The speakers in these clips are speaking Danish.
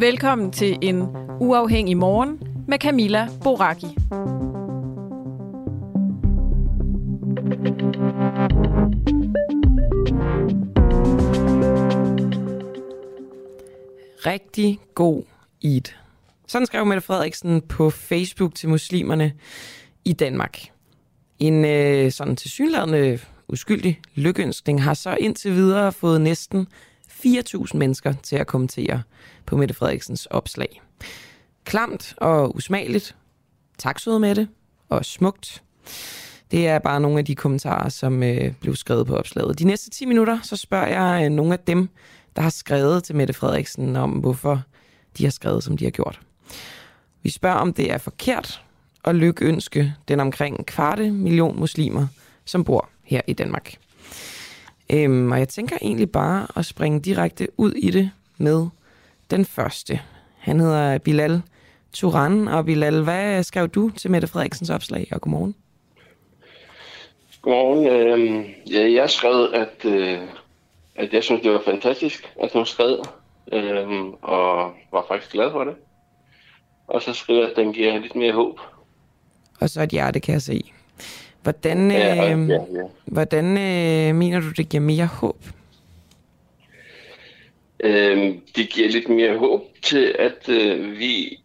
Velkommen til en uafhængig morgen med Camilla Boraki. Rigtig god Eid. Sådan skrev Mette Frederiksen på Facebook til muslimerne i Danmark. En øh, sådan tilsyneladende uskyldig lykønskning har så indtil videre fået næsten 4.000 mennesker til at kommentere på Mette Frederiksens opslag. Klamt og usmageligt. Tak søde med det. Og smukt. Det er bare nogle af de kommentarer, som øh, blev skrevet på opslaget. De næste 10 minutter, så spørger jeg øh, nogle af dem, der har skrevet til Mette Frederiksen om, hvorfor de har skrevet, som de har gjort. Vi spørger, om det er forkert at lykønske den omkring kvarte million muslimer, som bor her i Danmark. Øhm, og jeg tænker egentlig bare at springe direkte ud i det med den første. Han hedder Bilal Turan, og Bilal, hvad skrev du til Mette Frederiksens opslag, og godmorgen? Godmorgen. Øh, ja, jeg skrev, at, øh, at jeg synes, det var fantastisk, at hun skrev, øh, og var faktisk glad for det. Og så skrev jeg, at den giver lidt mere håb. Og så et hjerte, kan jeg se. Hvordan, ja, ja, ja. hvordan øh, mener du, det giver mere håb? Øh, det giver lidt mere håb til, at øh, vi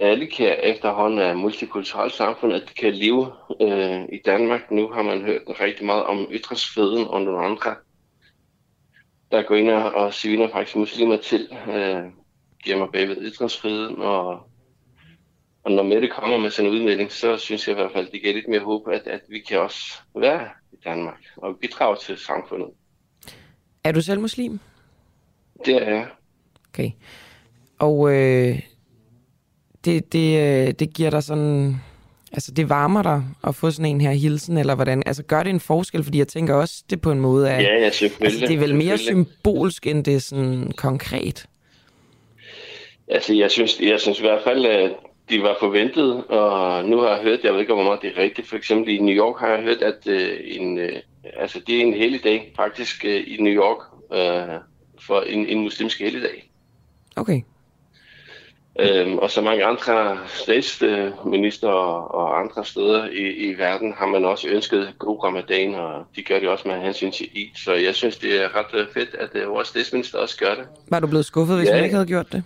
alle kan efterhånden af multikulturelt samfund, at kan leve øh, i Danmark. Nu har man hørt rigtig meget om ytringsfriheden og nogle andre, der går ind og sviner faktisk muslimer til, øh, giver mig bagved ytringsfriheden. Og, og når Mette kommer med sådan en udmelding, så synes jeg i hvert fald, det giver lidt mere håb, at, at vi kan også være i Danmark og bidrage til samfundet. Er du selv muslim? Det er jeg. Okay. Og øh, det, det, øh, det giver dig sådan... Altså, det varmer dig at få sådan en her hilsen, eller hvordan? Altså, gør det en forskel? Fordi jeg tænker også, det på en måde er... Ja, ja, selvfølgelig. Altså, det er vel mere symbolsk, end det er sådan konkret? Altså, jeg synes, jeg synes i hvert fald, at de var forventet, og nu har jeg hørt, jeg ved ikke, hvor meget det er rigtigt, for eksempel i New York har jeg hørt, at uh, en, uh, altså, det er en hellig dag, faktisk uh, i New York, uh, for en, en muslimsk helligdag. Okay. Øhm, og så mange andre statsminister og andre steder i, i verden har man også ønsket god ramadan, og de gør det også med hensyn til Eid. Så jeg synes, det er ret fedt, at uh, vores statsminister også gør det. Var du blevet skuffet, hvis ja. hun ikke havde gjort det?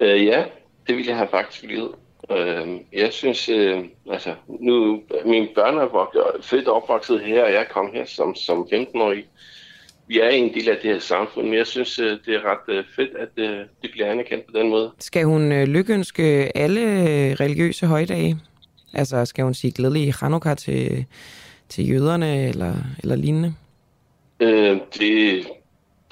Øh, ja, det ville jeg have faktisk blivet. Øh, jeg synes, øh, altså, nu, mine børn er født og opvokset her, og jeg kom her som, som 15-årig vi er en del af det her samfund, men jeg synes, øh, det er ret øh, fedt, at øh, det bliver anerkendt på den måde. Skal hun lykønske alle religiøse højdage? Altså, skal hun sige glædelig Hanukkah til, til jøderne eller, eller lignende? Øh, det,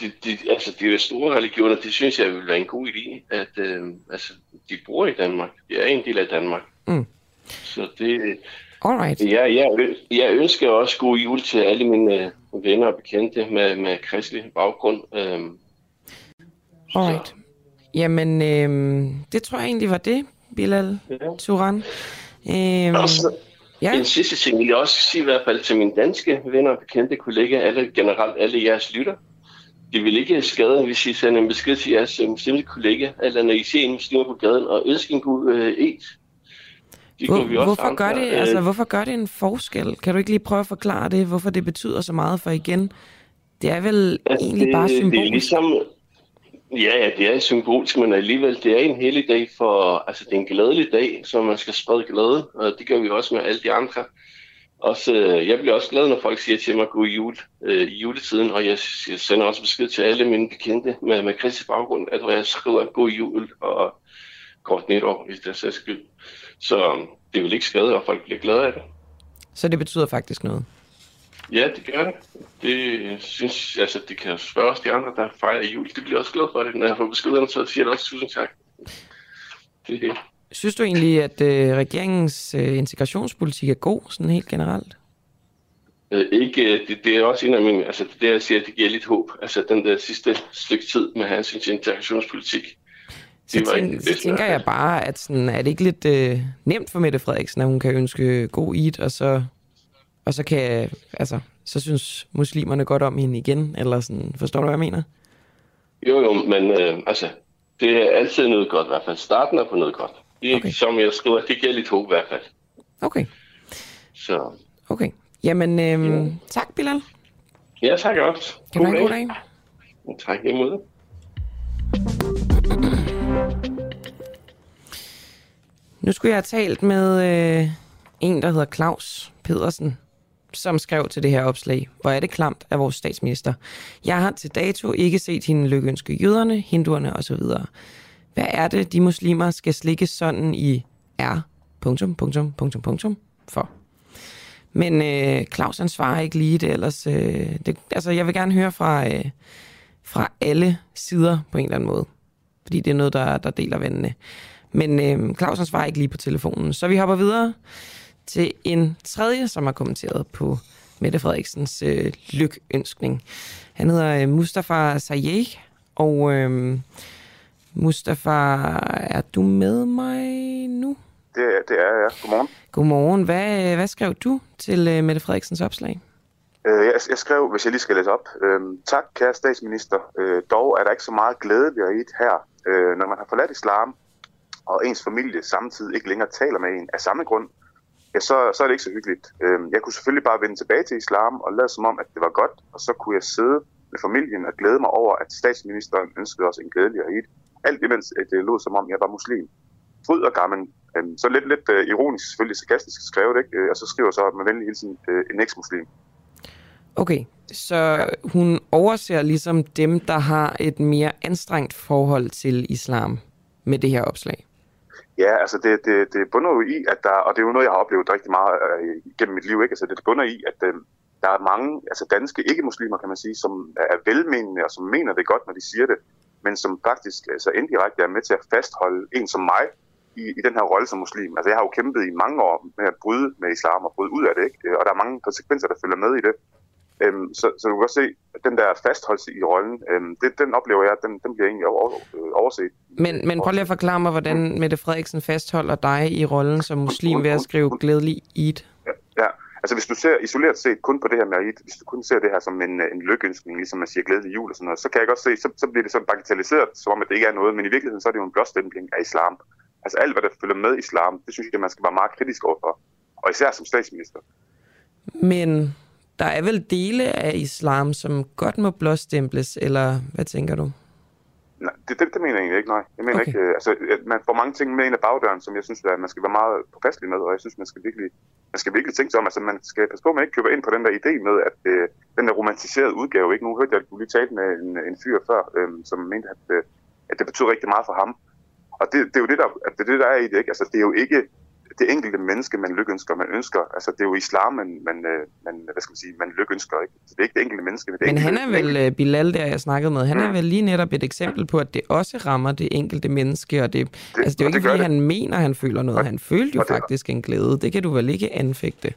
det, det, altså, de store religioner, det synes jeg vil være en god idé, at øh, altså, de bor i Danmark. De er en del af Danmark. Mm. Så det... Alright. Ja, jeg, jeg ønsker også god jul til alle mine venner og bekendte med, med kristelig baggrund. Øhm, Alright. Så. Jamen, øhm, det tror jeg egentlig var det, Bilal ja. Turan. Øhm, også, ja. En sidste ting vil jeg også sige i hvert fald til mine danske venner og bekendte kollegaer, alle, generelt alle jeres lytter. Det vil ikke skade, hvis I sender en besked til jeres muslimske kollega, eller når I ser en muslim på gaden og ønsker en god øh, et. Hvor, vi også hvorfor, andre. gør det, Øh, altså, hvorfor gør det en forskel? Kan du ikke lige prøve at forklare det, hvorfor det betyder så meget? For igen, det er vel Altså, egentlig det, bare Det er symbolisk. ligesom, ja, ja, det er symbolisk, men alligevel, det er en hellig dag for, altså det er en glædelig dag, så man skal sprede glæde, og det gør vi også med alle de andre. Også, øh, jeg bliver også glad, når folk siger til mig god jul øh, i juletiden, og jeg, sender også besked til alle mine bekendte med, med kritisk baggrund, at jeg skriver god jul og godt nytår, hvis det er sags skyld. Så øh, det vil ikke skade, og folk bliver glade af det. Så det betyder faktisk noget. Ja, det gør det. Det synes altså, det kan spørge os de andre, der fejrer jul. Det bliver også glad for det. Når jeg får beskederne, så siger jeg også tusind tak. Det, Synes du egentlig, at øh, regeringens øh, integrationspolitik er god, sådan helt generelt? øh, ikke, øh, det, det, er også en af mine, altså det er der, jeg siger, at det giver lidt håb. Altså den der sidste stykke tid med hans integrationspolitik. Så, Det var ikke tænk, det så bedste, tænker jeg bare, at sådan, er det ikke lidt øh, nemt for Mette Frederiksen, at hun kan ønske god Eid, og så, og så kan, altså, så synes muslimerne godt om hende igen, eller sådan, forstår du, hvad jeg mener? Jo, jo, men øh, altså, det er altid noget godt i hvert fald. Starten er på noget godt. Det er Okay. som jeg skriver, det giver lidt håb i hvert fald. Okay, Så okay. Jamen, øhm, tak Bilal. ja, tak også. Kan du have en god dag? Tak imod. Nu skulle jeg have talt med øh, en, der hedder Claus Pedersen, som skrev til det her opslag. Hvor er det klamt af vores statsminister. Jeg har til dato ikke set hende lykkeønske jøderne, hinduerne osv. Hvad er det, de muslimer skal slikke sådan i er? Punktum, punktum, punktum, punktum, for? Men øh, Claus han svarer ikke lige det, ellers... Øh, det, altså, jeg vil gerne høre fra, øh, fra alle sider på en eller anden måde. Fordi det er noget, der, der deler vandene. Men øh, Claus han svarer ikke lige på telefonen. Så vi hopper videre til en tredje, som har kommenteret på Mette Frederiksens øh, lykønskning. Han hedder øh, Mustafa Sayeh, og øh, Mustafa, er du med mig nu? Det, er- det er jeg. Godmorgen. Godmorgen. Hvad, hvad skrev du til øh, Mette Frederiksens opslag? Øh, Jeg, jeg skrev, hvis jeg lige skal læse op. Øhm, tak, kære statsminister. Øh, dog er der ikke så meget glæde ved at her. Øh, når man har forladt islam, og ens familie samtidig ikke længere taler med en af samme grund, ja, så, så er det ikke så hyggeligt. Øh, jeg kunne selvfølgelig bare vende tilbage til islam og lade som om, at det var godt, og så kunne jeg sidde med familien og glæde mig over, at statsministeren ønskede os en glædelig Eid. Alt imens det lød som om, jeg var muslim. Fryd og gammel. Øhm, så lidt, lidt øh, ironisk, selvfølgelig sarkastisk skrevet, ikke? Øh, og så skriver så med venlig hilsen øh, en eks-muslim. Okay, så hun overser ligesom dem, der har et mere anstrengt forhold til islam med det her opslag. Ja, altså det, det, det bunder jo i, at der, og det er jo noget, jeg har oplevet rigtig meget øh, gennem mit liv, ikke? Altså det bunder i, at øh, der er mange altså danske ikke-muslimer, kan man sige, som er velmenende og som mener det godt, når de siger det, men som faktisk altså indirekte er med til at fastholde en som mig i, i den her rolle som muslim. Altså jeg har jo kæmpet i mange år med at bryde med islam og bryde ud af det, ikke? Og der er mange konsekvenser, der følger med i det. Øhm, så, så du kan godt se, at den der fastholdelse i rollen, øhm, det, den oplever jeg, den, den bliver egentlig over, øh, overset. Men, men prøv lige at forklare mig, hvordan Mette Frederiksen fastholder dig i rollen som muslim ved at skrive glædelig Eid. Altså hvis du ser isoleret set kun på det her med Eid, hvis du kun ser det her som en, øh, en lykønskning, ligesom man siger glædelig jul og sådan noget, så kan jeg godt se, så, så bliver det sådan bagatelliseret, som om at det ikke er noget, men i virkeligheden så er det jo en blåstempling af islam. Altså alt, hvad der følger med islam, det synes jeg, man skal være meget kritisk overfor. Og især som statsminister. Men der er vel dele af islam, som godt må blåstemples, eller hvad tænker du? Nej, det, det, det mener jeg egentlig ikke, nej. Jeg mener Okay. ikke, øh, altså, at man får mange ting med ind ad bagdøren, som jeg synes, at man skal være meget påpasselig med, og jeg synes, man skal virkelig, man skal virkelig tænke sig om, altså man skal passe på, at man ikke køber ind på den der idé med, at øh, den der romantiserede udgave, ikke? Nu hørte jeg, at du lige talte med en, en fyr før, øh, som mente, at, øh, at det betyder rigtig meget for ham. Og det, det er jo det, der, at det, det, der er i det, ikke? Altså, det er jo ikke det enkelte menneske, man lykønsker. Man ønsker, altså det er jo islam, man, man, øh, man hvad skal man sige, man lykønsker, ikke? Så det er ikke det enkelte menneske. Det Men enkelte, han er vel, øh, Bilal, der jeg snakkede med, han er Mm. vel lige netop et eksempel på, at det også rammer det enkelte menneske, og det, det altså det er jo ikke, fordi det. han mener, han føler noget. Og- Han følte jo og det- faktisk en glæde. Det kan du vel ikke anfægte?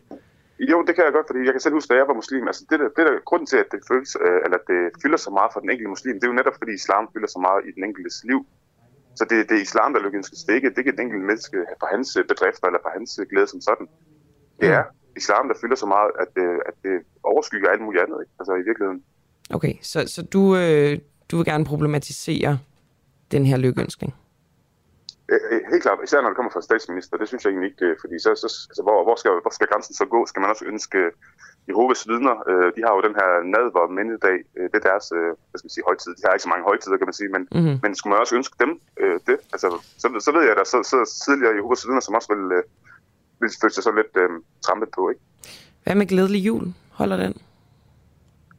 Jo, det kan jeg godt, fordi jeg kan selv huske, da jeg var muslim, altså det der, det der grunden til, at det, føles, øh, eller at det fylder så meget for den enkelte muslim, det er jo netop, fordi islam fylder så meget i den enkeltes liv. Så det, det er islam, der lykkeønskes. Det er ikke, det er ikke den enkelte menneske for hans øh, bedrifter eller for hans øh, glæde som sådan. Det Mm. er islam, der fylder så meget, at, øh, at det overskygger alt muligt andet. Ikke? Altså i virkeligheden. Okay, så, så du, øh, du vil gerne problematisere den her lykønskning? Øh, helt klart, især når det kommer fra statsminister, det synes jeg egentlig ikke, fordi så, så altså, hvor, hvor, skal, hvor skal grænsen så gå? Skal man også ønske Jehovas vidner, øh, de har jo den her nadver mindedag, øh, det er deres, øh, hvad skal man sige, højtid. De har ikke så mange højtider, kan man sige, men, mm-hmm. men skulle man også ønske dem øh, det? Altså, så, så ved jeg, at der så, så tidligere Jehovas vidner, som også vil, øh, vil føle sig så lidt øh, trampet på, ikke? Hvad med glædelig jul? Holder den?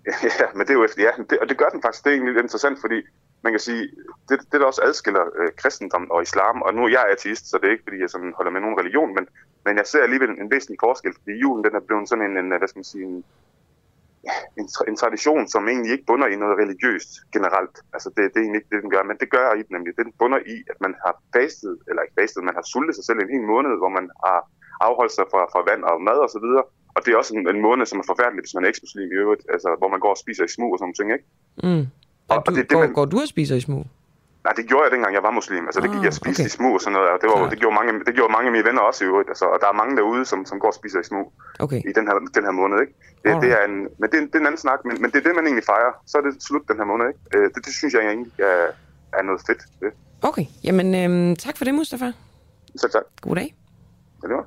ja, men det er jo efter, ja, det, og det gør den faktisk. Det er egentlig lidt interessant, fordi man kan sige, det, det der også adskiller øh, kristendom og islam, og nu er jeg ateist, så det er ikke, fordi jeg sådan holder med nogen religion, men, men jeg ser alligevel en, en væsentlig forskel, fordi julen den er blevet sådan en, en hvad skal man sige, en, en, en tradition, som egentlig ikke bunder i noget religiøst generelt. Altså det, det er egentlig ikke det, den gør, men det gør i den nemlig. Den bunder i, at man har fastet, eller ikke fastet, man har sultet sig selv en hel måned, hvor man har afholdt sig fra, fra vand og mad og så videre. Og det er også en, en måned, som er forfærdelig, hvis man er ikke-muslim i øvrigt, altså hvor man går og spiser i smug og sådan noget ting, ikke? Mm. Og, og du, det, det, går, man... går du og spiser i smug? Nej, det gjorde jeg dengang, jeg var muslim. Altså, det gik jeg ah, spise okay. i smug og sådan noget. Og det, var, det, gjorde mange, det gjorde mange af mine venner også i øvrigt. Altså, og der er mange derude, som, som går og spiser i smug okay. i den her, den her måned. Ikke? Det, det er en, men det, det er en anden snak, men, men det er det, man egentlig fejrer. Så er det slut den her måned. Ikke? Øh, det, det synes jeg egentlig er, er noget fedt. Det. Okay, jamen øhm, tak for det, Mustafa. Selv tak. God dag. Ja, det var.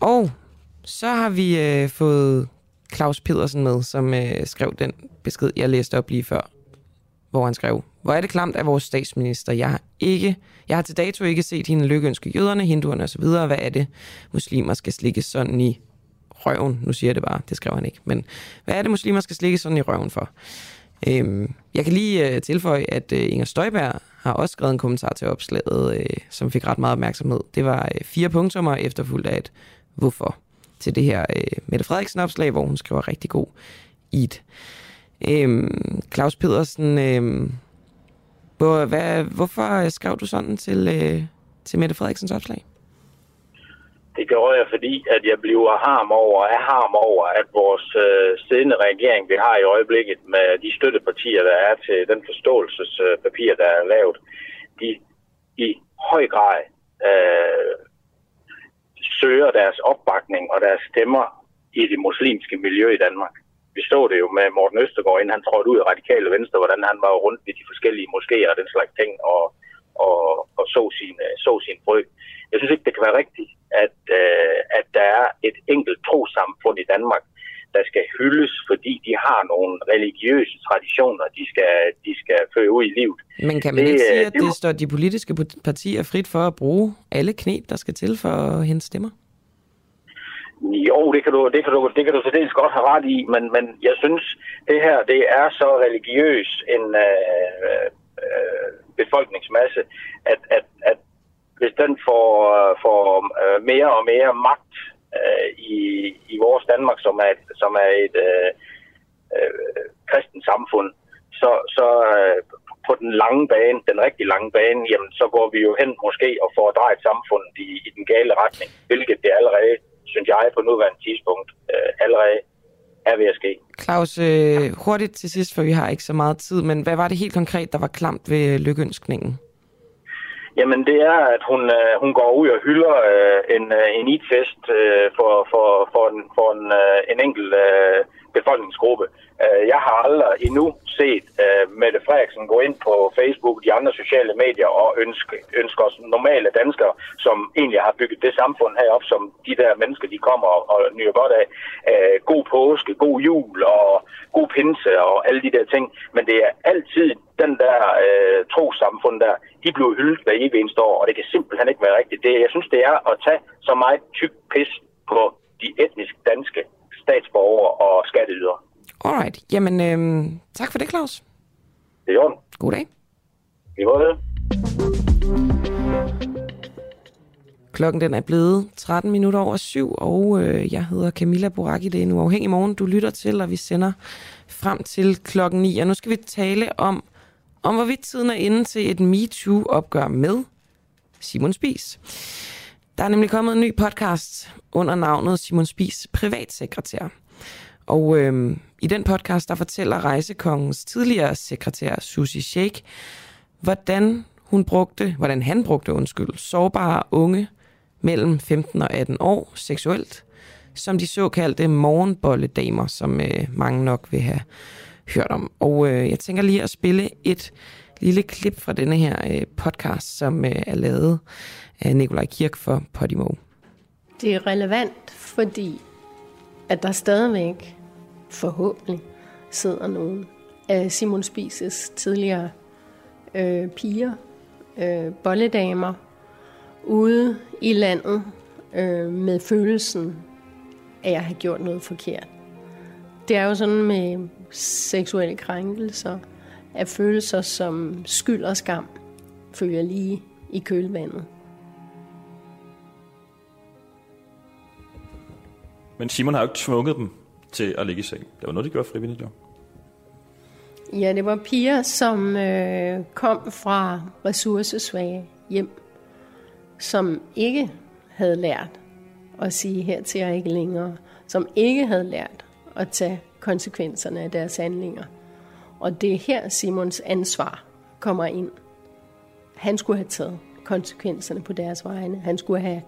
Og så har vi øh, fået Claus Pedersen med, som øh, skrev den besked, jeg læste op lige før, hvor han skrev, hvor er det klamt af vores statsminister. Jeg har, ikke, jeg har til dato ikke set hende lykkeønske jøderne, hinduerne osv. Hvad er det, muslimer skal slikke sådan i røven? Nu siger jeg det bare, det skrev han ikke. Men hvad er det, muslimer skal slikke sådan i røven for? Øhm, jeg kan lige øh, tilføje, at øh, Inger Støjberg har også skrevet en kommentar til opslaget, øh, som fik ret meget opmærksomhed. Det var øh, fire punktummer efterfulgt af et hvorfor til det her øh, Mette Frederiksen-opslag, hvor hun skriver rigtig god i det. Øhm, Claus Pedersen, øhm, hvor, hvad, hvorfor skrev du sådan til, øh, til Mette Frederiksens opslag? Det gjorde jeg, fordi at jeg bliver harm over, er harm over, at vores øh, siddende regering, vi har i øjeblikket med de støttepartier, der er til den forståelsespapir, der er lavet, de i høj grad øh, søger deres opbakning og deres stemmer i det muslimske miljø i Danmark. Vi så det jo med Morten Østergaard, inden han trådte ud af Radikale Venstre, hvordan han var rundt ved de forskellige moskéer og den slags ting, og, og, og så, sin, øh, så sin frø. Jeg synes ikke, det kan være rigtigt, at, øh, at der er et enkelt trosamfund i Danmark, der skal hyldes, fordi de har nogle religiøse traditioner, de skal, de skal føre ud i livet. Men kan man det, ikke sige, at det, det står de politiske partier frit for at bruge alle knep, der skal til for at hente stemmer? Jo, det kan du, det kan du, det kan du så dels godt have ret i, men, men jeg synes, det her det er så religiøs en øh, øh, befolkningsmasse, at, at, at hvis den får, får øh, mere og mere magt øh, i, i vores Danmark, som er som er et øh, øh, kristent samfund, så, så øh, på den lange bane, den rigtig lange bane, jamen så går vi jo hen måske og får drejet samfundet i, i den gale retning, hvilket det allerede, synes jeg, på nuværende tidspunkt øh, allerede er ved at ske. Claus, øh, hurtigt til sidst, for vi har ikke så meget tid, men hvad var det helt konkret, der var klamt ved lykkeønskningen? Jamen det er, at hun, øh, hun går ud og hylder øh, en, øh, en IT-fest øh, for, for, for en, for en, øh, en enkelt øh, befolkningsgruppe. Øh, jeg har aldrig endnu set øh, Mette Frederiksen gå ind på Facebook og de andre sociale medier og ønske, ønske os normale danskere, som egentlig har bygget det samfund herop, som de der mennesker, de kommer og, og nyder godt af. Øh, god påske, god jul og god pinse og alle de der ting. Men det er altid den der øh, trosamfund der, de bliver hyldet hver evig eneste år, og det kan simpelthen ikke være rigtigt. Det, jeg synes, det er at tage så meget tyk pis på de etnisk danske statsborgere og skatteydere. Alright. Jamen, øh, tak for det, Claus. Det er jo. God dag. I måde. Klokken den er blevet 13 minutter over syv, og øh, jeg hedder Camilla Boraki. Det er en uafhængig morgen, du lytter til, og vi sender frem til klokken 9. Og nu skal vi tale om, om hvorvidt tiden er inde til et MeToo-opgør med Simon Spies. Der er nemlig kommet en ny podcast under navnet Simon Spies privatsekretær. Og øh, i den podcast, der fortæller rejsekongens tidligere sekretær, Susie Sheikh, hvordan hun brugte, hvordan han brugte, undskyld, sårbare unge mellem 15 og 18 år seksuelt, som de såkaldte morgenbolledamer, som øh, mange nok vil have hørt om. Og øh, jeg tænker lige at spille et lille klip fra denne her øh, podcast, som øh, er lavet af Nikolaj Kirk for Podimo. Det er relevant, fordi at der stadigvæk forhåbentlig sidder nogen af Simon Spises tidligere øh, piger, øh, bolledamer, ude i landet øh, med følelsen af at have gjort noget forkert. Det er jo sådan med seksuelle krænkelser, at følelser som skyld og skam følger lige i kølvandet. Men Simon har jo ikke tvunget dem til at ligge i seng. Det var noget, de gjorde frivilligt, jo. Ja, det var piger, som øh, kom fra ressourcesvage hjem, som ikke havde lært at sige her til jeg ikke længere, som ikke havde lært at tage konsekvenserne af deres handlinger. Og det er her Simons ansvar kommer ind. Han skulle have taget konsekvenserne på deres vegne. Han skulle have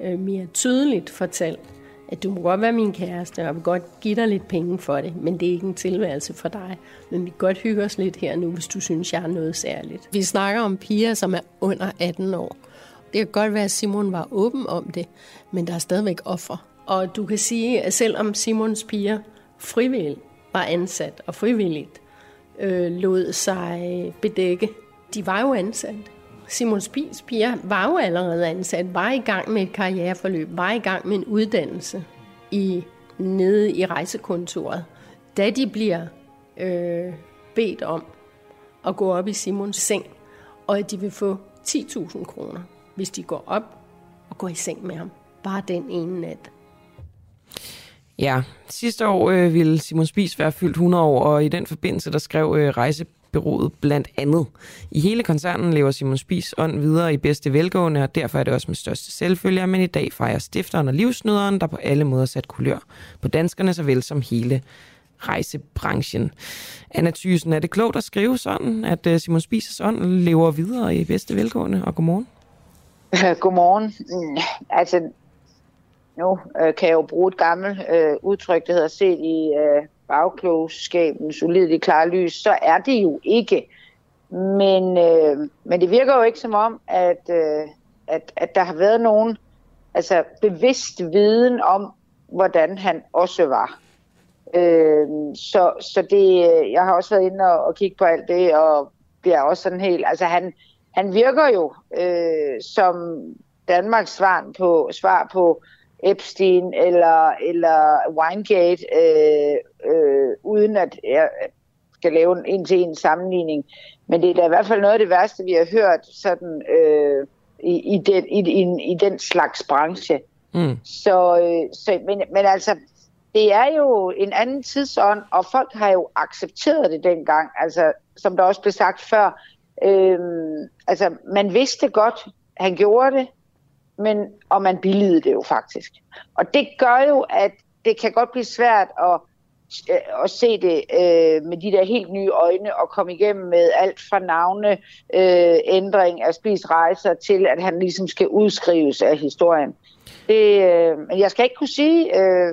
øh, mere tydeligt fortalt, at du må godt være min kæreste, og jeg vil godt give dig lidt penge for det, men det er ikke en tilværelse for dig. Men vi kan godt hygge os lidt her nu, hvis du synes, jeg er noget særligt. Vi snakker om piger, som er under 18 år. Det kan godt være, at Simon var åben om det, men der er stadigvæk offer. Og du kan sige, at selvom Simons piger frivilligt var ansat og frivilligt øh, lod sig bedække, de var jo ansat. Simon Spies piger var jo allerede ansat, var i gang med et karriereforløb, var i gang med en uddannelse i, nede i rejsekontoret. Da de bliver øh, bedt om at gå op i Simons seng, og at de vil få 10.000 kroner, hvis de går op og går i seng med ham. Bare den ene nat. Ja, sidste år øh, ville Simon Spies være fyldt 100 år, og i den forbindelse der skrev øh, rejsebyrådet blandt andet. I hele koncernen lever Simon Spis ånd videre i bedste velgående, og derfor er det også med største selvfølger, men i dag fejrer stifteren og livsnøderen, der på alle måder sat kulør på danskerne, såvel som hele rejsebranchen. Anna Thysen, er det klogt at skrive sådan, at øh, Simon Spises ånd lever videre i bedste velgående? Og godmorgen. Godmorgen. Mm, altså, nu øh, kan jeg jo bruge et gammelt øh, udtryk, der hedder set i øh, bagklogskabens ulidelige klare lys, så er det jo ikke. Men, øh, men det virker jo ikke som om, at, øh, at, at der har været nogen altså bevidst viden om, hvordan han også var. Øh, så, så det, øh, jeg har også været inde og, og kigge på alt det, og bliver også sådan helt, altså han, han virker jo øh, som Danmarks svar på, svar på Epstein eller, eller Winegate, øh, øh, uden at jeg skal lave en en-til-en sammenligning. Men det er da i hvert fald noget af det værste, vi har hørt sådan, øh, i, i, den, i, i, i den slags branche. Mm. Så, øh, så, men, men altså, det er jo en anden tidsånd, og folk har jo accepteret det dengang. Altså, som der også blev sagt før, øh, altså, man vidste godt, han gjorde det, men, og man billigede det jo faktisk. Og det gør jo, at det kan godt blive svært at, Øh, at se det øh, med de der helt nye øjne og komme igennem med alt fra navne, øh, ændring af rejser til, at han ligesom skal udskrives af historien. Det, øh, men jeg skal ikke kunne sige, øh,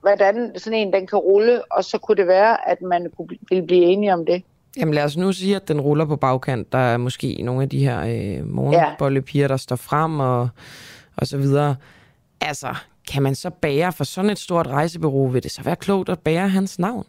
hvordan sådan en den kan rulle, og så kunne det være, at man kunne, ville blive enige om det. Jamen lad os nu sige, at den ruller på bagkant. Der er måske nogle af de her øh, morgenbollepiger, der står frem og, og så videre. Altså, kan man så bære for sådan et stort rejsebureau? Vil det så være klogt at bære hans navn?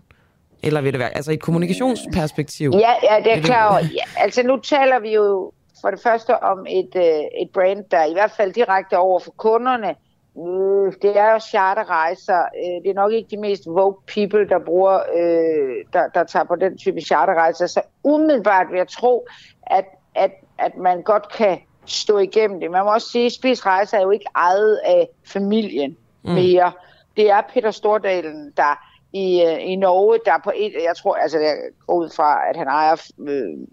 Eller vil det være, altså i et kommunikationsperspektiv? Ja, ja det er klart. Ja, altså nu taler vi jo for det første om et, øh, et brand, der i hvert fald direkte over for kunderne Øh, det er jo charterrejser. Øh, det er nok ikke de mest vogue people, der bruger, øh, der, der tager på den type charterrejser. Så umiddelbart vil jeg tro, at, at, at man godt kan stå igennem det. Man må også sige, at Spis Rejser er jo ikke ejet af familien mm. mere. Det er Peter Stordalen, der i, øh, i Norge, der på et, jeg tror, altså jeg går ud fra, at han ejer øh,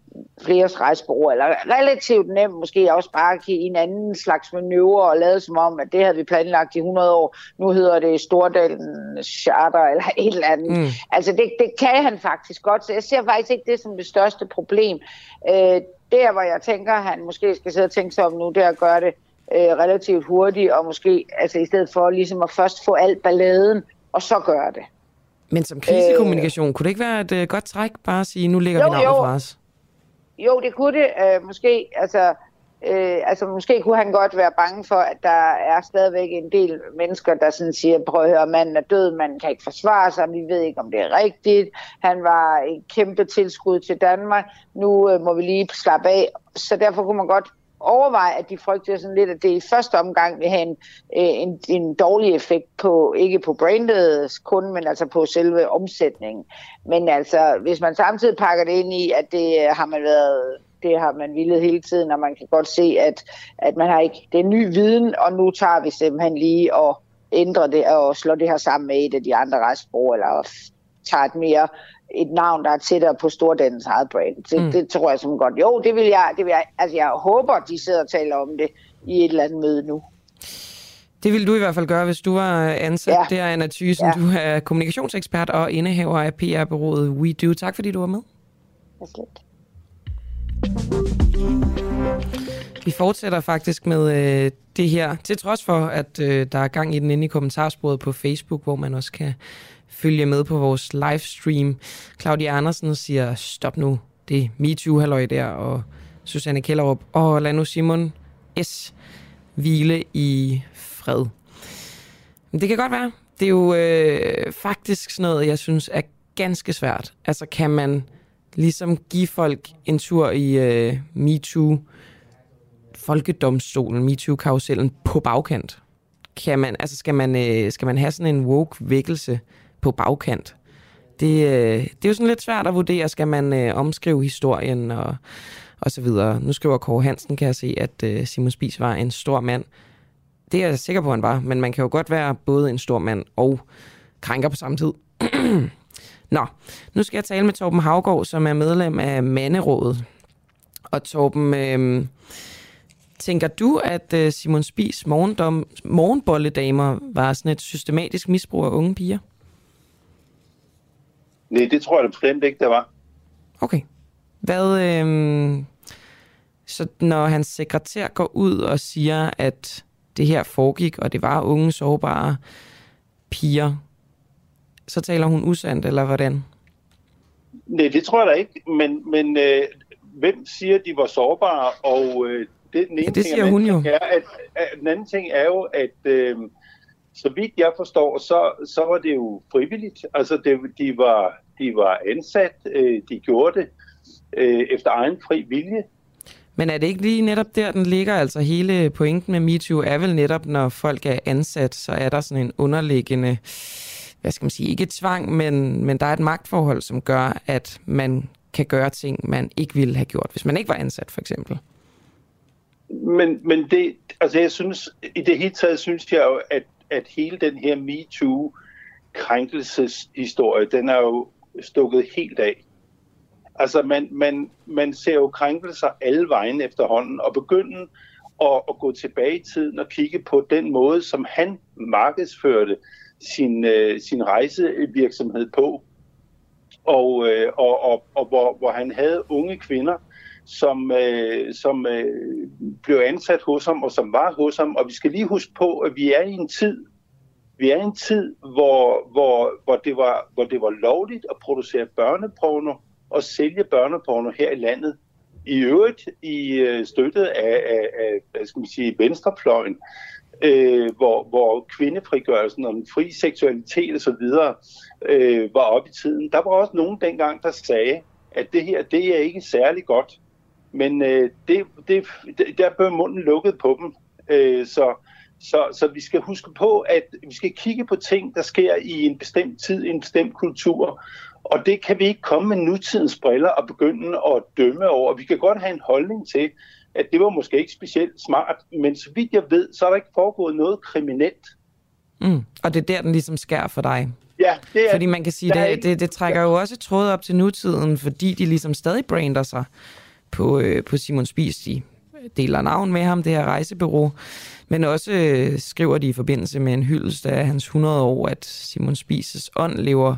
flere rejsebureauer, eller relativt nemt måske også bare i en anden slags manøvre og lade som om, at det havde vi planlagt i 100 år. Nu hedder det Stordalen Charter eller et eller andet. Mm. Altså det, det kan han faktisk godt, så jeg ser faktisk ikke det som det største problem. Øh, der, hvor jeg tænker, at han måske skal sidde og tænke sig om nu, det er at gøre det øh, relativt hurtigt, og måske altså i stedet for ligesom at først få alt balladen, og så gøre det. Men som krisekommunikation, øh, kunne det ikke være et uh, godt træk bare at sige, nu ligger jo, vi navnet fra os? jo, det kunne det. Øh, måske, altså, øh, altså, måske kunne han godt være bange for, at der er stadigvæk en del mennesker, der sådan siger, prøv at høre, manden er død, man kan ikke forsvare sig, vi ved ikke, om det er rigtigt. Han var en kæmpe tilskud til Danmark. Nu øh, må vi lige slappe af. Så derfor kunne man godt overveje, at de frygter sådan lidt, at det i første omgang vil have en, øh, en, en dårlig effekt på, ikke på brandet kun, men altså på selve omsætningen. Men altså, hvis man samtidig pakker det ind i, at det øh, har man været det har man villet hele tiden, og man kan godt se, at, at man har ikke, det er ny viden, og nu tager vi simpelthen lige og ændrer det og slår det her sammen med et af de andre restbrug, eller tager et mere et navn, der er tættere på Stordannens eget brand. Det, mm. det tror jeg som godt. Jo, det vil jeg, det vil jeg, altså jeg håber, de sidder og taler om det i et eller andet møde nu. Det ville du i hvert fald gøre, hvis du var ansat ja. der, Anna Thysen. Ja. Du er kommunikationsekspert og indehaver af PR-bureauet WeDo. Tak fordi du var med. Slet. Vi fortsætter faktisk med øh, det her, til trods for, at øh, der er gang i den inde i kommentarsporet på Facebook, hvor man også kan følge med på vores livestream. Claudia Andersen siger, stop nu, det er MeToo-halløj der, og Susanne Kellerup, og lad nu Simon S. hvile i fred. Men det kan godt være. Det er jo øh, faktisk sådan noget, jeg synes er ganske svært. Altså kan man ligesom give folk en tur i øh, MeToo, folkedomstolen, MeToo-karusellen på bagkant? Kan man, altså skal man, øh, skal man have sådan en woke-vækkelse på bagkant? Det, øh, det er jo sådan lidt svært at vurdere. Skal man øh, omskrive historien og, og så videre? Nu skriver Kåre Hansen, kan jeg se, at øh, Simon Spies var en stor mand. Det er jeg sikker på, han var, men man kan jo godt være både en stor mand og krænker på samme tid. Nå, nu skal jeg tale med Torben Havgård, som er medlem af Manderådet. Og Torben, øh, tænker du, at øh, Simon Spies morgendom, morgenbolledamer var sådan et systematisk misbrug af unge piger? Nej, det tror jeg da bestemt ikke, der var. Okay. Hvad, øh, så når hans sekretær går ud og siger, at det her foregik, og det var unge, sårbare piger, så taler hun usandt, eller hvordan? Nej, det tror jeg da ikke, men, men øh, hvem siger, at de var sårbare? Og øh, det, den ene ja, det siger ting, hun jo. Er, at, at, den anden ting er jo, at øh, så vidt jeg forstår, så, så var det jo frivilligt. Altså, det, de, var, de var ansat, øh, de gjorde det øh, efter egen fri vilje. Men er det ikke lige netop der, den ligger? Altså hele pointen med MeToo er vel netop, når folk er ansat, så er der sådan en underliggende hvad skal man sige, ikke tvang, men, men der er et magtforhold, som gør, at man kan gøre ting, man ikke ville have gjort, hvis man ikke var ansat, for eksempel. Men, men det, altså jeg synes, i det hele taget synes jeg jo, at, at hele den her MeToo-krænkelseshistorie, den er jo stukket helt af. Altså man, man, man ser jo krænkelser alle vejen efterhånden, og begynde at, at gå tilbage i tiden og kigge på den måde, som han markedsførte sin, øh, sin rejsevirksomhed på. Og, øh, og, og, og hvor, hvor han havde unge kvinder, som, øh, som øh, blev ansat hos ham, og som var hos ham. Og vi skal lige huske på, at vi er i en tid, vi er i en tid, hvor, hvor, hvor, det, var, hvor det var lovligt at producere børneporno og sælge børneporno her i landet. I øvrigt i øh, støttet af, af, af hvad skal man sige, venstrefløjen øh, hvor, hvor kvindefrigørelsen og den fri seksualitet osv. Øh, var op i tiden. Der var også nogen dengang, der sagde, at det her, det er ikke særlig godt. Men øh, det, det, der blev munden lukket på dem. Øh, så, så, så vi skal huske på, at vi skal kigge på ting, der sker i en bestemt tid, i en bestemt kultur. Og det kan vi ikke komme med nutidens briller og begynde at dømme over. Vi kan godt have en holdning til, at det var måske ikke specielt smart, men så vidt jeg ved, så er der ikke foregået noget kriminelt. Mm. Og det er der, den ligesom skær for dig? Ja, det er... Fordi man kan sige, det, ikke... det, det trækker jo også tråd op til nutiden, fordi de ligesom stadig brander sig på, øh, på Simon Spies. De deler navn med ham, det her rejsebureau, men også øh, skriver de i forbindelse med en hyldest af hans 100 år, at Simon Spies' ånd lever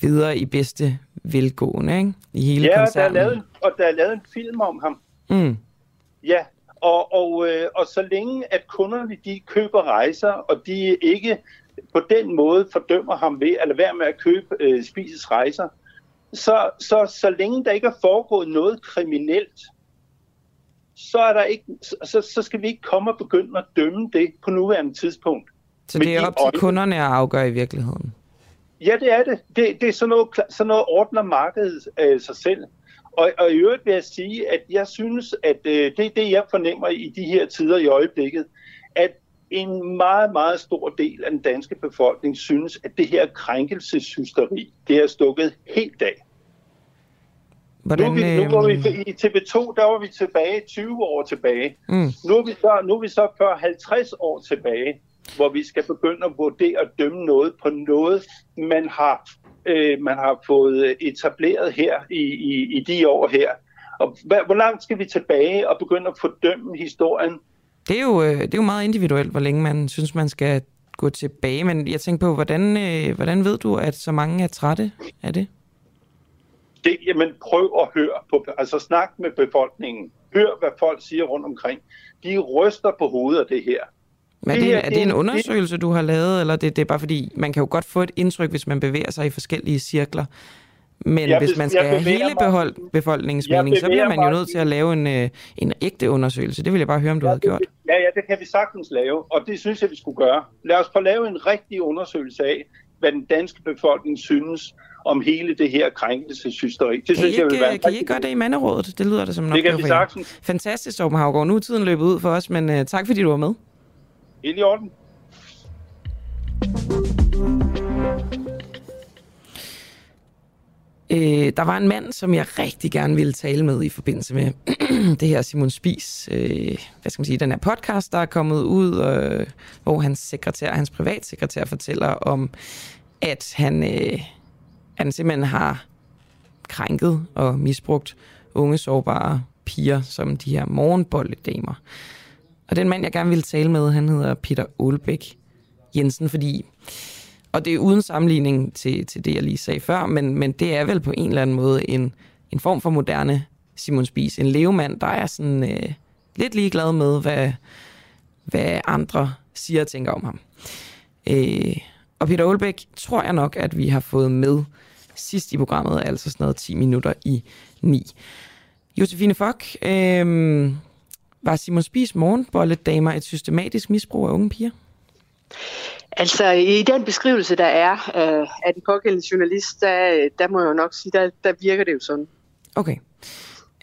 videre i bedste velgående ikke? i hele ja, koncernen. Ja, og der er lavet en film om ham. Mm. Ja, og, og, øh, og så længe at kunderne de køber rejser, og de ikke på den måde fordømmer ham ved at lade være med at købe øh, spises rejser, så, så, så længe der ikke er foregået noget kriminelt, så, er der ikke, så, så skal vi ikke komme og begynde at dømme det på nuværende tidspunkt. Så det er op til kunderne at afgøre i virkeligheden? Ja, det er det. Det, det er sådan noget, sådan noget ordner markedet øh, sig selv. Og, og i øvrigt vil jeg sige, at jeg synes, at øh, det er det, jeg fornemmer i de her tider i øjeblikket, at en meget, meget stor del af den danske befolkning synes, at det her krænkelseshysteri, det er stukket helt af. Hvordan, nu, vi, nu går vi øh, i TV2, der var vi tilbage 20 år tilbage. Mm. Nu, er vi så, nu er vi så 40-50 år tilbage, hvor vi skal begynde at vurdere og dømme noget på noget, man har, øh, man har fået etableret her i, i, i de år her. Og hvor langt skal vi tilbage og begynde at fordømme historien? Det er, jo, øh, det er jo meget individuelt, hvor længe man synes, man skal gå tilbage. Men jeg tænker på, hvordan, øh, hvordan ved du, at så mange er trætte af det? det, jamen prøv at høre på, altså snak med befolkningen. Hør, hvad folk siger rundt omkring. De ryster på hovedet af det her. Men er det, det, er det en undersøgelse, du har lavet, eller det, det er bare fordi, man kan jo godt få et indtryk, hvis man bevæger sig i forskellige cirkler. Men ja, hvis man skal have hele behold, befolkningens mening, så bliver man jo nødt til at lave en, øh, en ægte undersøgelse. Det vil jeg bare høre, om du ja, har gjort. Ja, ja, det kan vi sagtens lave, og det synes jeg, vi skulle gøre. Lad os få lave en rigtig undersøgelse af, hvad den danske befolkning synes om hele det her krænkelseshysteri. Det kan synes I jeg vil være Kan I ikke gøre det i manderådet? Det lyder det som en Det kan vi sagtens. Fantastisk, Torben Havgaard. Nu er tiden løbet ud for os, men uh, tak fordi du var med. Helt i orden. Øh, der var en mand, som jeg rigtig gerne ville tale med i forbindelse med det her Simon Spis, øh, hvad skal man sige, den her podcast, der er kommet ud, øh, hvor hans sekretær, hans privatsekretær fortæller om, at han, øh, han simpelthen har krænket og misbrugt unge sårbare piger som de her morgenbolledamer. Og den mand, jeg gerne ville tale med, han hedder Peter Olbæk Jensen, fordi og det er uden sammenligning til, til det, jeg lige sagde før, men, men det er vel på en eller anden måde en, en form for moderne Simon Spies. En levemand, der er sådan øh, lidt ligeglad med, hvad, hvad andre siger og tænker om ham. Øh, og Peter Olbæk tror jeg nok, at vi har fået med sidst i programmet, altså sådan noget 10 minutter i 9. Josefine Fock, øh, var Simon Spies morgenbolledamer et systematisk misbrug af unge piger? Altså, i den beskrivelse, der er øh, af den pågældende journalist, der, der må jeg jo nok sige, der, der virker det jo sådan. Okay.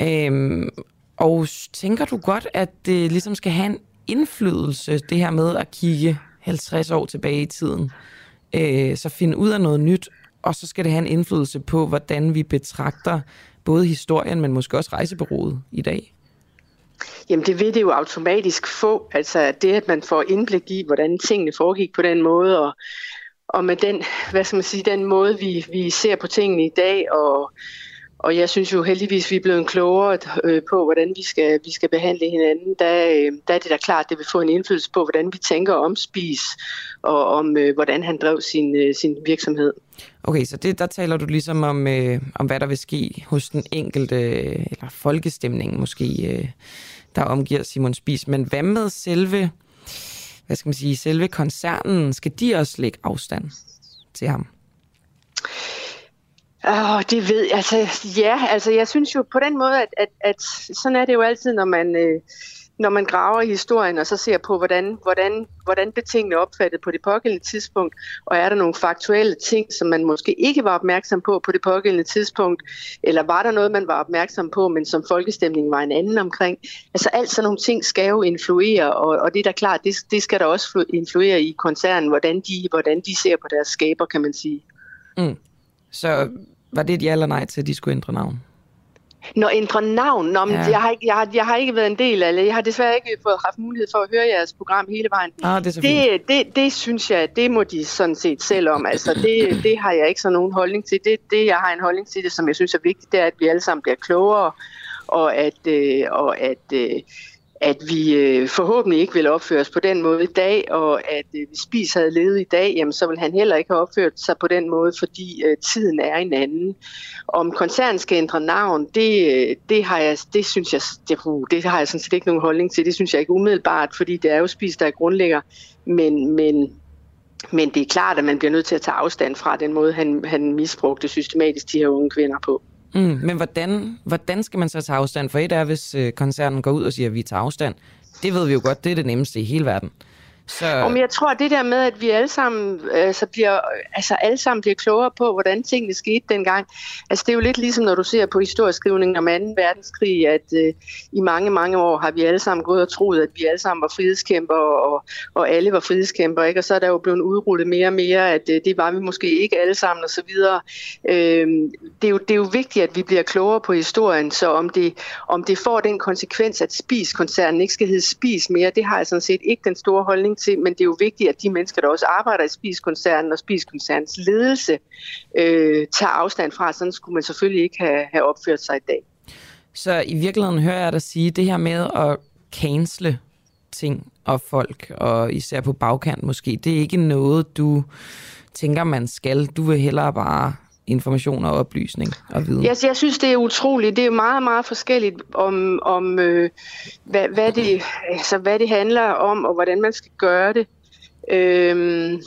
Øhm, og tænker du godt, at det ligesom skal have en indflydelse, det her med at kigge 50 år tilbage i tiden, øh, så finde ud af noget nyt, og så skal det have en indflydelse på, hvordan vi betragter både historien, men måske også rejsebureauet i dag? Jamen det vil det jo automatisk få. Altså det, at man får indblik i, hvordan tingene foregik på den måde, og, og med den, hvad skal man sige, den måde, vi, vi ser på tingene i dag, og, og jeg synes jo heldigvis, vi er blevet klogere øh, på, hvordan vi skal, vi skal behandle hinanden. Der, øh, der er det da klart, at det vil få en indflydelse på, hvordan vi tænker om Spis, og om øh, hvordan han drev sin, sin virksomhed. Okay, så det, der taler du ligesom om, øh, om, hvad der vil ske hos den enkelte, eller folkestemningen måske, øh, der omgiver Simon Spis. Men hvad med selve, hvad skal man sige, selve koncernen? Skal de også lægge afstand til ham? Oh, det ved altså ja, altså jeg synes jo på den måde, at, at, at sådan er det jo altid, når man, øh, når man graver i historien og så ser på, hvordan, hvordan, hvordan blev tingene opfattet på det pågældende tidspunkt, og er der nogle faktuelle ting, som man måske ikke var opmærksom på på det pågældende tidspunkt, eller var der noget, man var opmærksom på, men som folkestemningen var en anden omkring. Altså alt sådan nogle ting skal jo influere, og, og det er da klart, det, det skal der også influere i koncernen, hvordan de, hvordan de ser på deres skaber, kan man sige. Mm. Så var det et ja eller nej til, at de skulle ændre navn? Når ændre navn? Nå, men ja. jeg, har ikke, jeg, har, jeg har ikke været en del af det. Jeg har desværre ikke fået haft mulighed for at høre jeres program hele vejen. Ah, det, det, det, det synes jeg, det må de sådan set selv om. Altså, det, det har jeg ikke så nogen holdning til. Det, det, jeg har en holdning til det, som jeg synes er vigtigt, det er, at vi alle sammen bliver klogere, og at, øh, og at øh, at vi øh, forhåbentlig ikke vil opføre os på den måde i dag, og at øh, hvis Spis havde levet i dag, jamen, så vil han heller ikke have opført sig på den måde, fordi øh, tiden er en anden. Om koncernen skal ændre navn, det, øh, det, har jeg, det synes jeg, det, uh, det har jeg sådan set ikke nogen holdning til. Det synes jeg ikke umiddelbart, fordi det er jo Spis, der er grundlægger. Men, men men det er klart, at man bliver nødt til at tage afstand fra den måde, han, han misbrugte systematisk de her unge kvinder på. Mm, men hvordan, hvordan skal man så tage afstand? For et er, hvis øh, koncernen går ud og siger, at vi tager afstand. Det ved vi jo godt, det er det nemmeste i hele verden. Så... Om jeg tror, det der med, at vi alle sammen, altså bliver, altså alle sammen bliver klogere på, hvordan tingene skete dengang. Altså det er jo lidt ligesom, når du ser på historieskrivningen om 2. verdenskrig, at øh, i mange, mange år har vi alle sammen gået og troet, at vi alle sammen var frihedskæmper, og, og alle var frihedskæmper, ikke? Og så er der jo blevet udrullet mere og mere, at øh, det var vi måske ikke alle sammen, og så videre. Uh, det, er jo, det er jo vigtigt, at vi bliver klogere på historien, så om det, om det får den konsekvens, at Spis-koncernen ikke skal hedde Spis mere, det har jeg sådan set ikke den store holdning stilling til, men det er jo vigtigt, at de mennesker, der også arbejder i Spiskoncernen og spiskoncernens ledelse, øh, tager afstand fra. Sådan skulle man selvfølgelig ikke have, have opført sig i dag. Så i virkeligheden hører jeg dig sige, det her med at cancele ting og folk, og især på bagkant måske, det er ikke noget, du tænker, man skal. Du vil hellere bare information og oplysning og viden? Jeg, jeg synes, det er utroligt. Det er meget, meget forskelligt om, om øh, hvad, hvad, det, altså, hvad det handler om, og hvordan man skal gøre det. Øh,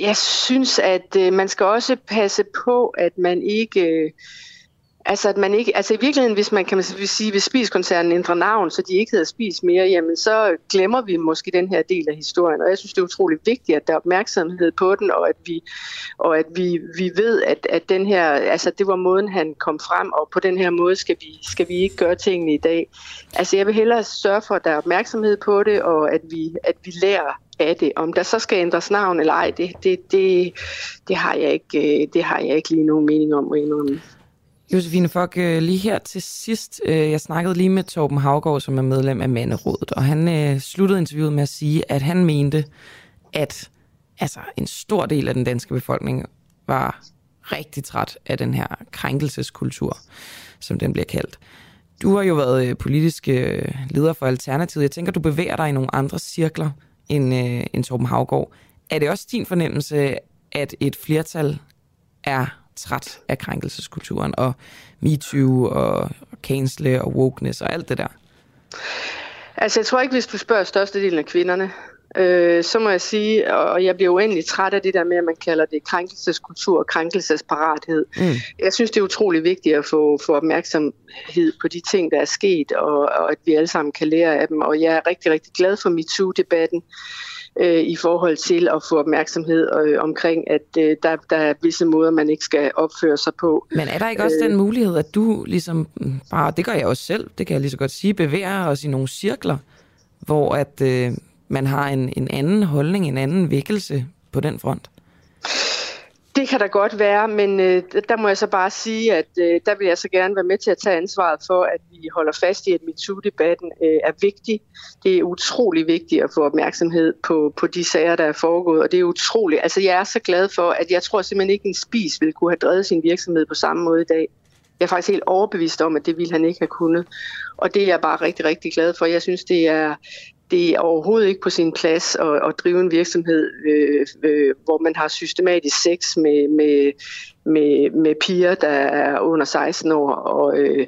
jeg synes, at øh, man skal også passe på, at man ikke... Øh, Altså, at man ikke, altså i virkeligheden, hvis man kan man sige, hvis Spiskoncernen ændrer navn, så de ikke hedder Spis mere, jamen så glemmer vi måske den her del af historien. Og jeg synes, det er utrolig vigtigt, at der er opmærksomhed på den, og at vi, og at vi, vi ved, at, at den her, altså det var måden, han kom frem, og på den her måde skal vi, skal vi ikke gøre tingene i dag. Altså jeg vil hellere sørge for, at der er opmærksomhed på det, og at vi, at vi lærer af det. Om der så skal ændres navn eller ej, det, det, det, det, har, jeg ikke, øh, det har jeg ikke lige nogen mening om at indrømme. Josefine Fock, øh, lige her til sidst, øh, jeg snakkede lige med Torben Havgård, som er medlem af Manderådet, og han øh, sluttede interviewet med at sige, at han mente, at altså, en stor del af den danske befolkning var rigtig træt af den her krænkelseskultur, som den bliver kaldt. Du har jo været politisk leder for Alternativet. Jeg tænker, du bevæger dig i nogle andre cirkler end, end Torben Havgård. Er det også din fornemmelse, at et flertal er træt af krænkelseskulturen, og MeToo, og cancel og wokeness, og alt det der? Altså, jeg tror ikke, hvis du spørger størstedelen af kvinderne, øh, så må jeg sige, og jeg bliver uendelig træt af det der med, at man kalder det krænkelseskultur og krænkelsesparathed. Mm. Jeg synes, det er utrolig vigtigt at få, få opmærksomhed på de ting, der er sket, og, og at vi alle sammen kan lære af dem. Og jeg er rigtig, rigtig glad for MeToo-debatten øh, i forhold til at få opmærksomhed øh, omkring, at øh, der, der er visse måder, man ikke skal opføre sig på. Men er der ikke også øh, den mulighed, at du ligesom bare, det gør jeg også selv, det kan jeg lige så godt sige, bevæger os i nogle cirkler, hvor at øh, man har en, en anden holdning, en anden vækkelse på den front? Det kan da godt være, men øh, der må jeg så bare sige, at øh, der vil jeg så gerne være med til at tage ansvaret for, at vi holder fast i, at MeToo-debatten øh, er vigtig. Det er utrolig vigtigt at få opmærksomhed på, på de sager, der er foregået, og det er utroligt. Altså, jeg er så glad for, at jeg tror simpelthen ikke, en spis ville kunne have drevet sin virksomhed på samme måde i dag. Jeg er faktisk helt overbevist om, at det ville han ikke have kunnet. Og det er jeg bare rigtig, rigtig glad for. Jeg synes, det er, det er overhovedet ikke på sin plads at, at drive en virksomhed, øh, øh, hvor man har systematisk sex med, med, med, med piger, der er under 16 år, og, øh,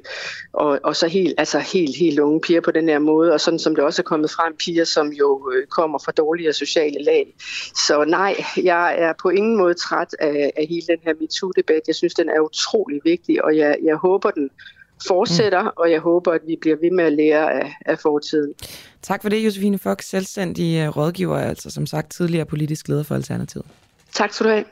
og, og så helt, altså helt, helt unge piger på den her måde, og sådan som det også er kommet frem, piger, som jo øh, kommer fra dårligere sociale lag. Så nej, jeg er på ingen måde træt af, af hele den her MeToo-debat. Jeg synes, den er utrolig vigtig, og jeg, jeg håber, den fortsætter, mm. og jeg håber, at vi bliver ved med at lære af, af fortiden. Tak for det, Josefine Fox, selvstændig øh, rådgiver, altså som sagt tidligere politisk leder for Alternativet. Tak skal du have.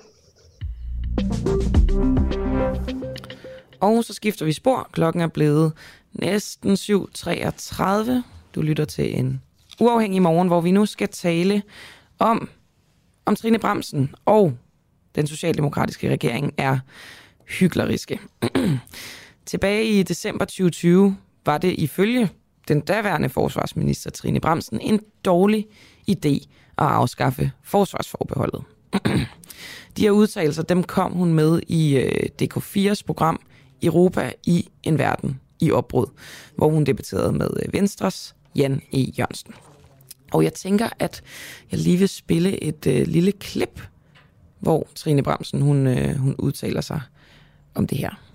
Og så skifter vi spor. Klokken er blevet næsten 7.33. Du lytter til en uafhængig morgen, hvor vi nu skal tale om, om Trine Bremsen og den socialdemokratiske regering er hykleriske. Tilbage i december 2020 var det ifølge den daværende forsvarsminister Trine Bremsen en dårlig idé at afskaffe forsvarsforbeholdet. De her udtalelser, dem kom hun med i øh, DK4's program Europa i en verden i opbrud, hvor hun debatterede med øh, Venstres Jan E. Jørgensen. Og jeg tænker, at jeg lige vil spille et øh, lille klip, hvor Trine Bremsen hun, øh, hun udtaler sig om det her.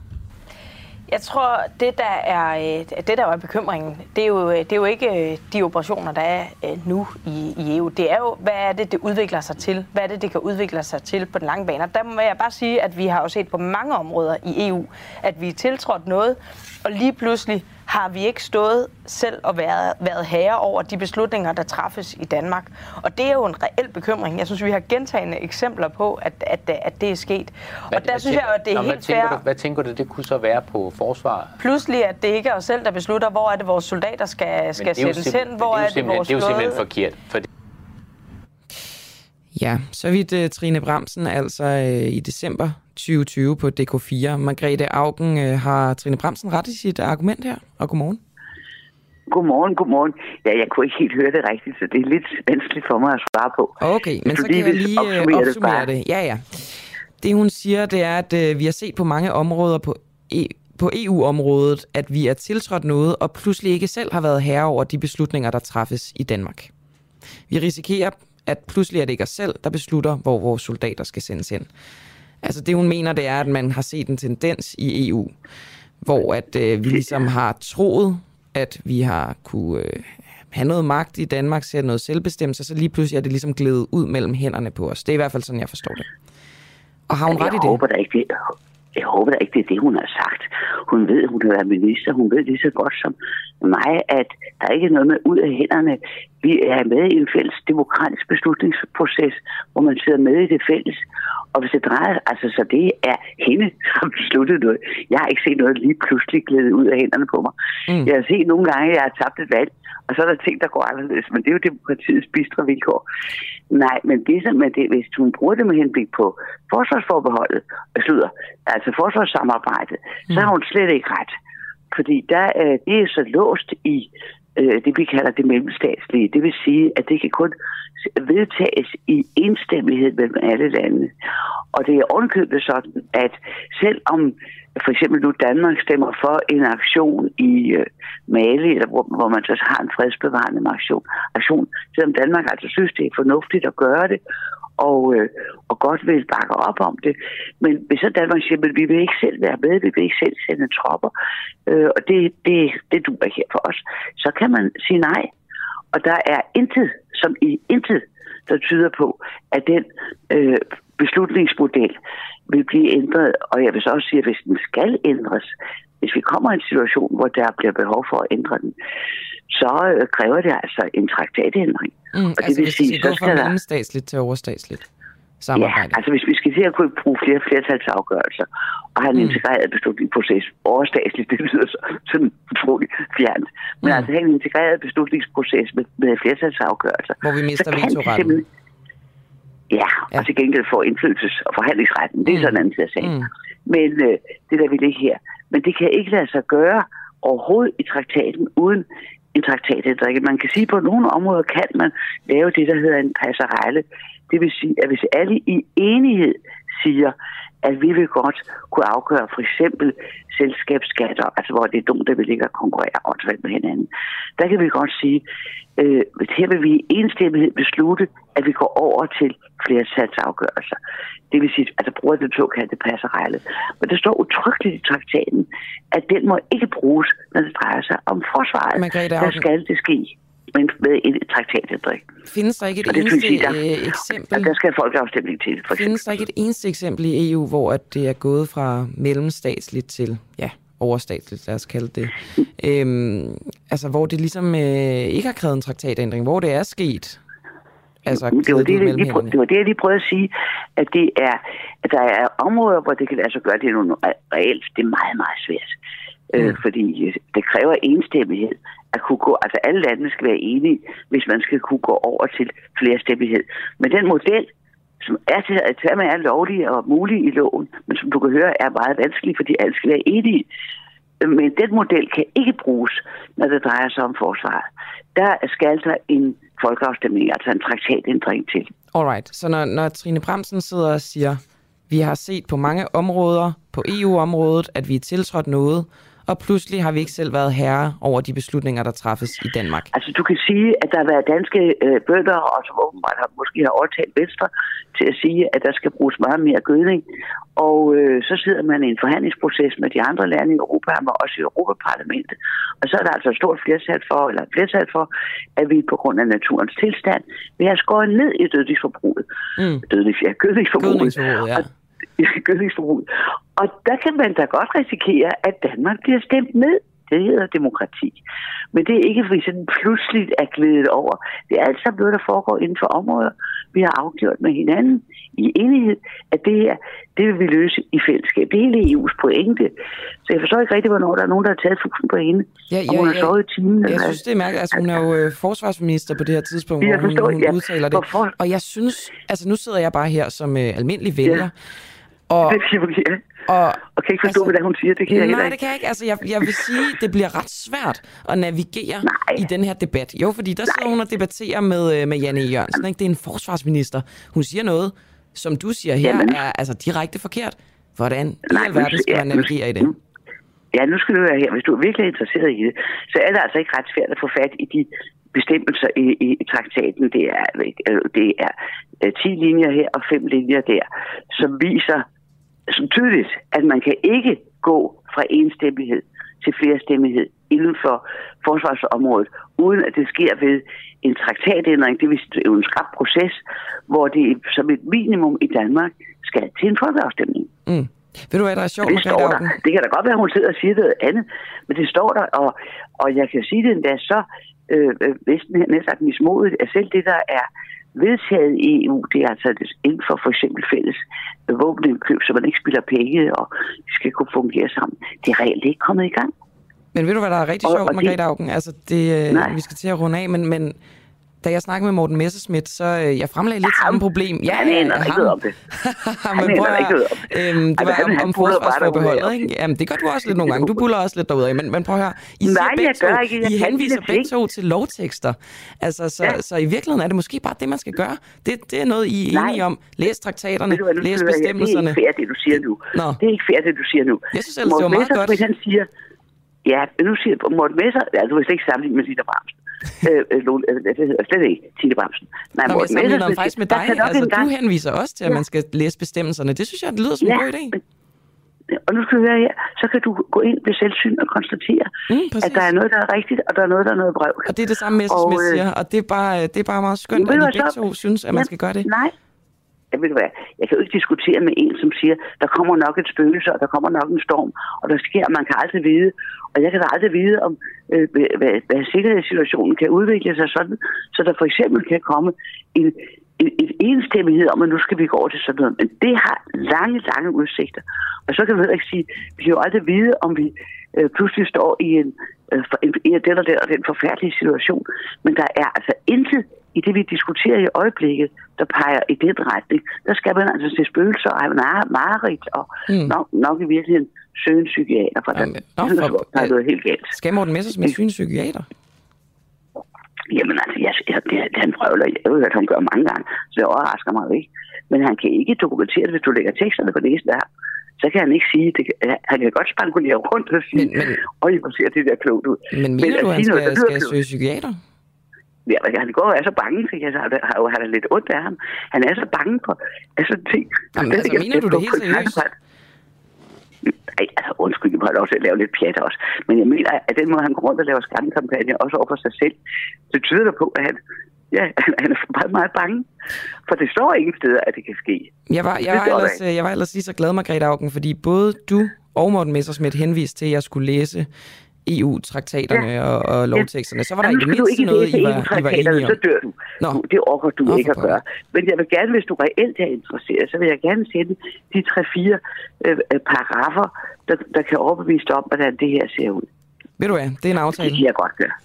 Jeg tror, det der er, øh, det der er bekymringen, det er, jo, øh, det er jo ikke øh, de operationer, der er nu i, i EU. Det er jo, hvad er det, det udvikler sig til? Hvad er det, det kan udvikle sig til på den lange bane? Og der må jeg bare sige, at vi har jo set på mange områder i EU, at vi er tiltrådt noget, og lige pludselig har vi ikke stået selv og været, været herre over de beslutninger, der træffes i Danmark. Og det er jo en reel bekymring. Jeg synes, vi har gentagende eksempler på, at, at, at det er sket. Hvad, og der synes jeg at det er Nå, helt hvad fair. Du, hvad tænker du, det kunne så være på forsvar? Pludselig, at det ikke er os selv, der beslutter, hvor er det, vores soldater skal, skal sættes hen, hvor det er, er det, vores det er jo simpelthen forkert. For Ja, så vidt uh, Trine Bremsen, altså uh, i december 2020 på DK4. Margrethe Augen, uh, har Trine Bremsen ret i sit argument her? Og godmorgen. Godmorgen, godmorgen. Ja, jeg kunne ikke helt høre det rigtigt, så det er lidt vanskeligt for mig at svare på. Okay, men så kan jeg lige opsummere opsummere, det opsummere bare. det. Ja, ja. Det hun siger, det er, at uh, vi har set på mange områder på, e- på EU-området, at vi er tiltrådt noget, og pludselig ikke selv har været herre over de beslutninger, der træffes i Danmark. Vi risikerer, at pludselig er det ikke os selv, der beslutter, hvor vores soldater skal sendes hen. Altså det, hun mener, det er, at man har set en tendens i EU, hvor at øh, vi ligesom har troet, at vi har kunne øh, have noget magt i Danmark, sætte noget selvbestemmelse, så lige pludselig er det ligesom glædet ud mellem hænderne på os. Det er i hvert fald sådan, jeg forstår det. Og har hun ret jeg i det? Håber da ikke, det? Jeg håber da ikke, det er det, hun har sagt. Hun ved, hun kan være minister. Hun ved lige så godt som mig, at der ikke er noget med ud af hænderne. Vi er med i en fælles demokratisk beslutningsproces, hvor man sidder med i det fælles. Og hvis det drejer altså så det er hende, som har besluttet noget. Jeg har ikke set noget lige pludselig glæde ud af hænderne på mig. Mm. Jeg har set nogle gange, at jeg har tabt et valg, og så er der ting, der går anderledes. Men det er jo demokratiets bistre vilkår. Nej, men det, som er det, hvis hun bruger det med henblik på forsvarsforbeholdet, slutter, altså forsvarssamarbejdet, mm. så har hun slet ikke ret. Fordi der, øh, det er så låst i øh, det, vi kalder det mellemstatslige. Det vil sige, at det kan kun vedtages i enstemmighed mellem alle lande. Og det er ovenkøbet sådan, at selvom for eksempel nu Danmark stemmer for en aktion i øh, Mali, eller hvor, hvor man så har en fredsbevarende aktion, aktion, selvom Danmark altså synes, det er fornuftigt at gøre det, og, øh, og godt vil bakke op om det. Men hvis så Danmark siger, at vi vil ikke selv være med, vi vil ikke selv sende tropper, øh, og det, det, det duer her for os, så kan man sige nej. Og der er intet, som i intet, der tyder på, at den øh, beslutningsmodel vil blive ændret. Og jeg vil så også sige, at hvis den skal ændres, hvis vi kommer i en situation, hvor der bliver behov for at ændre den, så øh, kræver det altså en traktatændring. Mm, og altså hvis det skal gå fra mellemstatsligt til overstatsligt samarbejde. Ja, altså hvis vi skal til at kunne bruge flere flertalsafgørelser og have en mm. integreret beslutningsproces overstatsligt, det lyder så, sådan utroligt fjernt. Men mm. altså have en integreret beslutningsproces med, med flertalsafgørelser. Hvor vi mister så kan vetoretten. simpelthen- Ja, og til gengæld får indflydelses- og forhandlingsretten. Det er sådan en anden sagen. Mm. Men øh, det der vil ikke her. Men det kan ikke lade sig gøre overhovedet i traktaten uden en traktatændring. Man kan sige, at på nogle områder kan man lave det, der hedder en passerelle. Det vil sige, at hvis alle i enighed siger, at vi vil godt kunne afgøre for eksempel selskabsskatter, altså hvor det er dumt, at vi ligger og konkurrerer åndssvagt med hinanden. Der kan vi godt sige, øh, her vil vi i enstemmighed beslutte, at vi går over til flertalsafgørelser. Det vil sige, at der bruger den såkaldte passerelle. Men det står utryggeligt i traktaten, at den må ikke bruges, når det drejer sig om forsvaret. Margrethe Der skal det ske med en traktatændring. Findes der ikke et det eneste sige, der, øh, eksempel? Der skal folkeafstemning til. For Findes der ikke et eneste eksempel i EU, hvor at det er gået fra mellemstatsligt til ja, overstatsligt, lad os kalde det. Øhm, altså, hvor det ligesom øh, ikke har krævet en traktatændring, hvor det er sket. Altså, det, var det, jeg mellem lige, prøv- hænderne. det var det, jeg lige prøvede at sige, at, det er, at der er områder, hvor det kan lade sig gøre, det er nogle reelt, det er meget, meget svært. Mm. Øh, fordi øh, det kræver enstemmighed at kunne gå, altså alle landene skal være enige, hvis man skal kunne gå over til flerstemmighed. Men den model, som er til at tage med er lovlig og mulig i loven, men som du kan høre er meget vanskelig, fordi alle skal være enige. Men den model kan ikke bruges, når det drejer sig om forsvaret. Der skal der en folkeafstemning, altså en traktatændring til. Alright, så når, når Trine Bremsen sidder og siger, vi har set på mange områder, på EU-området, at vi er tiltrådt noget, og pludselig har vi ikke selv været herre over de beslutninger, der træffes i Danmark. Altså, du kan sige, at der har været danske øh, bønder, og som åbenbart har, måske har overtalt Venstre til at sige, at der skal bruges meget mere gødning. Og øh, så sidder man i en forhandlingsproces med de andre lande i Europa, men også i Europaparlamentet. Og så er der altså et stort flertal for, eller et flertal for, at vi på grund af naturens tilstand vil have skåret ned i dødningsforbruget. Mm. Dødnings, ja, gødningsforbruget. Gødningsforbruget, ja. Og, ja, gødningsforbruget. Og der kan man da godt risikere, at Danmark bliver stemt ned. Det hedder demokrati. Men det er ikke, fordi sådan pludseligt er glædet over. Det er alt sammen noget, der foregår inden for områder, vi har afgjort med hinanden i enighed, at det her, det vil vi løse i fællesskab. Det er hele EU's pointe. Så jeg forstår ikke rigtig, hvornår der er nogen, der har taget fusen på hende. Ja, og hun har sovet i timen. Jeg synes, det er mærkeligt. Altså, hun er jo øh, forsvarsminister på det her tidspunkt, Jeg hvor hun, forstår, hun ja. udtaler det. Hvorfor? Og jeg synes, altså nu sidder jeg bare her som øh, almindelig vælger. Og, Det kan jeg ikke. og, Og kan ikke forstå, hvad det er, hun siger. Det kan jeg heller Nej, ikke. det kan jeg ikke. Altså, jeg, jeg vil sige, det bliver ret svært at navigere Nej. i den her debat. Jo, fordi der sidder hun og debatterer med, øh, med Janne. Jørgensen. Ikke? Det er en forsvarsminister. Hun siger noget, som du siger her, Jamen. er altså direkte forkert. Hvordan i Nej, alverden skal ja, man nu- navigere i det? Ja, nu skal du være her. Hvis du er virkelig interesseret i det, så er det altså ikke ret svært at få fat i de bestemmelser i, i, i traktaten. Det er, øh, det er øh, 10 linjer her og 5 linjer der, som viser som tydeligt, at man kan ikke gå fra enstemmighed til flerstemmighed inden for forsvarsområdet, uden at det sker ved en traktatændring. Det vil sige, er en skrab proces, hvor det som et minimum i Danmark skal til en folkeafstemning. Mm. Ved du hvad, der er sjovt, Det står der. Det kan da godt være, at hun sidder og siger noget andet, men det står der, og, og jeg kan sige det endda så øh, øh, næsten næsten mismodigt, at selv det, der er vedtaget i EU, det er altså inden for for eksempel fælles våbenindkøb, så man ikke spiller penge, og det skal kunne fungere sammen. Det er reelt ikke kommet i gang. Men ved du, hvad der er rigtig sjovt, Margrethe Augen? Altså, det, øh, Nej. vi skal til at runde af, men, men da jeg snakkede med Morten Messerschmidt, så øh, jeg fremlagde lidt samme problem. Ja, han aner ja, ikke noget om det. men prøv at ikke høre, øhm, det Altså, var han- om, om forsvarsforbeholdet, ikke? Jamen, det gør du også lidt nogle gange. Du buller også lidt derudad. Men, men prøv at høre, I, siger Nej, begge jeg gør to, ikke. Jeg I henviser begge to til lovtekster. Altså, så, Ja. så i virkeligheden er det måske bare det, man skal gøre. Det, det er noget, I er enige om. Læs traktaterne, du nu læs bestemmelserne. Det er ikke fair, det du siger nu. Nå. Det er ikke fair, det du siger nu. Jeg synes ellers, det var meget godt. Han siger, ja, nu siger Morten Messer, ja, du vil slet ikke sammenligne med Tina Bramsen. Øh, øh, øh, det hedder slet ikke Tine Bramsen. Nej, Nå, men jeg Morten sammenligner faktisk med dig. Altså, du engang- henviser også til, at man skal læse bestemmelserne. Det synes jeg, det lyder som en Ja, god idé. Og nu skal du høre her, så kan du gå ind ved selvsyn og konstatere, Mm, at der er noget, der er rigtigt, og der er noget, der er noget brøv. Og det er det samme, Messerschmidt Og, øh, siger, og det er bare, det er bare meget skønt, at I hvad, begge så- to synes, at man skal gøre det. Nej. Jeg ved hvad, jeg kan jo ikke diskutere med en, som siger, der kommer nok et spøgelse, og der kommer nok en storm, og der sker, man kan aldrig vide. Og jeg kan da aldrig vide, om øh, hvad, hvad, sikkerhedssituationen kan udvikle sig sådan, så der for eksempel kan komme en, en, en enstemmighed om, at nu skal vi gå over til sådan noget. Men det har lange, lange udsigter. Og så kan vi heller ikke sige, vi kan jo aldrig vide, om vi øh, pludselig står i en, øh, en, en, i den og den og den forfærdelige situation. Men der er altså intet i det, vi diskuterer i øjeblikket, der peger i den retning. Der skal man altså se spøgelser og have mar- mareridt og Mm. nok, nok i virkeligheden søge en psykiater, for der, Nå, der, for- der er noget helt galt. Skal Morten Messerschmidt syge en psykiater? Jamen altså, jeg, jeg, det, han prøver, jeg ved, at han gør mange gange, så det overrasker mig ikke. Men han kan ikke dokumentere det, hvis du lægger teksterne på næsen af ham. Så kan han ikke sige, det, han kan godt spankulere rundt og sige, Men- men- og I må se, at det der klogt ud. Men mener at du, at han sige noget, skal, der skal søge psykiater? Ja, han går og er så bange, for jeg har, har jo han er lidt ondt af ham. Han er så bange for altså, ting. Jamen, Det- altså, jeg- mener jeg du det helt seriøst? Nej, altså undskyld, jeg må have lov til at lave lidt pjat også. Men jeg mener, at den måde, han går rundt og laver skræmmekampagner, også over for sig selv, det tyder på, at han, ja, han, han er meget, meget bange. For det står ingen steder, at det kan ske. Jeg var, jeg, var ellers, jeg var ellers lige så glad, Margrethe Augen, fordi både du og Morten Messerschmidt henviste til, at jeg skulle læse EU-traktaterne ja. og, og lovteksterne. Så var der i Jamen, det mindste ikke noget, læse I var, I var EU-traktaterne, enige om. så dør du. Nå. Du- Det orker du Nå, ikke at gøre. Men jeg vil gerne, hvis du reelt er interesseret, så vil jeg gerne sende de tre-fire øh, øh, paragrafer, der, der kan overbevise dig om, hvordan det her ser ud. Ved du hvad, det er en Det aftale. kan jeg godt gøre.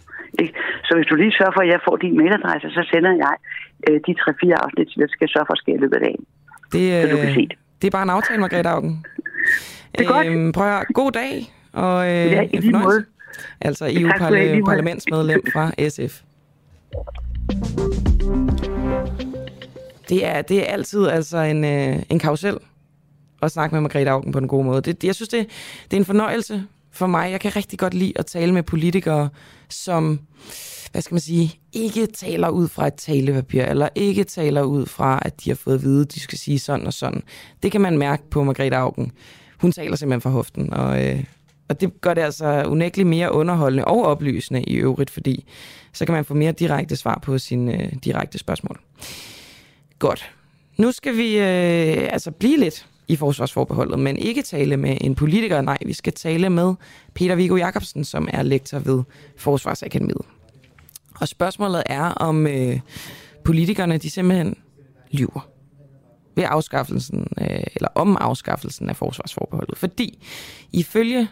Ikke? Så hvis du lige sørger for, at jeg får din mailadresse, så sender jeg øh, de tre-fire afsnit, så jeg skal sørge for at skære i løbet af dagen. Det, Så du kan øh, se det. det er bare en aftale, Margrethe Augen. Det er godt. Øhm, prøv at høre, god dag, og øh, Ja, i lige måde. Altså. EU-parlamentsmedlem fra SF. Det er, det er altid altså en, øh, en karusel at snakke med Margrethe Augen på den gode måde. Det, jeg synes, det, det er en fornøjelse for mig. Jeg kan rigtig godt lide at tale med politikere, som, hvad skal man sige, ikke taler ud fra et talepapir, eller ikke taler ud fra, at de har fået at vide, at de skal sige sådan og sådan. Det kan man mærke på Margrethe Augen. Hun taler simpelthen fra hoften, og, øh, og det gør det altså unægteligt mere underholdende og oplysende i øvrigt, fordi så kan man få mere direkte svar på sine øh, direkte spørgsmål. Godt. Nu skal vi øh, altså blive lidt i forsvarsforbeholdet, men ikke tale med en politiker. Nej, vi skal tale med Peter Viggo Jacobsen, som er lektor ved Forsvarsakademiet. Og spørgsmålet er, om øh, politikerne de simpelthen lyver ved afskaffelsen, øh, eller om afskaffelsen af forsvarsforbeholdet. Fordi ifølge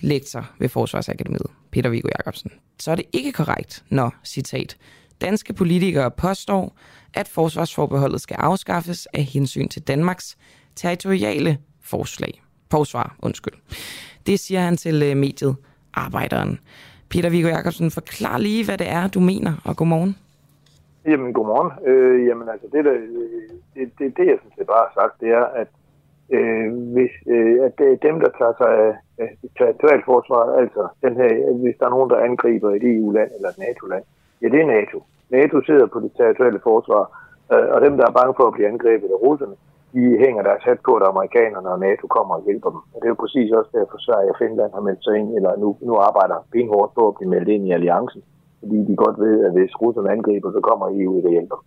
lektor ved Forsvarsakademiet, Peter Viggo Jacobsen, så er det ikke korrekt, når, citat, danske politikere påstår, at forsvarsforbeholdet skal afskaffes af hensyn til Danmarks territoriale forslag. Forsvar, undskyld. Det siger han til øh, mediet Arbejderen. Peter Viggo Jacobsen, forklar lige, hvad det er, du mener, og godmorgen. Jamen, godmorgen. Øh, jamen, altså, det, der, øh, det, det, det, jeg synes, det bare har sagt, det er, at, øh, hvis, øh, at det er dem, der tager sig af, af altså den her, hvis der er nogen, der angriber et EU-land eller et NATO-land, ja, det er NATO. NATO sidder på det territoriale forsvar, øh, og dem, der er bange for at blive angrebet af russerne, de hænger deres hat på, at amerikanerne og NATO kommer og hjælper dem. Og det er jo præcis også derfor, Sverige og Finland har meldt sig ind, eller nu, nu arbejder benhårdt på at blive meldt ind i alliancen fordi de godt ved, at hvis russerne angriber, så kommer EU ikke og hjælper.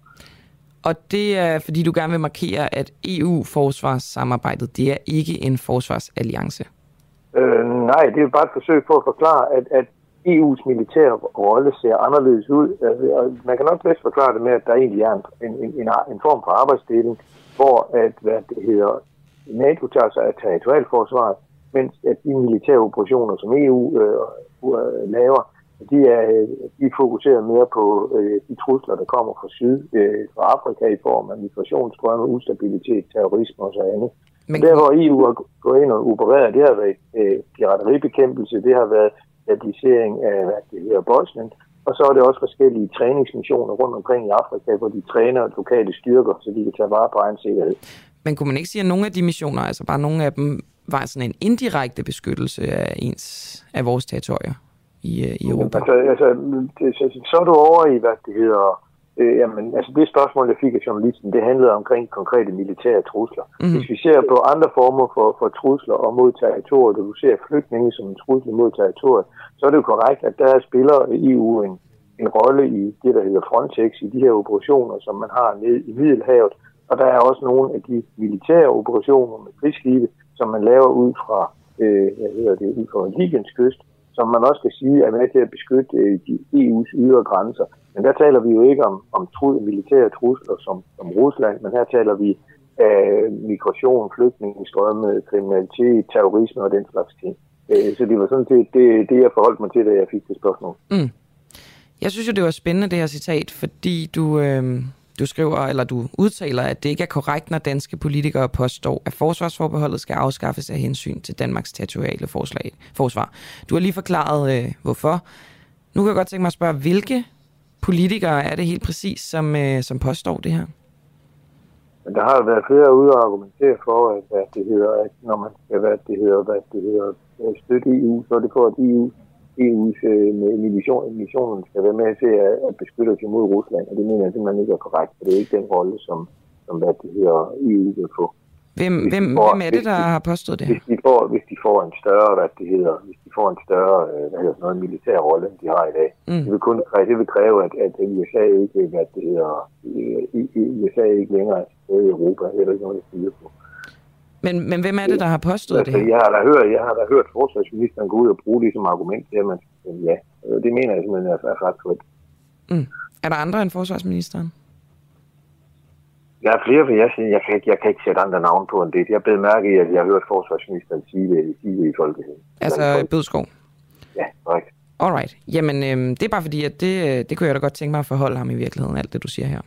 Og det er, fordi du gerne vil markere, at EU-forsvarssamarbejdet, det er ikke en forsvarsalliance? Øh, nej, det er bare et forsøg på at forklare, at, at EU's militære rolle ser anderledes ud. Altså, man kan nok bedst forklare det med, at der egentlig er en, en, en, en form for arbejdsdeling, hvor at, hvad det hedder, NATO tager sig af territorialforsvaret, mens at de militære operationer, som EU øh, øh, laver, de er, de er fokuseret mere på øh, de trusler, der kommer fra syd, øh, fra Afrika i form af migrationsstrømme, ustabilitet, terrorisme og så andet. Men... Der, hvor EU har gået ind og opereret, det har været øh, pirateribekæmpelse, det har været stabilisering af hvad det hedder, Bosnien, og så er det også forskellige træningsmissioner rundt omkring i Afrika, hvor de træner lokale styrker, så de kan tage vare på egen sikkerhed. Men kunne man ikke sige, at nogle af de missioner, altså bare nogle af dem, var sådan en indirekte beskyttelse af ens af vores territorier? I, øh, i Europa? Altså, altså det, så, så er du over i, hvad det hedder, øh, jamen, altså det spørgsmål, jeg fik af journalisten, det handlede omkring konkrete militære trusler. Mm-hmm. Hvis vi ser på andre former for, for trusler og mod territoriet, og du ser flygtninge som en trussel mod territoriet, så er det jo korrekt, at der spiller EU en, en rolle i det, der hedder Frontex, i de her operationer, som man har ned i Middelhavet, og der er også nogle af de militære operationer med krigsskibe, som man laver ud fra, øh, hvad hedder det, ud fra Libyens kyst, som man også kan sige er med til at beskytte øh, de EU's ydre grænser. Men der taler vi jo ikke om, om tru- militære trusler som, som Rusland, men her taler vi af migration, flygtningestrømme, kriminalitet, terrorisme og den slags ting. Øh, så det var sådan set det, det, jeg forholdt mig til, da jeg fik det spørgsmål. Mm. Jeg synes jo, det var spændende, det her citat, fordi du, øh, du skriver, eller du udtaler, at det ikke er korrekt, når danske politikere påstår, at forsvarsforbeholdet skal afskaffes af hensyn til Danmarks territoriale forslag, forsvar. Du har lige forklaret, øh, hvorfor. Nu kan jeg godt tænke mig at spørge, hvilke politikere er det helt præcis, som, øh, som påstår det her? Men der har været flere ude at argumentere for, at, hvad det hedder, at når man skal hvad det hedder, hvad det hedder, øh, støtte EU, så er det for, at EU EU's øh, mission, missionen skal være med til at, at beskytte os imod Rusland, og det mener jeg simpelthen ikke er korrekt, for det er ikke den rolle, som, som hvad det hedder, EU vil få. Hvem, hvem, får, hvem er det, der de, har påstået det Hvis de, får, hvis de får en større, hvad det hedder, hvis de får en større, øh, hvad hedder, noget militær rolle, end de har i dag, mm. det, vil kun, det vil kræve, at, at USA ikke, hvad det hedder, USA ikke længere er i Europa, er der ikke noget, der siger på. Men, men hvem er det, der har påstået altså, det her? Jeg har da hørt, jeg har da hørt forsvarsministeren gå ud og bruge det som argument til, at man ja, det mener jeg simpelthen er, er faktuelt. Mm. Er der andre end forsvarsministeren? Der er flere, for jeg, jeg, kan, jeg kan ikke sætte andre navn på end det. Jeg blev mærke i, at jeg har hørt forsvarsministeren sige det, sige det i Folketinget. Altså Bødskov? Ja, korrekt. Alright. Jamen, øhm, det er bare fordi, at det, det kunne jeg da godt tænke mig at forholde ham i virkeligheden, alt det du siger her.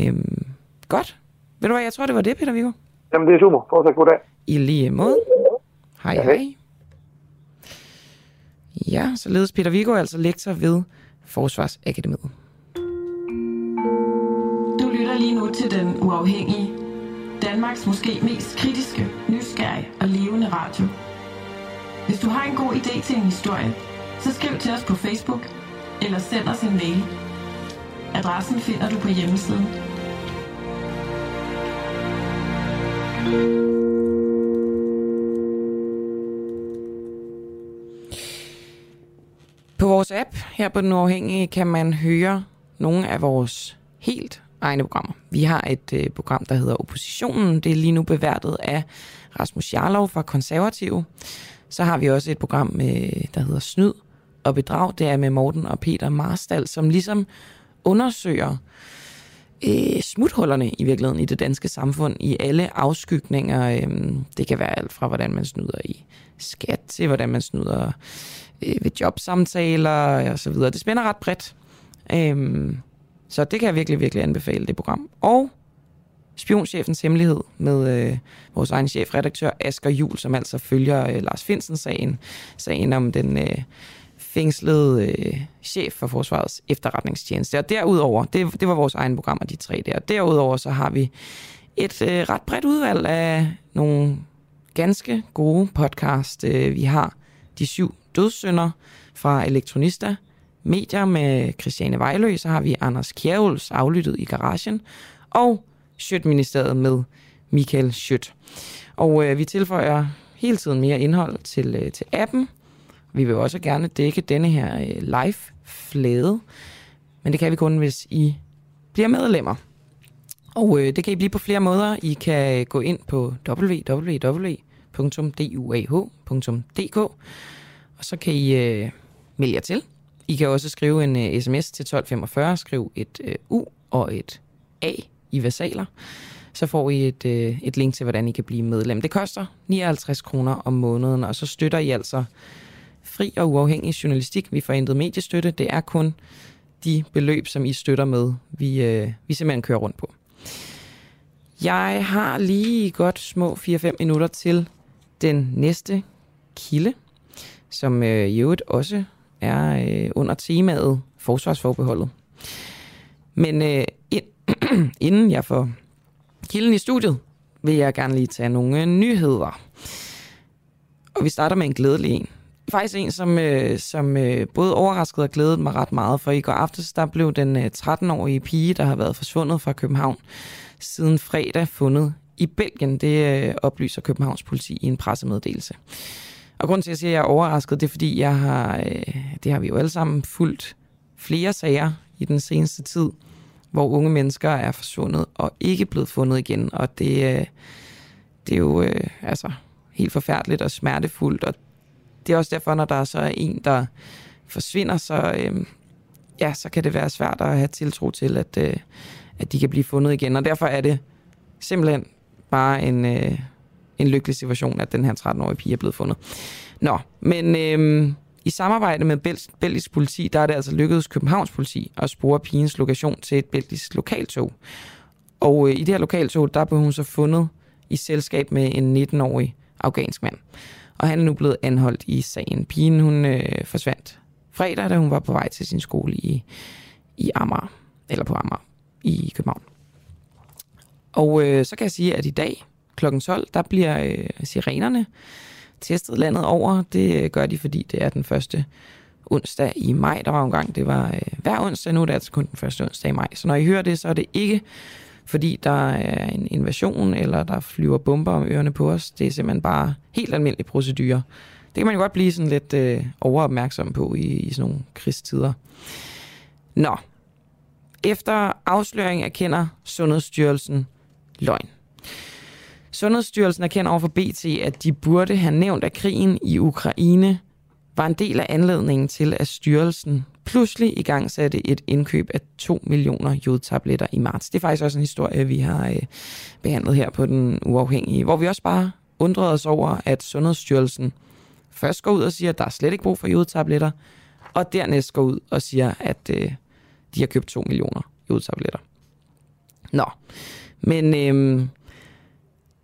Øhm, godt. Ved du hvad, jeg tror, det var det, Peter Viggo. Jamen, det er super. Fortsat god dag. I lige måde. Hej, ja, hej. hej. Ja, således Peter Viggo er altså lektor ved Forsvarsakademiet. Du lytter lige nu til Den Uafhængige. Danmarks måske mest kritiske, nysgerrige og levende radio. Hvis du har en god idé til en historie, så skriv til os på Facebook eller send os en mail. Adressen finder du på hjemmesiden. På vores app her på Den Uafhængige kan man høre nogle af vores helt egne programmer. Vi har et øh, program, der hedder Oppositionen. Det er lige nu beværtet af Rasmus Jarlov fra Konservative. Så har vi også et program, øh, der hedder Snyd og Bedrag. Det er med Morten og Peter Marstal, som ligesom undersøger øh, Øh, smuthullerne i virkeligheden i det danske samfund i alle afskygninger. Øh, det kan være alt fra, hvordan man snyder i skat, til hvordan man snyder øh, ved jobsamtaler og så videre. Det spænder ret bredt. Øh, så det kan jeg virkelig, virkelig anbefale, det program. Og Spionchefens Hemmelighed med øh, vores egen chefredaktør Asger Jul, som altså følger øh, Lars Finsen-sagen. Sagen om den øh, fængslet øh, chef for Forsvarets efterretningstjeneste. Og derudover, det, det var vores egen programmer, de tre der. Derudover så har vi et øh, ret bredt udvalg af nogle ganske gode podcast. Øh, vi har De Syv Dødssynder fra Elektronista, Medier med Christiane Vejlø, så har vi Anders Kjærhuls Aflyttet i garagen, og Sjøtministeriet med Michael Sjøt. Og øh, vi tilføjer hele tiden mere indhold til, øh, til appen. Vi vil også gerne dække denne her øh, live-flæde, men det kan vi kun, hvis I bliver medlemmer. Og øh, det kan I blive på flere måder. I kan øh, gå ind på www.duah.dk, og så kan I øh, melde jer til. I kan også skrive en øh, uh, sms til 1245, skriv et uh, U og et A i versaler. Så får I et, uh, et link til, hvordan I kan blive medlem. Det koster 59 kroner om måneden, og så støtter I altså fri og uafhængig journalistik. Vi får intet mediestøtte. Det er kun de beløb, som I støtter med, vi, øh, vi simpelthen kører rundt på. Jeg har lige godt små 4-5 minutter til den næste kilde, som øh, i øvrigt også er øh, under temaet forsvarsforbeholdet. Men øh, ind, inden jeg får kilden i studiet, vil jeg gerne lige tage nogle nyheder. Og vi starter med en glædelig en. Faktisk en, som, øh, som øh, både overraskede og glædede mig ret meget, for i går aftes, der blev den øh, 13-årige pige, der har været forsvundet fra København siden fredag, fundet i Belgien. Det øh, oplyser Københavns politi i en pressemeddelelse. Og grunden til, at jeg siger, at jeg er overrasket, det er, fordi jeg har, øh, det har vi jo alle sammen fulgt flere sager i den seneste tid, hvor unge mennesker er forsvundet og ikke blevet fundet igen. Og det, øh, det er jo øh, altså helt forfærdeligt og smertefuldt. Og det er også derfor, når der så er en, der forsvinder, så, øh, ja, så kan det være svært at have tiltro til, at, øh, at de kan blive fundet igen. Og derfor er det simpelthen bare en... Øh, en lykkelig situation, at den her 13-årige pige er blevet fundet. Nå, men øh, i samarbejde med Bel- belgisk politi, der er det altså lykkedes Københavns politi at spore pigens lokation til et belgisk lokaltog. Og øh, i det her lokaltog, der blev hun så fundet i selskab med en 19-årig afghansk mand. Og han er nu blevet anholdt i sagen. Pigen, hun øh, forsvandt fredag, da hun var på vej til sin skole i, i Amager, eller på Amager i København. Og øh, så kan jeg sige, at i dag, kl. 12, der bliver øh, sirenerne testet landet over. Det øh, gør de, fordi det er den første onsdag i maj. Der var en gang, det var øh, hver onsdag, nu er det altså kun den første onsdag i maj. Så når I hører det, så er det ikke fordi der er en invasion, eller der flyver bomber om ørerne på os. Det er simpelthen bare helt almindelig procedure. Det kan man jo godt blive sådan lidt øh, overopmærksom på i, i sådan nogle krigstider. Nå. Efter afsløring erkender Sundhedsstyrelsen løgn. Sundhedsstyrelsen erkender over for BT, at de burde have nævnt, at krigen i Ukraine var en del af anledningen til, at styrelsen pludselig i gang satte et indkøb af 2 millioner jodtabletter i marts. Det er faktisk også en historie, vi har øh, behandlet her på Den Uafhængige, hvor vi også bare undrede os over, at Sundhedsstyrelsen først går ud og siger, at der er slet ikke brug for jodtabletter, og dernæst går ud og siger, at øh, de har købt 2 millioner jodtabletter. Nå, men øh,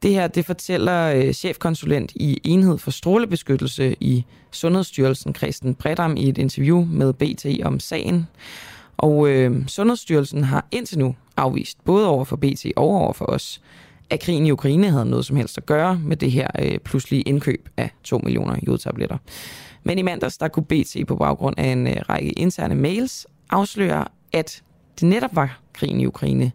det her, det fortæller øh, chefkonsulent i Enhed for Strålebeskyttelse i Sundhedsstyrelsen, Kristen Bredam, i et interview med BT om sagen. Og øh, Sundhedsstyrelsen har indtil nu afvist, både over for BT og over for os, at krigen i Ukraine havde noget som helst at gøre med det her øh, pludselige indkøb af 2 millioner jodtabletter. Men i mandags, der kunne BT på baggrund af en øh, række interne mails afsløre, at det netop var krigen i Ukraine,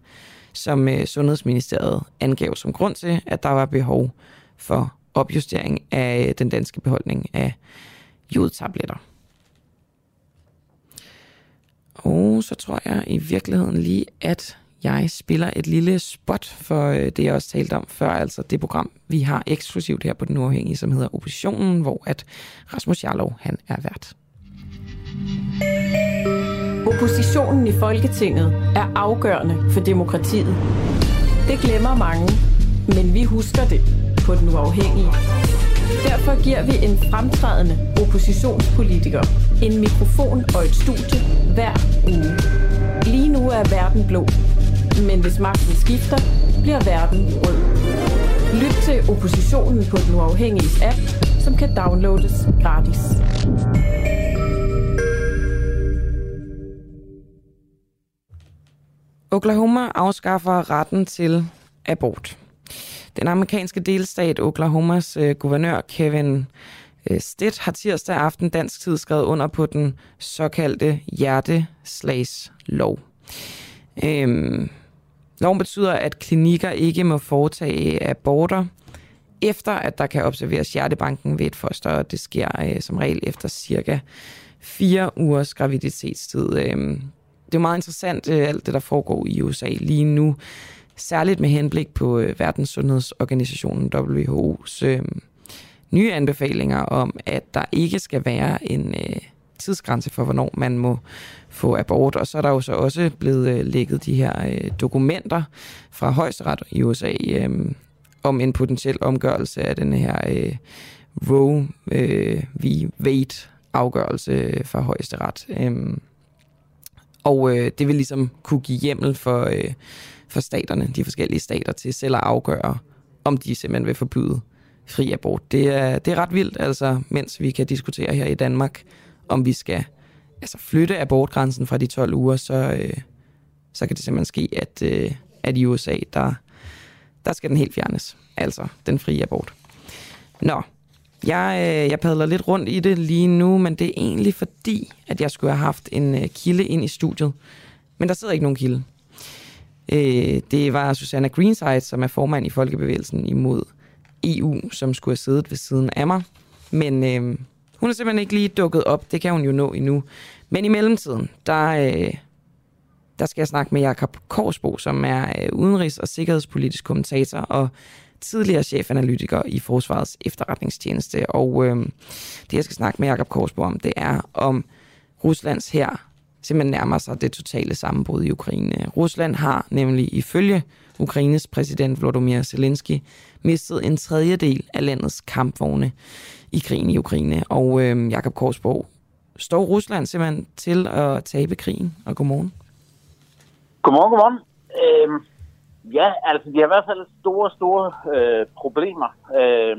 som øh, Sundhedsministeriet angav som grund til, at der var behov for opjustering af øh, den danske beholdning af jodtabletter. Og så tror jeg i virkeligheden lige, at jeg spiller et lille spot for øh, det, jeg også talte om før, altså det program, vi har eksklusivt her på Den Uafhængige, som hedder Oppositionen, hvor at Rasmus Jarlov, han er vært. Oppositionen i Folketinget er afgørende for demokratiet. Det glemmer mange, men vi husker det på Den Uafhængige. Derfor giver vi en fremtrædende oppositionspolitiker en mikrofon og et studie hver uge. Lige nu er verden blå, men hvis magten skifter, bliver verden rød. Lyt til oppositionen på Den Uafhængige app, som kan downloades gratis. Oklahoma afskaffer retten til abort. Den amerikanske delstat Oklahomas øh, guvernør Kevin øh, Stitt har tirsdag aften dansk tid skrevet under på den såkaldte hjerteslagslov. Øhm, loven betyder, at klinikker ikke må foretage aborter, efter at der kan observeres hjertebanken ved et foster, og det sker øh, som regel efter cirka fire ugers graviditetstid. Øhm, det er meget interessant, øh, alt det, der foregår i USA lige nu særligt med henblik på øh, Verdenssundhedsorganisationen WHO's øh, nye anbefalinger om, at der ikke skal være en øh, tidsgrænse for, hvornår man må få abort. Og så er der jo så også blevet øh, lægget de her øh, dokumenter fra højesteret i USA øh, om en potentiel omgørelse af den her øh, Roe øh, v. Wade afgørelse øh, fra højesteret. Øh, og øh, det vil ligesom kunne give hjemmel for... Øh, for staterne, de forskellige stater, til selv at afgøre, om de simpelthen vil forbyde fri abort. Det er, det er ret vildt, altså, mens vi kan diskutere her i Danmark, om vi skal altså, flytte abortgrænsen fra de 12 uger, så, øh, så kan det simpelthen ske, at, øh, at i USA, der, der skal den helt fjernes. Altså den frie abort. Nå, jeg, øh, jeg padler lidt rundt i det lige nu, men det er egentlig fordi, at jeg skulle have haft en øh, kilde ind i studiet. Men der sidder ikke nogen kilde. Øh, det var Susanna Greenside, som er formand i Folkebevægelsen imod EU, som skulle have siddet ved siden af mig. Men øh, hun er simpelthen ikke lige dukket op. Det kan hun jo nå endnu. Men i mellemtiden, der, øh, der skal jeg snakke med Jakob Korsbo, som er øh, udenrigs- og sikkerhedspolitisk kommentator og tidligere chefanalytiker i Forsvarets efterretningstjeneste. Og øh, det, jeg skal snakke med Jakob Korsbo om, det er om Ruslands her simpelthen nærmer sig det totale sammenbrud i Ukraine. Rusland har nemlig ifølge Ukraines præsident Volodymyr Zelensky mistet en tredjedel af landets kampvogne i krigen i Ukraine. Og øh, Jakob Korsborg, står Rusland simpelthen til at tabe krigen? Og godmorgen. Godmorgen, godmorgen. Øh, ja, altså de har i hvert fald store, store øh, problemer. Øh,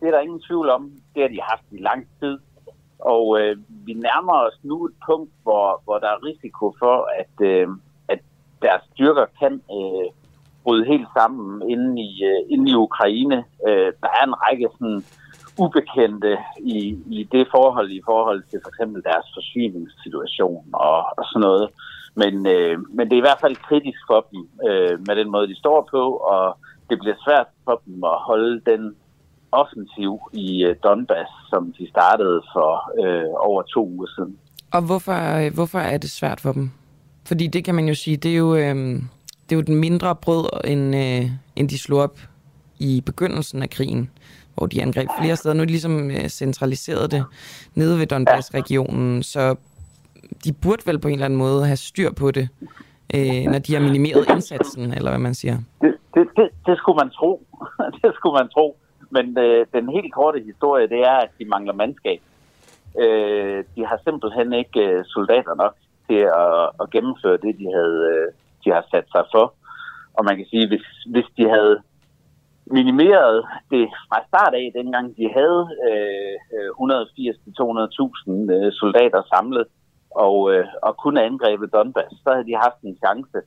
det er der ingen tvivl om. Det har de haft i lang tid. Og øh, vi nærmer os nu et punkt, hvor, hvor der er risiko for, at, øh, at deres styrker kan øh, bryde helt sammen inde i, øh, inde i Ukraine. Øh, der er en række sådan, ubekendte i, i det forhold, i forhold til for eksempel deres forsyningssituation og, og sådan noget. Men, øh, men det er i hvert fald kritisk for dem øh, med den måde, de står på, og det bliver svært for dem at holde den offensiv i øh, Donbass, som de startede for øh, over to uger siden. Og hvorfor, øh, hvorfor er det svært for dem? Fordi det kan man jo sige, det er jo, øh, det er jo den mindre brød, end, øh, end de slog op i begyndelsen af krigen, hvor de angreb flere steder. Nu er de ligesom øh, centraliseret det nede ved Donbass-regionen, så de burde vel på en eller anden måde have styr på det, øh, når de har minimeret indsatsen, eller hvad man siger. Det, det, det, det skulle man tro. det skulle man tro. Men øh, den helt korte historie, det er, at de mangler mandskab. Øh, de har simpelthen ikke øh, soldater nok til at, at gennemføre det, de, havde, øh, de har sat sig for. Og man kan sige, hvis, hvis de havde minimeret det fra start af, dengang de havde øh, øh 180-200.000 øh, soldater samlet, og, øh, og kunne angrebet Donbass, så havde de haft en chance.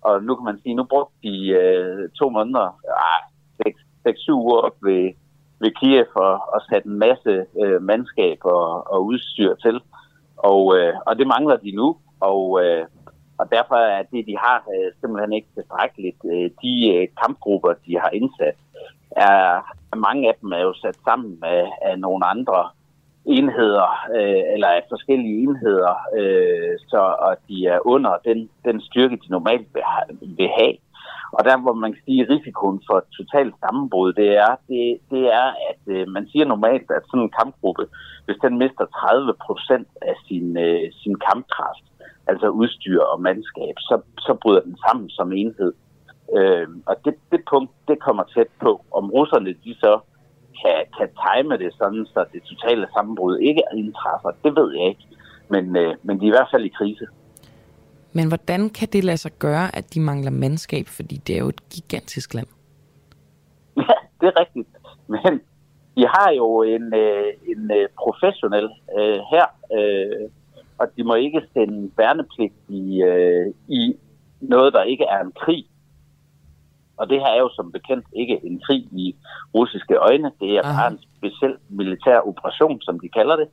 Og nu kan man sige, nu brugte de øh, to måneder, ah, øh, 6-7 uger op ved, ved Kiev og, og sat en masse øh, mandskab og, og udstyr til. Og, øh, og det mangler de nu, og, øh, og derfor er det, de har, øh, simpelthen ikke tilstrækkeligt. Øh, de øh, kampgrupper, de har indsat, er, mange af dem er jo sat sammen med af nogle andre enheder, øh, eller af forskellige enheder, øh, så at de er under den, den styrke, de normalt vil, ha- have. Og der, hvor man kan sige, at risikoen for et totalt sammenbrud, det er, det, det er at øh, man siger normalt, at sådan en kampgruppe, hvis den mister 30 procent af sin, øh, sin kampkraft, altså udstyr og mandskab, så, så bryder den sammen som enhed. Øh, og det, det punkt, det kommer tæt på. Om russerne de så kan, kan time det sådan, så det totale sammenbrud ikke indtræffer, det ved jeg ikke. Men, øh, men de er i hvert fald i krise. Men hvordan kan det lade sig gøre, at de mangler mandskab? Fordi det er jo et gigantisk land. Ja, det er rigtigt. Men de har jo en, øh, en øh, professionel øh, her, øh, og de må ikke sende værnepligt i, øh, i noget, der ikke er en krig. Og det her er jo som bekendt ikke en krig i russiske øjne. Det er bare en speciel militær operation, som de kalder det.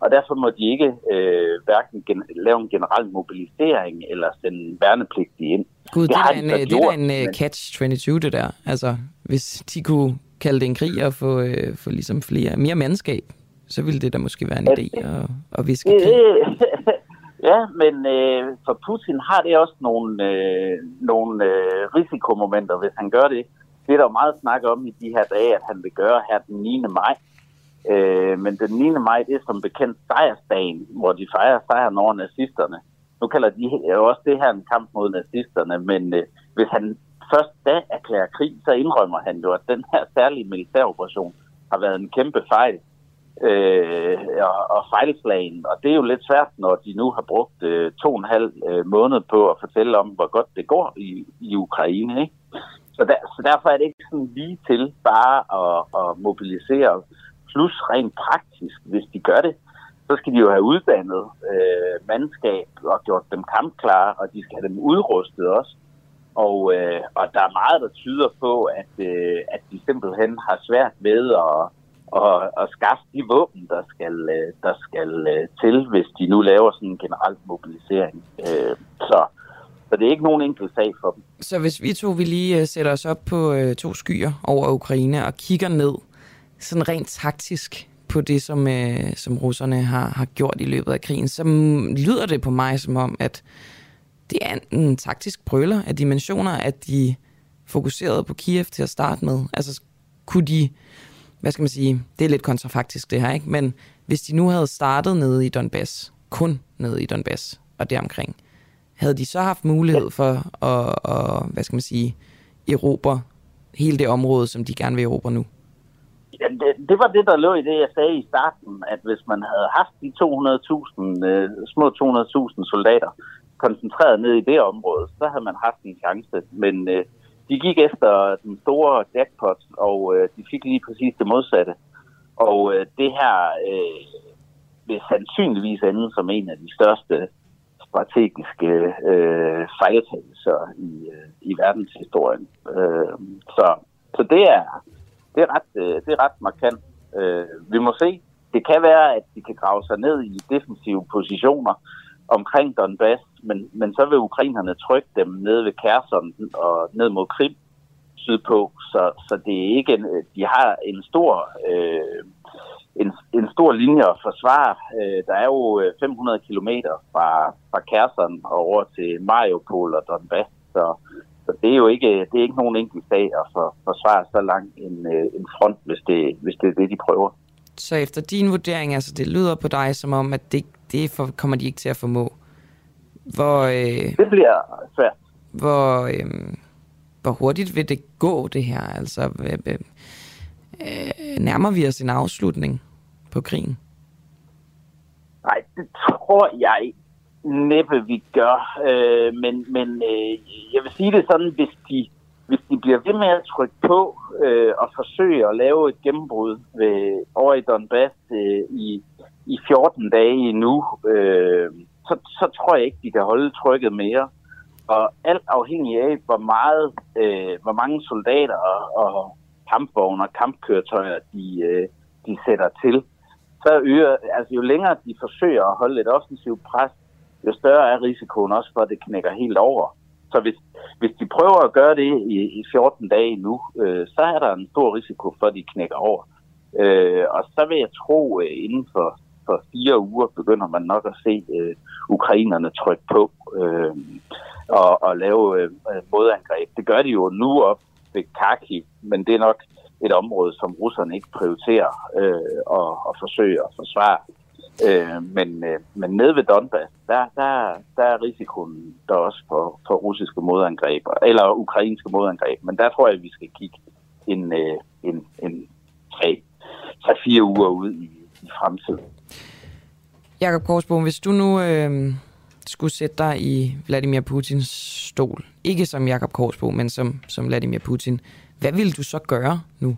Og derfor må de ikke øh, hverken gen- lave en generel mobilisering eller sende værnepligtige ind. Gud, det, det, er en, øh, det er gjort, da en men- uh, catch-22, det der. Altså, hvis de kunne kalde det en krig og få, uh, få ligesom flere, mere mandskab, så ville det da måske være en idé at, at viske krig. Ja, men øh, for Putin har det også nogle, øh, nogle øh, risikomomenter, hvis han gør det. Det er der jo meget snak om i de her dage, at han vil gøre her den 9. maj. Øh, men den 9. maj, det er som bekendt sejrsdagen, hvor de fejrer sejren over nazisterne. Nu kalder de jo også det her en kamp mod nazisterne, men øh, hvis han først da erklærer krig, så indrømmer han jo, at den her særlige militæroperation har været en kæmpe fejl øh, og, og fejlslagen. Og det er jo lidt svært, når de nu har brugt øh, to og en halv øh, måned på at fortælle om, hvor godt det går i, i Ukraine. Ikke? Så, der, så derfor er det ikke sådan lige til bare at, at mobilisere. Plus rent praktisk, hvis de gør det, så skal de jo have uddannet øh, mandskab og gjort dem kampklare, og de skal have dem udrustet også. Og, øh, og der er meget, der tyder på, at, øh, at de simpelthen har svært ved at, og, og skaffe de våben, der skal, øh, der skal øh, til, hvis de nu laver sådan en generel mobilisering. Øh, så, så det er ikke nogen enkel sag for dem. Så hvis vi to vi lige sætter os op på to skyer over Ukraine og kigger ned, sådan rent taktisk på det, som, øh, som russerne har, har gjort i løbet af krigen, så lyder det på mig som om, at det er en, en taktisk brøler af dimensioner, at de fokuserede på Kiev til at starte med. Altså kunne de, hvad skal man sige, det er lidt kontrafaktisk det her, ikke? Men hvis de nu havde startet nede i Donbass, kun nede i Donbass og deromkring, havde de så haft mulighed for at, at hvad skal man sige, erobre hele det område, som de gerne vil erobre nu? Ja, det, det var det, der lå i det, jeg sagde i starten, at hvis man havde haft de 200.000, øh, små 200.000 soldater koncentreret ned i det område, så havde man haft en chance. Men øh, de gik efter den store jackpot, og øh, de fik lige præcis det modsatte. Og øh, det her øh, vil sandsynligvis ende som en af de største strategiske øh, fejltagelser i, øh, i verdenshistorien. Øh, så, så det er det er ret, øh, det er ret markant. Øh, vi må se. Det kan være, at de kan grave sig ned i defensive positioner omkring Donbass, men, men så vil ukrainerne trykke dem ned ved Kherson og ned mod Krim sydpå, så, så det er ikke en, de har en stor øh, en, en stor linje at forsvare. Øh, der er jo øh, 500 kilometer fra, fra Kherson og over til Mariupol og Donbass, så, så det er jo ikke, det er ikke nogen enkelt sag at for, forsvare så lang en, øh, en front, hvis det, hvis det er det, de prøver. Så efter din vurdering, altså det lyder på dig som om, at det, det for, kommer de ikke til at formå. Hvor, øh, det bliver svært. Hvor, øh, hvor hurtigt vil det gå, det her? Altså, øh, øh, nærmer vi os en afslutning på krigen? Nej, det tror jeg næppe, vi gør. Øh, men men øh, jeg vil sige det sådan, hvis de, hvis de bliver ved med at trykke på øh, og forsøge at lave et gennembrud ved, over i Donbass øh, i, i 14 dage endnu, øh, så, så tror jeg ikke, de kan holde trykket mere. Og alt afhængig af, hvor, meget, øh, hvor mange soldater og, og kampvogne og kampkøretøjer, de, øh, de sætter til, så øger, altså jo længere de forsøger at holde et offensivt pres, jo større er risikoen også for, at det knækker helt over. Så hvis, hvis de prøver at gøre det i, i 14 dage nu, øh, så er der en stor risiko for, at de knækker over. Øh, og så vil jeg tro, øh, inden for, for fire uger begynder man nok at se øh, ukrainerne trykke på øh, og, og lave øh, modangreb. Det gør de jo nu op ved Kharkiv, men det er nok et område, som russerne ikke prioriterer øh, og, og forsøger at forsvare. Øh, men, øh, men nede ved Donbass, der, der, der er risikoen der også for, for russiske modangreb, eller ukrainske modangreb. Men der tror jeg, at vi skal kigge en, øh, en, en tre, tre, fire uger ud i, i fremtiden. Jakob Korsbo, hvis du nu øh, skulle sætte dig i Vladimir Putins stol, ikke som Jakob Korsbo, men som, som Vladimir Putin, hvad ville du så gøre nu?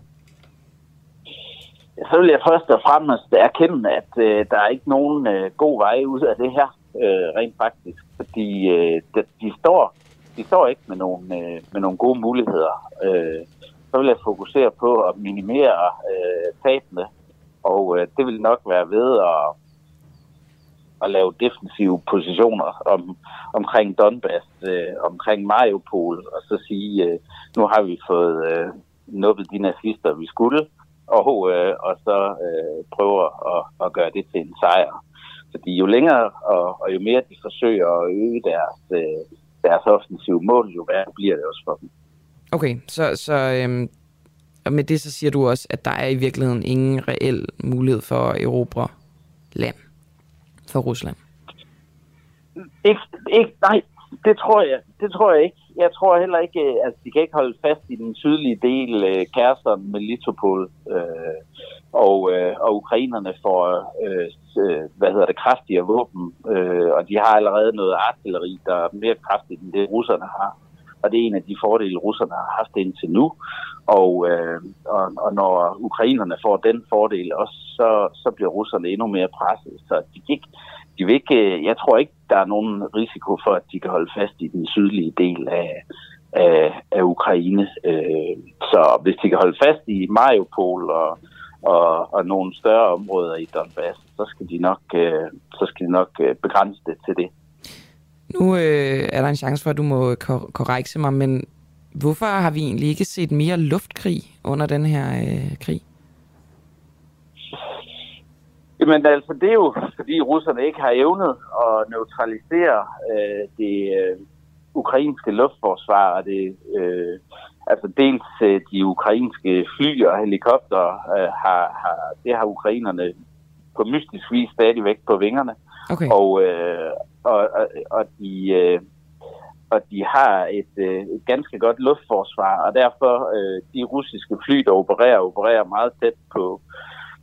så vil jeg først og fremmest erkende, at øh, der er ikke nogen øh, god vej ud af det her, øh, rent faktisk. Fordi øh, de, de, står, de står ikke med nogle, øh, med nogle gode muligheder. Øh, så vil jeg fokusere på at minimere øh, tabene, og øh, det vil nok være ved at, at lave defensive positioner om, omkring Donbass, øh, omkring Mariupol, og så sige, øh, nu har vi fået øh, nubbet de nazister, vi skulle, og, øh, og så øh, prøver at, at gøre det til en sejr. Fordi jo længere og, og jo mere de forsøger at øge deres, øh, deres offensive mål, jo værre bliver det også for dem. Okay, så, så øhm, og med det så siger du også, at der er i virkeligheden ingen reel mulighed for at erobre land for Rusland? Ikke, ikke, nej, det tror jeg, det tror jeg ikke. Jeg tror heller ikke, at altså, de kan ikke holde fast i den sydlige del, øh, med Litopol, øh, og, øh, og ukrainerne får, øh, øh, hvad hedder det, kraftigere våben, øh, og de har allerede noget artilleri, der er mere kraftigt end det, russerne har. Og det er en af de fordele, russerne har haft indtil nu. Og, øh, og, og når ukrainerne får den fordel også, så, så bliver russerne endnu mere presset. Så de, gik, de vil ikke, øh, jeg tror ikke, der er nogen risiko for, at de kan holde fast i den sydlige del af, af, af Ukraine. Øh, så hvis de kan holde fast i Mariupol og, og, og nogle større områder i Donbass, så skal de nok, øh, så skal de nok øh, begrænse det til det. Nu øh, er der en chance for, at du må kor- korrekse mig, men hvorfor har vi egentlig ikke set mere luftkrig under den her øh, krig? Jamen altså, det er jo fordi russerne ikke har evnet at neutralisere øh, det øh, ukrainske luftforsvar, og det, øh, altså dels øh, de ukrainske fly og helikopter, øh, har, har, det har ukrainerne på mystisk vis stadigvæk på vingerne. Okay. Og, øh, og, og, og de... Øh, og de har et, øh, et ganske godt luftforsvar, og derfor øh, de russiske fly, der opererer, opererer meget tæt på,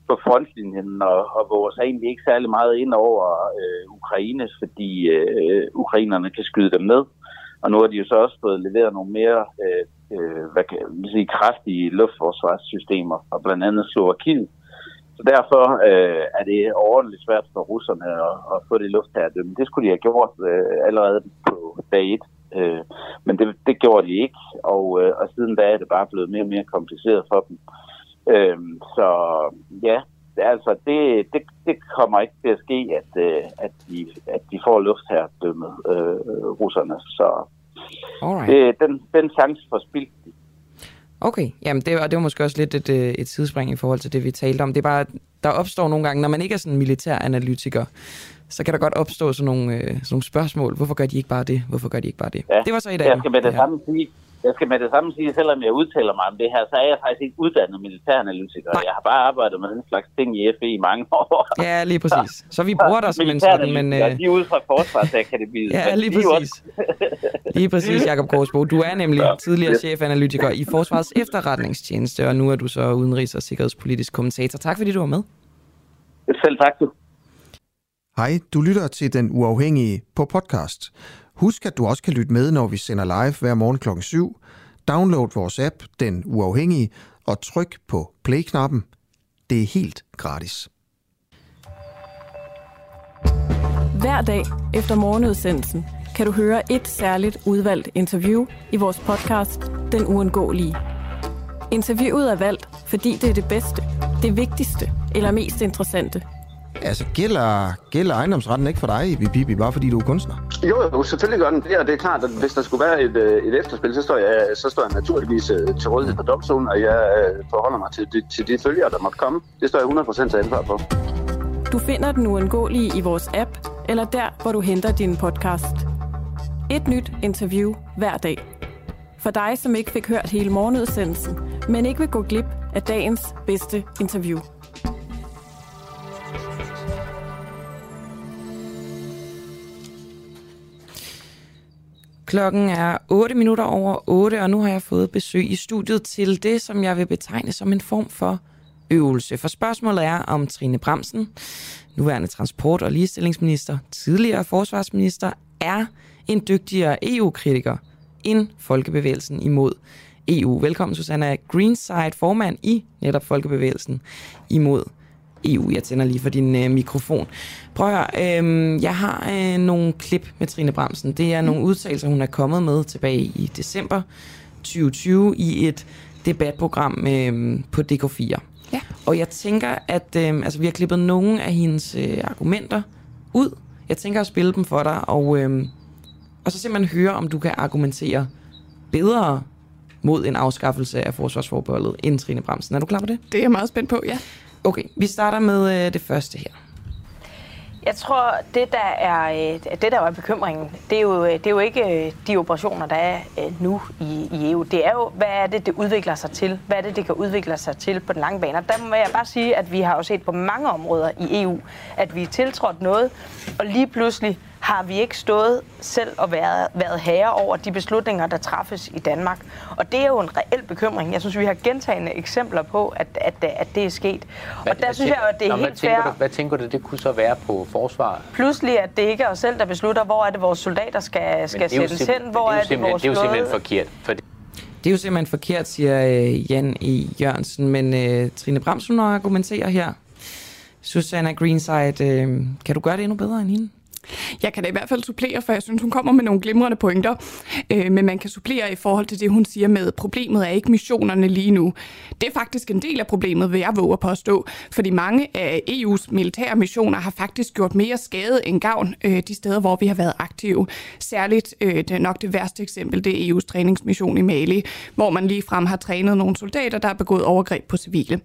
på frontlinjen, og, og vores egentlig ikke særlig meget ind over øh, Ukraine, fordi øh, ukrainerne kan skyde dem ned. Og nu har de jo så også fået leveret nogle mere øh, øh, hvad kan man sige, kraftige luftforsvarssystemer fra blandt andet Slovakiet. Så derfor øh, er det ordentligt svært for russerne at, at få det luftherredømme. Det skulle de have gjort øh, allerede på dag 1. Øh, men det, det gjorde de ikke, og, øh, og siden da er det bare blevet mere og mere kompliceret for dem. Øh, så ja, altså det, det, det kommer ikke til at ske, at, øh, at, de, at de får luftherredømmet, øh, russerne. Så det, den, den chance for spildt de. Okay, jamen det var, det var måske også lidt et, øh, et sidespring i forhold til det, vi talte om. Det er bare, der opstår nogle gange, når man ikke er sådan en militær analytiker, så kan der godt opstå sådan nogle, øh, sådan nogle spørgsmål. Hvorfor gør de ikke bare det? Hvorfor gør de ikke bare det? Ja, det var så i dag. Jeg skal med det ja. samme sige, jeg skal med det samme sige, selvom jeg udtaler mig om det her, så er jeg faktisk ikke uddannet militæranalytiker. Nej. Jeg har bare arbejdet med den slags ting i FE i mange år. Ja, lige præcis. Så vi bruger dig som en sådan, men... Øh... De er ude fra Forsvarsakademiet. ja, lige præcis. lige præcis, Jakob Korsbo. Du er nemlig ja. tidligere chefanalytiker i Forsvarets efterretningstjeneste, og nu er du så udenrigs- og sikkerhedspolitisk kommentator. Tak fordi du var med. Selv tak, du. Hej, du lytter til Den Uafhængige på podcast. Husk, at du også kan lytte med, når vi sender live hver morgen kl. 7. Download vores app, Den Uafhængige, og tryk på play-knappen. Det er helt gratis. Hver dag efter morgenudsendelsen kan du høre et særligt udvalgt interview i vores podcast Den Uundgåelige. Interviewet er valgt, fordi det er det bedste, det vigtigste eller mest interessante. Altså, gælder, gælder ejendomsretten ikke for dig, Bibi, bare fordi du er kunstner? Jo, jo, selvfølgelig gør den det, og det er klart, at hvis der skulle være et, øh, et efterspil, så står, jeg, så står jeg naturligvis øh, til rådighed for domstolen, og jeg øh, forholder mig til de, til de følger, der måtte komme. Det står jeg 100% til ansvar for. Du finder den uundgåelige i vores app, eller der, hvor du henter din podcast. Et nyt interview hver dag. For dig, som ikke fik hørt hele morgenudsendelsen, men ikke vil gå glip af dagens bedste interview. Klokken er 8 minutter over 8, og nu har jeg fået besøg i studiet til det, som jeg vil betegne som en form for øvelse. For spørgsmålet er, om Trine Bremsen, nuværende transport- og ligestillingsminister, tidligere forsvarsminister, er en dygtigere EU-kritiker end Folkebevægelsen imod EU. Velkommen, Susanna Greenside, formand i netop Folkebevægelsen imod EU. Jeg tænder lige for din øh, mikrofon. Prøv at høre, øh, jeg har øh, nogle klip med Trine Bremsen. Det er nogle udtalelser, hun er kommet med tilbage i december 2020 i et debatprogram øh, på DK4. Ja. Og jeg tænker, at øh, altså, vi har klippet nogle af hendes øh, argumenter ud. Jeg tænker at spille dem for dig, og, øh, og så simpelthen høre, om du kan argumentere bedre mod en afskaffelse af forsvarsforbeholdet end Trine Bremsen. Er du klar på det? Det er jeg meget spændt på, ja. Okay, vi starter med øh, det første her. Jeg tror, det der er, øh, det der er bekymringen, det er, jo, øh, det er jo ikke øh, de operationer, der er nu i, i EU. Det er jo, hvad er det, det udvikler sig til? Hvad er det, det kan udvikle sig til på den lange bane? Og der må jeg bare sige, at vi har jo set på mange områder i EU, at vi er tiltrådt noget, og lige pludselig har vi ikke stået selv og været, været herre over de beslutninger, der træffes i Danmark. Og det er jo en reel bekymring. Jeg synes, vi har gentagende eksempler på, at, at, at det er sket. Hvad, og der synes jeg at det er Nå, helt hvad tænker, fair. du, hvad tænker du, det kunne så være på forsvar? Pludselig, at det ikke er os selv, der beslutter, hvor er det, vores soldater skal, skal sættes hen, hvor er det, vores Det er jo simpelthen forkert. For Det er jo simpelthen forkert, siger øh, Jan E. Jørgensen, men øh, Trine Bremsen argumenterer her. Susanna Greenside, øh, kan du gøre det endnu bedre end hende? Jeg kan da i hvert fald supplere, for jeg synes, hun kommer med nogle glimrende pointer. Øh, men man kan supplere i forhold til det, hun siger med, problemet er ikke missionerne lige nu. Det er faktisk en del af problemet, vil jeg våge at påstå. Fordi mange af EU's militære missioner har faktisk gjort mere skade end gavn øh, de steder, hvor vi har været aktive. Særligt, øh, det er nok det værste eksempel, det er EU's træningsmission i Mali, hvor man lige frem har trænet nogle soldater, der har begået overgreb på civile.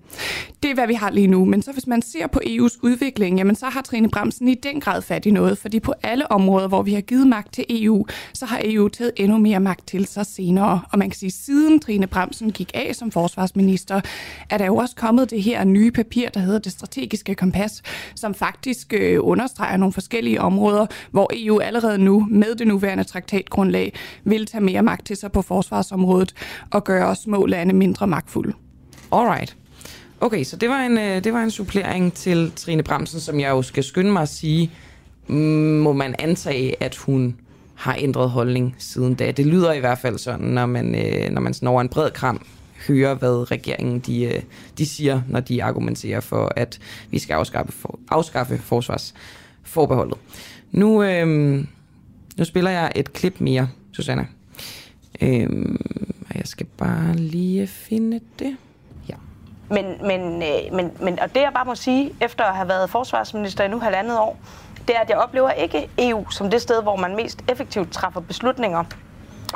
Det er, hvad vi har lige nu. Men så hvis man ser på EU's udvikling, jamen så har Trine Bremsen i den grad fat i noget, fordi på alle områder, hvor vi har givet magt til EU, så har EU taget endnu mere magt til sig senere. Og man kan sige, siden Trine Bremsen gik af som forsvarsminister, er der jo også kommet det her nye papir, der hedder det strategiske kompas, som faktisk øh, understreger nogle forskellige områder, hvor EU allerede nu med det nuværende traktatgrundlag vil tage mere magt til sig på forsvarsområdet og gøre os små lande mindre magtfulde. Alright. Okay, så det var en, øh, det var en supplering til Trine Bremsen, som jeg jo skal skynde mig at sige, må man antage, at hun har ændret holdning siden da. Det lyder i hvert fald sådan, når man, øh, når man sådan over en bred kram hører, hvad regeringen de, øh, de siger, når de argumenterer for, at vi skal afskaffe, for, afskaffe forsvarsforbeholdet. Nu, øh, nu spiller jeg et klip mere, Susanna. Øh, og jeg skal bare lige finde det. Men, men, øh, men, men, og det jeg bare må sige, efter at have været forsvarsminister i nu halvandet år, det er, at jeg oplever ikke EU som det sted, hvor man mest effektivt træffer beslutninger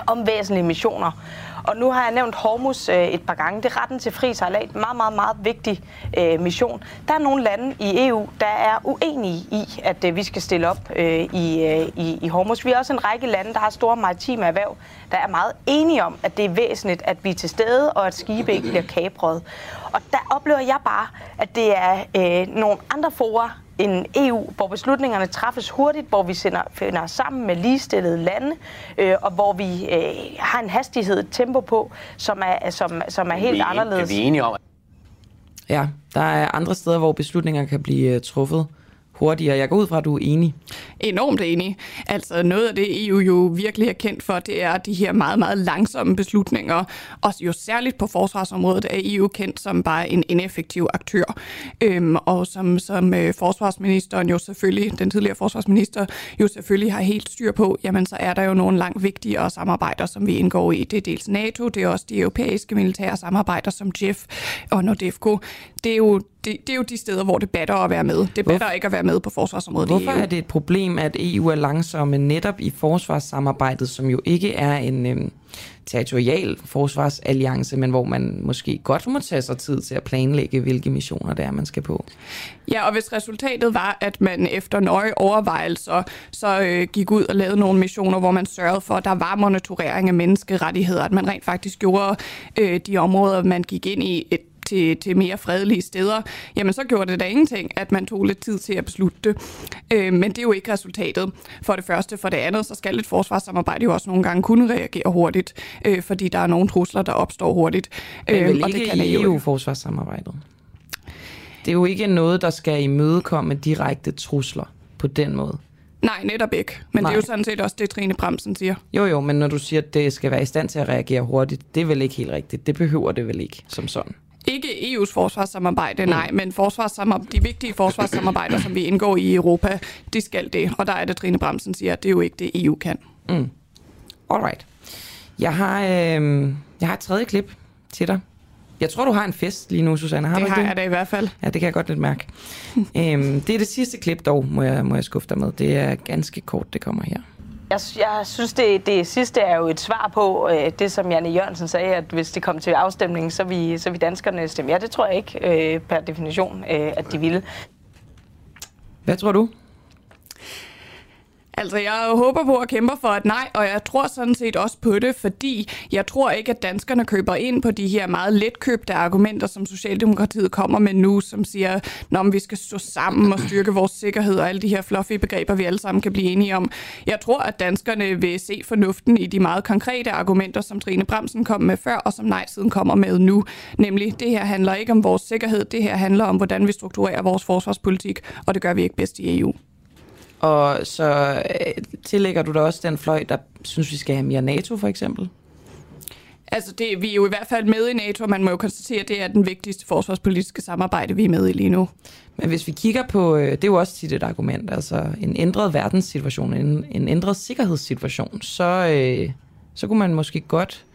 om væsentlige missioner. Og nu har jeg nævnt Hormus øh, et par gange. Det er retten til fri sejlads. Meget, meget, meget vigtig øh, mission. Der er nogle lande i EU, der er uenige i, at øh, vi skal stille op øh, i, øh, i, i Hormus. Vi er også en række lande, der har store maritime erhverv, der er meget enige om, at det er væsentligt, at vi er til stede, og at skibe ikke bliver kapret. Og der oplever jeg bare, at det er øh, nogle andre fora end EU, hvor beslutningerne træffes hurtigt, hvor vi sender, finder sammen med ligestillede lande, øh, og hvor vi øh, har en hastighed, et tempo på, som er, som, som er helt vi, anderledes. Er vi enige om, Ja, der er andre steder, hvor beslutninger kan blive øh, truffet hurtigere. Jeg går ud fra, at du er enig. Enormt enig. Altså noget af det, EU jo virkelig er kendt for, det er de her meget, meget langsomme beslutninger. Og jo særligt på forsvarsområdet er EU kendt som bare en ineffektiv aktør. Øhm, og som, som øh, forsvarsministeren jo selvfølgelig, den tidligere forsvarsminister, jo selvfølgelig har helt styr på, jamen så er der jo nogle langt vigtigere samarbejder, som vi indgår i. Det er dels NATO, det er også de europæiske militære samarbejder som JEF og NORDEFCO. Det er jo det, det er jo de steder, hvor det batter at være med. Det batter ikke at være med på forsvarsområdet Hvorfor er det et problem, at EU er langsomme netop i forsvarssamarbejdet, som jo ikke er en øhm, territorial forsvarsalliance, men hvor man måske godt må tage sig tid til at planlægge, hvilke missioner det er, man skal på? Ja, og hvis resultatet var, at man efter nøje overvejelser så øh, gik ud og lavede nogle missioner, hvor man sørgede for, at der var monitorering af menneskerettigheder, at man rent faktisk gjorde øh, de områder, man gik ind i et til, til mere fredelige steder, jamen så gjorde det da ingenting, at man tog lidt tid til at beslutte det. Øh, men det er jo ikke resultatet. For det første. For det andet, så skal et forsvarssamarbejde jo også nogle gange kunne reagere hurtigt, øh, fordi der er nogle trusler, der opstår hurtigt. Det er vel Øh, og ikke det kan. EU-forsvarssamarbejdet? Det er jo ikke noget, der skal imødekomme direkte trusler på den måde. Nej, netop ikke. Men Nej. det er jo sådan set også det, Trine Bremsen siger. Jo, jo, men når du siger, at det skal være i stand til at reagere hurtigt, det er vel ikke helt rigtigt. Det behøver det vel ikke som sådan. Ikke EU's forsvarssamarbejde, nej, men forsvarssamar- de vigtige forsvarssamarbejder, som vi indgår i Europa, de skal det. Og der er det, Trine Bremsen siger, at det er jo ikke det, EU kan. Mm. Alright. Jeg har, øh, jeg har et tredje klip til dig. Jeg tror, du har en fest lige nu, Susanne. Har Det du har det? jeg da i hvert fald. Ja, det kan jeg godt lidt mærke. øhm, det er det sidste klip dog, må jeg, må jeg skuffe dig med. Det er ganske kort, det kommer her. Jeg, jeg synes, det, det sidste er jo et svar på øh, det, som Janne Jørgensen sagde, at hvis det kom til afstemning, så vi, så vi danskerne stemme ja. Det tror jeg ikke øh, per definition, øh, at de ville. Hvad tror du? Altså, jeg håber på at kæmpe for et nej, og jeg tror sådan set også på det, fordi jeg tror ikke, at danskerne køber ind på de her meget letkøbte argumenter, som Socialdemokratiet kommer med nu, som siger, at vi skal stå sammen og styrke vores sikkerhed og alle de her fluffy begreber, vi alle sammen kan blive enige om. Jeg tror, at danskerne vil se fornuften i de meget konkrete argumenter, som Trine Bremsen kom med før, og som nej-siden kommer med nu. Nemlig, det her handler ikke om vores sikkerhed, det her handler om, hvordan vi strukturerer vores forsvarspolitik, og det gør vi ikke bedst i EU. Og så øh, tillægger du da også den fløj, der synes, vi skal have mere NATO, for eksempel? Altså, det, vi er jo i hvert fald med i NATO, og man må jo konstatere, at det er den vigtigste forsvarspolitiske samarbejde, vi er med i lige nu. Men hvis vi kigger på, øh, det er jo også tit et argument, altså en ændret verdenssituation, en, en ændret sikkerhedssituation, så, øh, så kunne man måske godt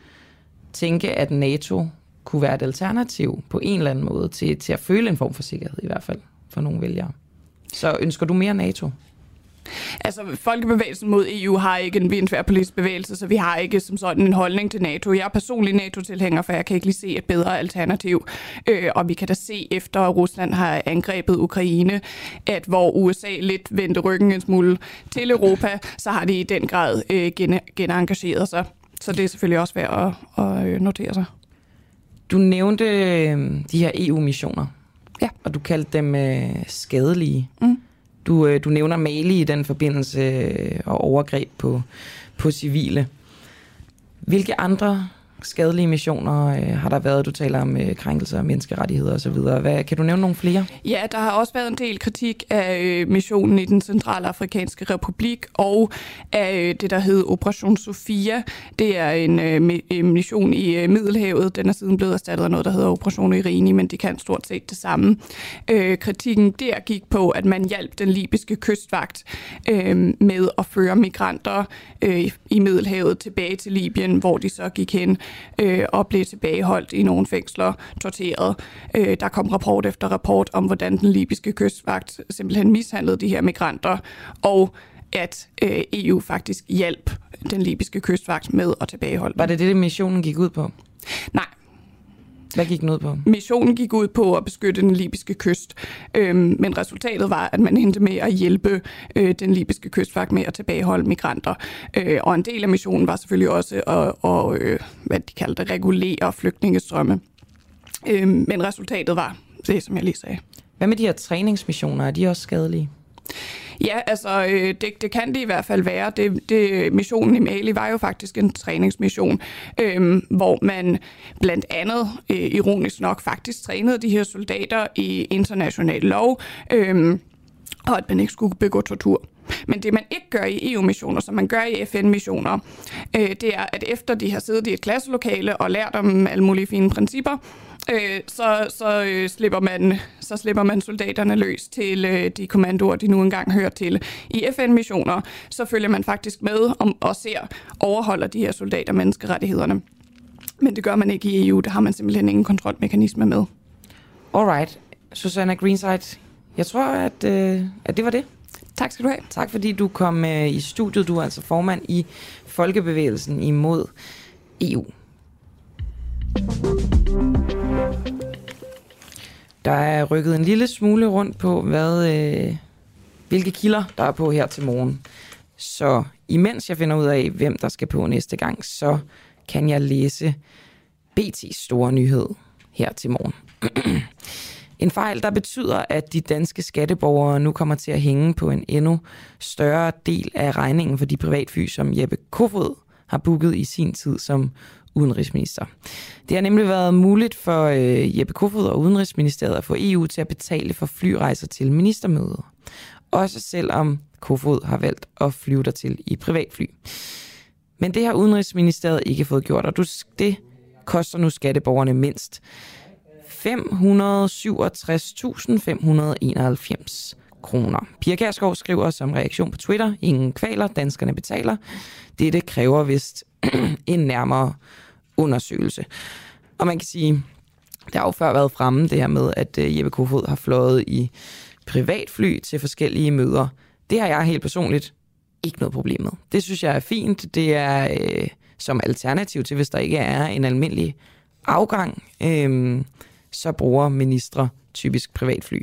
tænke, at NATO kunne være et alternativ på en eller anden måde til, til at føle en form for sikkerhed i hvert fald for nogle vælgere. Så ønsker du mere NATO? Altså, Folkebevægelsen mod EU har ikke en vindsvær politisk bevægelse, så vi har ikke som sådan en holdning til NATO. Jeg er personlig NATO-tilhænger, for jeg kan ikke lige se et bedre alternativ. Øh, og vi kan da se, efter Rusland har angrebet Ukraine, at hvor USA lidt vendte ryggen en smule til Europa, så har de i den grad øh, gen- genengageret sig. Så det er selvfølgelig også værd at, at øh, notere sig. Du nævnte øh, de her EU-missioner. Ja. Og du kaldte dem øh, skadelige. Mm. Du, øh, du nævner Mali i den forbindelse øh, og overgreb på, på civile. Hvilke andre skadelige missioner øh, har der været? Du taler om øh, krænkelser af menneskerettigheder osv. Hvad, kan du nævne nogle flere? Ja, der har også været en del kritik af øh, missionen i den centrale afrikanske republik og af øh, det, der hed Operation Sofia. Det er en øh, øh, mission i øh, Middelhavet. Den er siden blevet erstattet af noget, der hedder Operation Irini, men de kan stort set det samme. Øh, kritikken der gik på, at man hjalp den libyske kystvagt øh, med at føre migranter øh, i Middelhavet tilbage til Libyen, hvor de så gik hen øh, og blev tilbageholdt i nogle fængsler, torteret. Øh, der kom rapport efter rapport om, hvordan den libyske kystvagt simpelthen mishandlede de her migranter, og at øh, EU faktisk hjalp den libyske kystvagt med at tilbageholde Var det det, missionen gik ud på? Nej. Hvad gik den ud på? Missionen gik ud på at beskytte den libyske kyst, øhm, men resultatet var, at man endte med at hjælpe øh, den libyske kystvagt med at tilbageholde migranter. Øh, og en del af missionen var selvfølgelig også at, at øh, hvad de kaldte regulere flygtningestrømme. Øh, men resultatet var det, som jeg lige sagde. Hvad med de her træningsmissioner? Er de også skadelige? Ja, altså øh, det, det kan det i hvert fald være. Det, det, missionen i Mali var jo faktisk en træningsmission, øh, hvor man blandt andet, øh, ironisk nok, faktisk trænede de her soldater i international lov. Øh, og at man ikke skulle begå tortur. Men det, man ikke gør i EU-missioner, som man gør i FN-missioner, øh, det er, at efter de har siddet i et klasselokale og lært om alle mulige fine principper, øh, så, så, øh, slipper man, så slipper man soldaterne løs til øh, de kommandoer, de nu engang hører til. I FN-missioner, så følger man faktisk med om, og ser, overholder de her soldater menneskerettighederne. Men det gør man ikke i EU, der har man simpelthen ingen kontrolmekanisme med. Alright, Susanna Greenside, jeg tror, at, øh, at det var det. Tak skal du have. Tak fordi du kom øh, i studiet. Du er altså formand i Folkebevægelsen imod EU. Der er rykket en lille smule rundt på, hvad, øh, hvilke kilder der er på her til morgen. Så imens jeg finder ud af, hvem der skal på næste gang, så kan jeg læse BT's store nyhed her til morgen. En fejl, der betyder, at de danske skatteborgere nu kommer til at hænge på en endnu større del af regningen for de privatfly, som Jeppe Kofod har booket i sin tid som udenrigsminister. Det har nemlig været muligt for øh, Jeppe Kofod og Udenrigsministeriet at få EU til at betale for flyrejser til ministermøder. Også selvom Kofod har valgt at flyve der til i privatfly. Men det har Udenrigsministeriet ikke fået gjort, og det koster nu skatteborgerne mindst 567.591 kroner. Pia Kærsgaard skriver som reaktion på Twitter, ingen kvaler, danskerne betaler. Dette kræver vist en nærmere undersøgelse. Og man kan sige, det har jo før været fremme det her med, at øh, Jeppe Kofod har fløjet i privatfly til forskellige møder. Det har jeg helt personligt ikke noget problem med. Det synes jeg er fint. Det er øh, som alternativ til, hvis der ikke er en almindelig afgang. Øh, så bruger ministre typisk privatfly.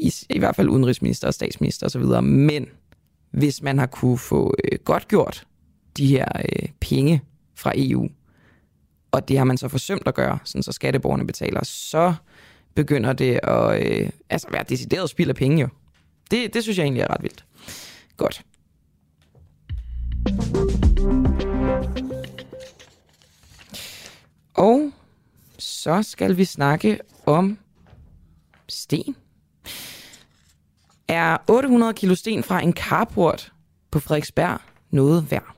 I, I hvert fald udenrigsminister og statsminister osv. Men hvis man har kunne få øh, godt gjort de her øh, penge fra EU, og det har man så forsømt at gøre, sådan så skatteborgerne betaler, så begynder det at øh, altså være decideret spild af penge jo. Det, det synes jeg egentlig er ret vildt. Godt. Og så skal vi snakke om sten. Er 800 kilo sten fra en carport på Frederiksberg noget værd?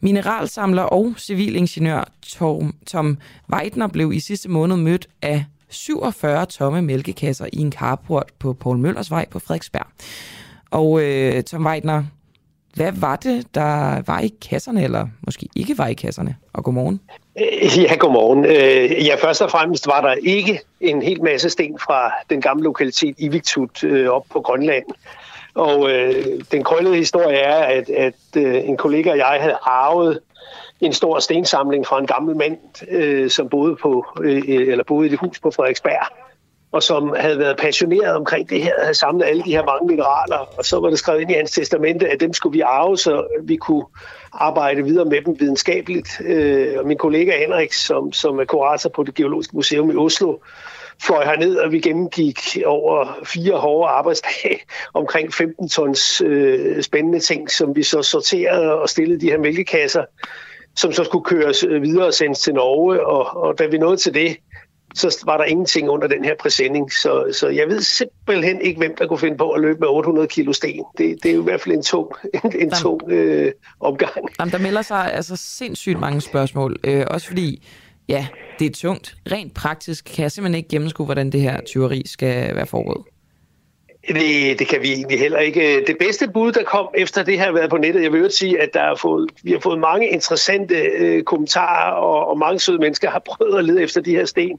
Mineralsamler og civilingeniør Tom, Tom Weidner blev i sidste måned mødt af 47 tomme mælkekasser i en carport på Paul Møllers vej på Frederiksberg. Og øh, Tom Weidner, hvad var det, der var i kasserne, eller måske ikke var i kasserne? Og godmorgen. Øh, ja, godmorgen. Øh, ja, først og fremmest var der ikke en hel masse sten fra den gamle lokalitet Iviktut øh, op på Grønland. Og øh, den krøllede historie er, at, at øh, en kollega og jeg havde arvet en stor stensamling fra en gammel mand, øh, som boede, på, øh, eller boede i det hus på Frederiksberg og som havde været passioneret omkring det her, havde samlet alle de her mange mineraler, og så var det skrevet ind i hans testamente, at dem skulle vi arve, så vi kunne arbejde videre med dem videnskabeligt. Øh, og min kollega Henrik, som, som er kurator på det Geologiske Museum i Oslo, fløj herned, og vi gennemgik over fire hårde arbejdsdage omkring 15 tons øh, spændende ting, som vi så sorterede og stillede de her mælkekasser, som så skulle køres øh, videre og sendes til Norge. Og, og da vi nåede til det, så var der ingenting under den her præsending. Så, så jeg ved simpelthen ikke, hvem der kunne finde på at løbe med 800 kilo sten. Det, det er jo i hvert fald en tung, en, en tung øh, omgang. Jamen, der melder sig altså sindssygt mange spørgsmål. Øh, også fordi, ja, det er tungt. Rent praktisk kan jeg simpelthen ikke gennemskue, hvordan det her tyveri skal være foregået. Det, det kan vi egentlig heller ikke. Det bedste bud, der kom efter det her været på nettet, jeg vil sige, at der er fået, vi har fået mange interessante øh, kommentarer, og, og mange søde mennesker har prøvet at lede efter de her sten.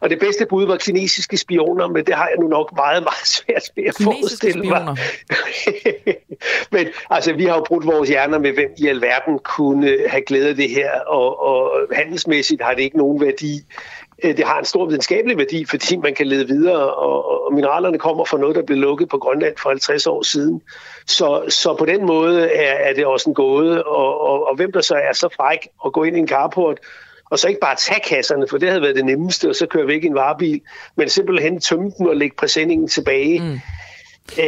Og det bedste bud var kinesiske spioner, men det har jeg nu nok meget, meget svært ved at forestille mig. men altså, vi har jo brugt vores hjerner med, hvem i alverden kunne have glæde af det her, og, og handelsmæssigt har det ikke nogen værdi. Øh, det har en stor videnskabelig værdi, fordi man kan lede videre, og, og mineralerne kommer fra noget, der blev lukket på Grønland for 50 år siden. Så, så på den måde er, er det også en gåde, og, og, og hvem der så er så fræk at gå ind i en carport, og så ikke bare tage kasserne, for det havde været det nemmeste, og så kører vi ikke i en varebil, men simpelthen tømme dem og lægge præsendingen tilbage. Mm Øh,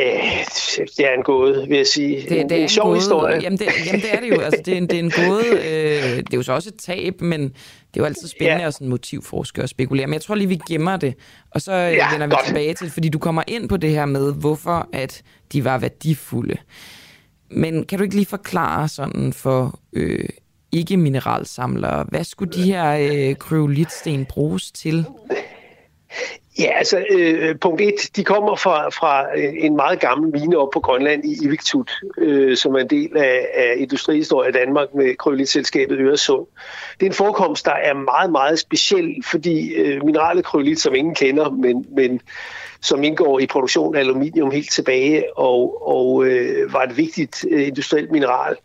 det er en gåde, vil jeg sige. Det, det en, er en sjov gåde. historie. Jamen det, jamen det er det jo. Altså, det, er en, det er en gåde. Øh, det er jo så også et tab, men det er jo altid spændende ja. at sådan motivforske og spekulere. Men jeg tror lige, vi gemmer det, og så ja, Ja, vender vi godt. tilbage til, fordi du kommer ind på det her med, hvorfor at de var værdifulde. Men kan du ikke lige forklare sådan for øh, ikke-mineralsamlere, hvad skulle de her øh, kryolitsten bruges til? Ja, altså øh, punkt et, de kommer fra, fra en meget gammel mine op på Grønland i Iviktut, øh, som er en del af, af industrihistorie i Danmark med krølitselskabet Øresund. Det er en forekomst, der er meget, meget speciel, fordi øh, mineralet kryolit, som ingen kender, men, men som indgår i produktion af aluminium helt tilbage og, og øh, var et vigtigt øh, industrielt mineral,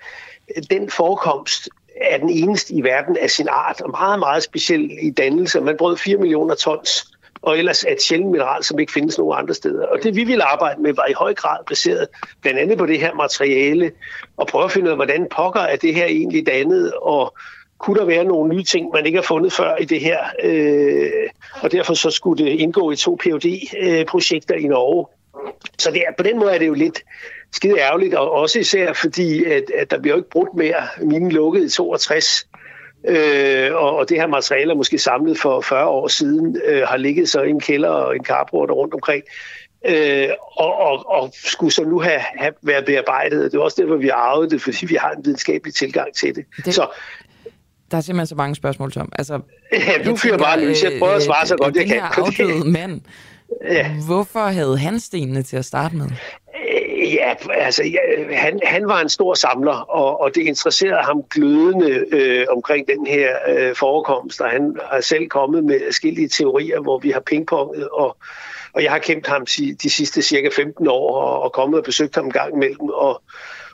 den forekomst er den eneste i verden af sin art, og meget, meget speciel i dannelse. Man brød 4 millioner tons, og ellers et sjældent mineral, som ikke findes nogen andre steder. Og det vi ville arbejde med, var i høj grad baseret blandt andet på det her materiale, og prøve at finde ud af, hvordan pokker er det her egentlig dannet, og kunne der være nogle nye ting, man ikke har fundet før i det her. Øh, og derfor så skulle det indgå i to phd øh, projekter i Norge. Så det er, på den måde er det jo lidt skide ærgerligt, og også især fordi, at, at der bliver jo ikke brudt mere. Minen lukkede i 62, øh, og, og det her materiale er måske samlet for 40 år siden, øh, har ligget så i en kælder og en carport rundt omkring, øh, og, og, og skulle så nu have, have været bearbejdet. Det er også derfor, vi har arvet det, fordi vi har en videnskabelig tilgang til det. Det- Så Der er simpelthen så mange spørgsmål, Tom. Altså, Ja, du fyrer bare løs. Jeg prøver at svare så godt, jeg den kan. her afdøde mand, Ja. hvorfor havde han stenene til at starte med? Ja, altså ja, han, han var en stor samler, og, og det interesserede ham glødende øh, omkring den her øh, forekomst, og han har selv kommet med forskellige teorier, hvor vi har pingponget, og, og jeg har kendt ham si- de sidste cirka 15 år, og, og kommet og besøgt ham en gang imellem, og,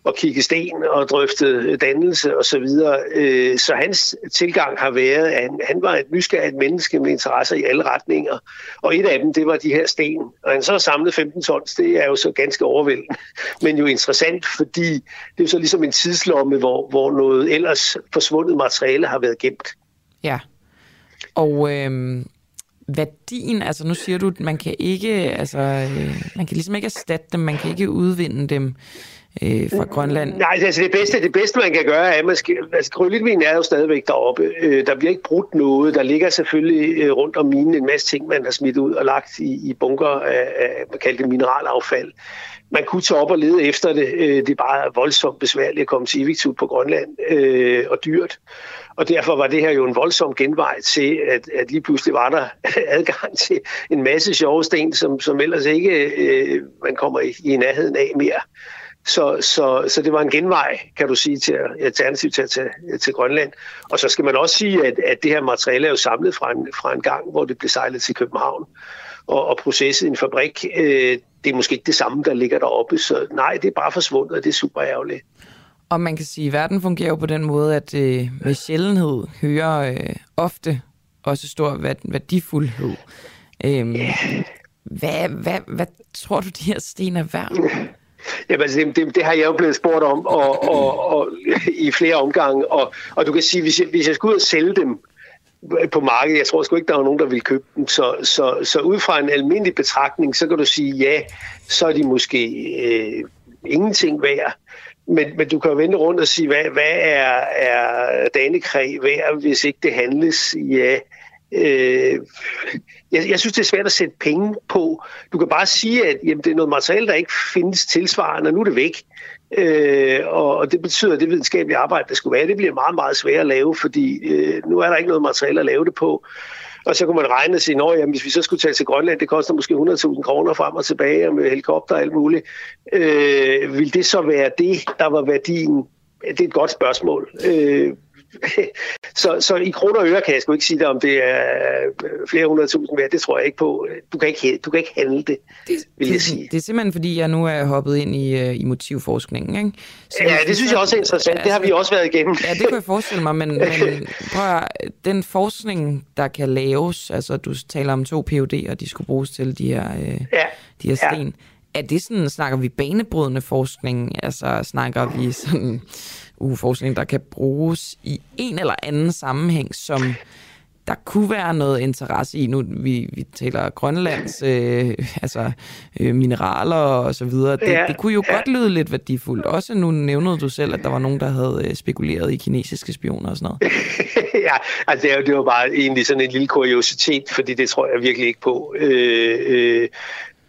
og kigge sten og drøfte dannelse og så videre. Øh, Så hans tilgang har været, at han, han var et nysgerrigt menneske med interesser i alle retninger. Og et af dem, det var de her sten. Og han så har samlet 15 tons, det er jo så ganske overvældende. Men jo interessant, fordi det er jo så ligesom en tidslomme, hvor, hvor noget ellers forsvundet materiale har været gemt. Ja. Og Øh værdien, altså nu siger du, at man kan ikke, altså, øh, man kan ligesom ikke erstatte dem, man kan ikke udvinde dem øh, fra Grønland. Nej, altså det bedste, det bedste man kan gøre er, at man skal, altså kryollitminen er jo stadigvæk deroppe. Øh, der bliver ikke brudt noget. Der ligger selvfølgelig øh, rundt om minen en masse ting, man har smidt ud og lagt i, i bunker af, af man kalder det mineralaffald. Man kunne tage op og lede efter det. Øh, det er bare voldsomt besværligt at komme til Iviktut på Grønland øh, og dyrt. Og derfor var det her jo en voldsom genvej til, at, at lige pludselig var der adgang til en masse sjove sten, som, som ellers ikke øh, man kommer i, i nærheden af mere. Så, så, så det var en genvej, kan du sige, til at- alternativ til tage til Grønland. Og så skal man også sige, at, at det her materiale er jo samlet fra en, fra en gang, hvor det blev sejlet til København og, og processet i en fabrik. Øh, det er måske ikke det samme, der ligger deroppe. Så nej, det er bare forsvundet, og det er super ærgerligt. Og man kan sige, at verden fungerer jo på den måde, at øh, med sjældenhed hører øh, ofte også stor værd- værdifuldhed. Øhm, hvad, hvad, hvad tror du, de her sten er værd? Jamen, altså, det, det, det har jeg jo blevet spurgt om og, og, og, i flere omgange. Og, og du kan sige, hvis jeg, hvis jeg skulle ud og sælge dem på markedet, jeg tror sgu ikke, der er nogen, der vil købe dem. Så, så, så ud fra en almindelig betragtning, så kan du sige, ja, så er de måske øh, ingenting værd. Men, men du kan jo vende rundt og sige, hvad, hvad er, er Danekræ værd, hvis ikke det handles? Ja, øh, Øh, jeg, jeg synes, det er svært at sætte penge på. Du kan bare sige, at jamen, det er noget materiale, der ikke findes tilsvarende, og nu er det væk. Øh, og, og det betyder, at det videnskabelige arbejde, der skulle være, det bliver meget, meget svært at lave, fordi øh, nu er der ikke noget materiale at lave det på. Og så kunne man regne og sige, at hvis vi så skulle tage til Grønland, det koster måske 100.000 kroner frem og tilbage, og med helikopter og alt muligt. Øh, vil det så være det, der var værdien? Det er et godt spørgsmål. Øh, så, så i kroner og øre kan jeg sgu ikke sige dig, om det er flere hundredtusind værd. Det tror jeg ikke på. Du kan ikke, du kan ikke handle det, vil jeg sige. Det er simpelthen fordi, jeg nu er hoppet ind i, øh, i motivforskningen. Ikke? Ja, det synes jeg også er interessant. Det har vi også været igennem. Ja, det kunne jeg forestille mig, men, men prøv at, den forskning, der kan laves, altså du taler om to PhD'er, de skulle bruges til de her, øh, ja. de her sten. Er det sådan, snakker vi banebrydende forskning? Altså snakker vi sådan uh, forskning, der kan bruges i en eller anden sammenhæng, som der kunne være noget interesse i, nu vi, vi taler Grønlands øh, altså, øh, mineraler og så videre, det, Ja, det kunne jo ja. godt lyde lidt værdifuldt. Også nu nævnede du selv, at der var nogen, der havde øh, spekuleret i kinesiske spioner og sådan noget. ja, altså det er jo, det var bare egentlig sådan en lille kuriositet, fordi det tror jeg virkelig ikke på. Øh, øh,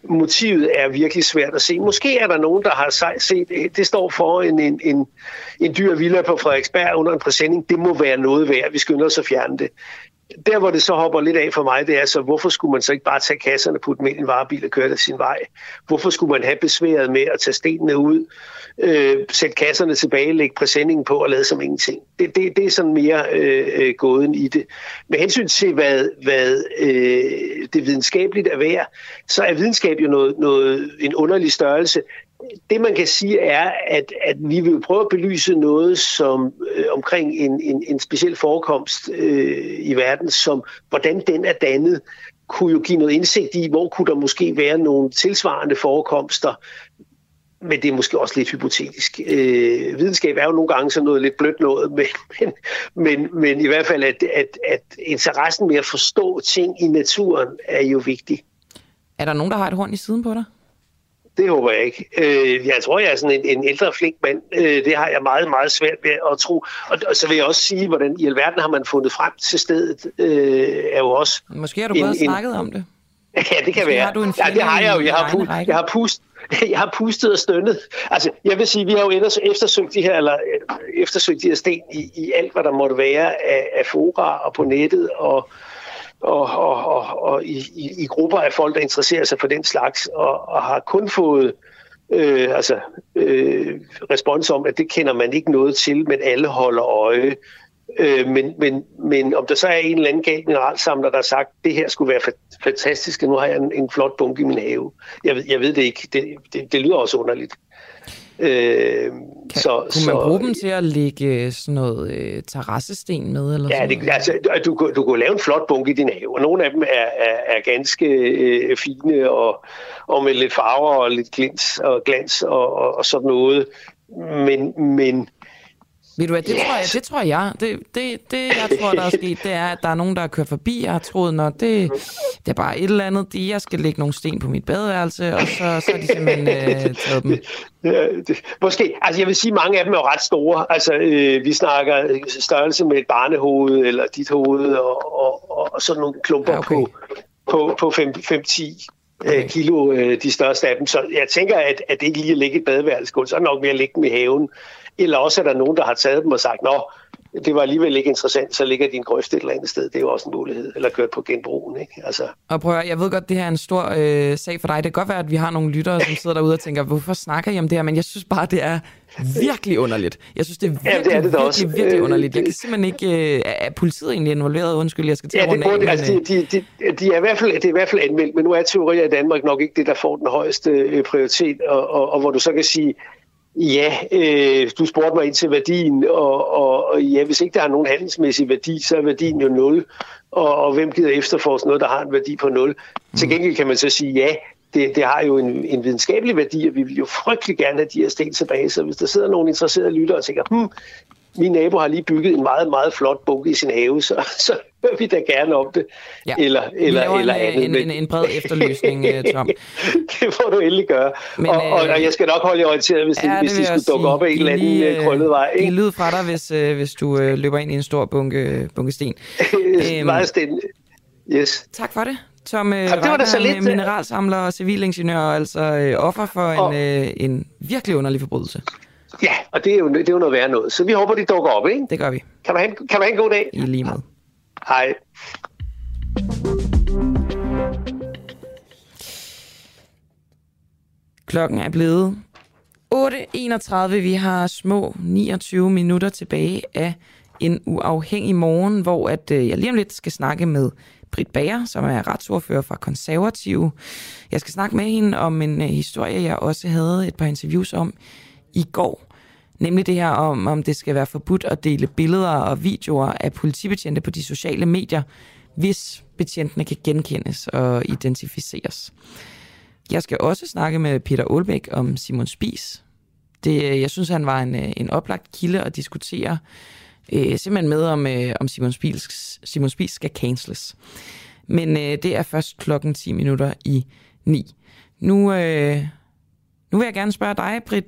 motivet er virkelig svært at se. Måske er der nogen, der har set, øh, det står for en, en, en, en dyr villa på Frederiksberg under en præsending. Det må være noget værd. Vi skynder os at fjerne det. Der, hvor det så hopper lidt af for mig, det er så, hvorfor skulle man så ikke bare tage kasserne, putte dem ind i en varebil og køre der sin vej? Hvorfor skulle man have besværet med at tage stenene ud, øh, sætte kasserne tilbage, lægge præsendingen på og lade som ingenting? Det, det, det er sådan mere øh, øh, gåden i det. Med hensyn til, hvad, hvad øh, det videnskabeligt er værd, så er videnskab jo noget, noget, en underlig størrelse det man kan sige er, at, at vi vil prøve at belyse noget som øh, omkring en, en, en speciel forekomst øh, i verden, som hvordan den er dannet, kunne jo give noget indsigt i, hvor kunne der måske være nogle tilsvarende forekomster, men det er måske også lidt hypotetisk. Øh, videnskab er jo nogle gange sådan noget lidt blødt noget, men, men, men, men i hvert fald, at, at, at interessen med at forstå ting i naturen er jo vigtig. Er der nogen, der har et horn i siden på dig? Det håber jeg ikke. Øh, jeg tror, jeg er sådan en, en ældre, flink mand. Øh, det har jeg meget, meget svært ved at tro. Og, og så vil jeg også sige, hvordan i alverden har man fundet frem til stedet, øh, er jo også... Måske har du både snakket om det. Ja, det kan Måske være. har du en ja, det har jeg jo. Jeg har, pu- jeg har, pust, jeg har pustet og stønnet. Altså, jeg vil sige, vi har jo ellers eftersøgt de her, eller øh, eftersøgt de her sten i, i alt, hvad der måtte være af, af fora og på nettet og, og, og, og, og i, i, i grupper af folk, der interesserer sig for den slags, og, og har kun fået øh, altså, øh, respons om, at det kender man ikke noget til, men alle holder øje. Øh, men, men, men om der så er en eller anden gal mineralsamler, der har sagt, det her skulle være fa- fantastisk, og nu har jeg en, en flot bunke i min have. Jeg ved, jeg ved det ikke. Det, det, det lyder også underligt. Øh, så, Kunne man bruge dem til at lægge sådan noget øh, terrassesten med? Eller Ja, sådan det, noget? altså, du, du kunne lave en flot bunke i din have, og nogle af dem er, er, er ganske øh, fine og, og med lidt farver og lidt glins og glans og, og, og sådan noget. Men, men Ved du hvad, det, tror jeg, det tror jeg. Det, det, det, jeg tror, der er sket, det er, at der er nogen, der har kørt forbi og har troet, når det, det er bare et eller andet, det, jeg skal lægge nogle sten på mit badeværelse, og så, så har de simpelthen øh, taget dem. Måske, altså jeg vil sige, at mange af dem er ret store. Altså, øh, vi snakker størrelse med et barnehoved eller dit hoved og, og, og, sådan nogle klumper ja, okay. på, på, på 5-10 okay. kilo, øh, de største af dem. Så jeg tænker, at, at det ikke lige at ligge et badeværelsesgulv, så er det nok ved at lægge dem i haven. Eller også er der nogen, der har taget dem og sagt, nå, det var alligevel ikke interessant, så ligger din grøft et eller andet sted. Det er jo også en mulighed. Eller kørt på genbrugen, ikke? Altså, Og prøv at, jeg ved godt, det her er en stor øh, sag for dig. Det kan godt være, at vi har nogle lyttere, som sidder derude og tænker, hvorfor snakker I om det her? Men jeg synes bare, det er virkelig underligt. Jeg synes, det er virkelig, Ja, det er det virkelig, også. virkelig Øh, underligt. Jeg kan simpelthen ikke... Øh, er politiet egentlig involveret? Undskyld, jeg skal til Ja, at det runde af. burde, men, altså, de, de, de, de er i hvert fald, det er i hvert fald anmeldt, men nu er teorier i Danmark nok ikke det, der får den højeste øh, prioritet, og, og, og hvor du så kan sige, ja, øh, du spurgte mig ind til værdien, og, og, og ja, hvis ikke der er nogen handelsmæssig værdi, så er værdien jo 0, og, og hvem gider efterforske noget, der har en værdi på 0? Mm. Til gengæld kan man så sige, ja, det, det har jo en, en videnskabelig værdi, og vi vil jo frygtelig gerne have de her sten tilbage, så hvis der sidder nogle interesserede lyttere og tænker, hmm, min nabo har lige bygget en meget, meget flot bunke i sin have, så, så hører vi da gerne om det. Ja. Eller, Vi eller, laver eller en, andet. en, en, en bred efterlysning, øh, Tom. det får du endelig gøre. Men, og, og, og jeg skal nok holde jer orienteret, hvis, ja, det, hvis vil de jeg skulle dukke op af en eller anden øh, krøllet vej. Giv Ikke? lyd fra dig, hvis, øh, hvis du øh, løber ind i en stor bunke, bunke sten. Øhm, Meget stille. Yes. Tak for det. Tom øh, Ja, det var da så lidt, øh. mineralsamler og civilingeniør, altså øh, offer for Og- en, øh, en virkelig underlig forbrydelse. Ja, og det er, jo, det er jo noget værre noget. Så vi håber, de dukker op, ikke? Det gør vi. Kan man have, en- kan man have en god dag? I lige måde. Hej. Klokken er blevet 8.31. Vi har små 29 minutter tilbage af en uafhængig morgen, hvor at, øh, jeg lige om lidt skal snakke med Britt Bager, som er retsordfører fra Konservative. Jeg skal snakke med hende om en øh, historie, jeg også havde et par interviews om i går. Nemlig det her om, om det skal være forbudt at dele billeder og videoer af politibetjente på de sociale medier, hvis betjentene kan genkendes og identificeres. Jeg skal også snakke med Peter Olbæk om Simon Spis. Det, jeg synes, han var en, en oplagt kilde at diskutere øh, simpelthen med, om, øh, om Simon Spis, Simon Spis skal canceles. Men øh, det er først klokken 10 minutter i 9. Nu, øh, nu vil jeg gerne spørge dig, Britt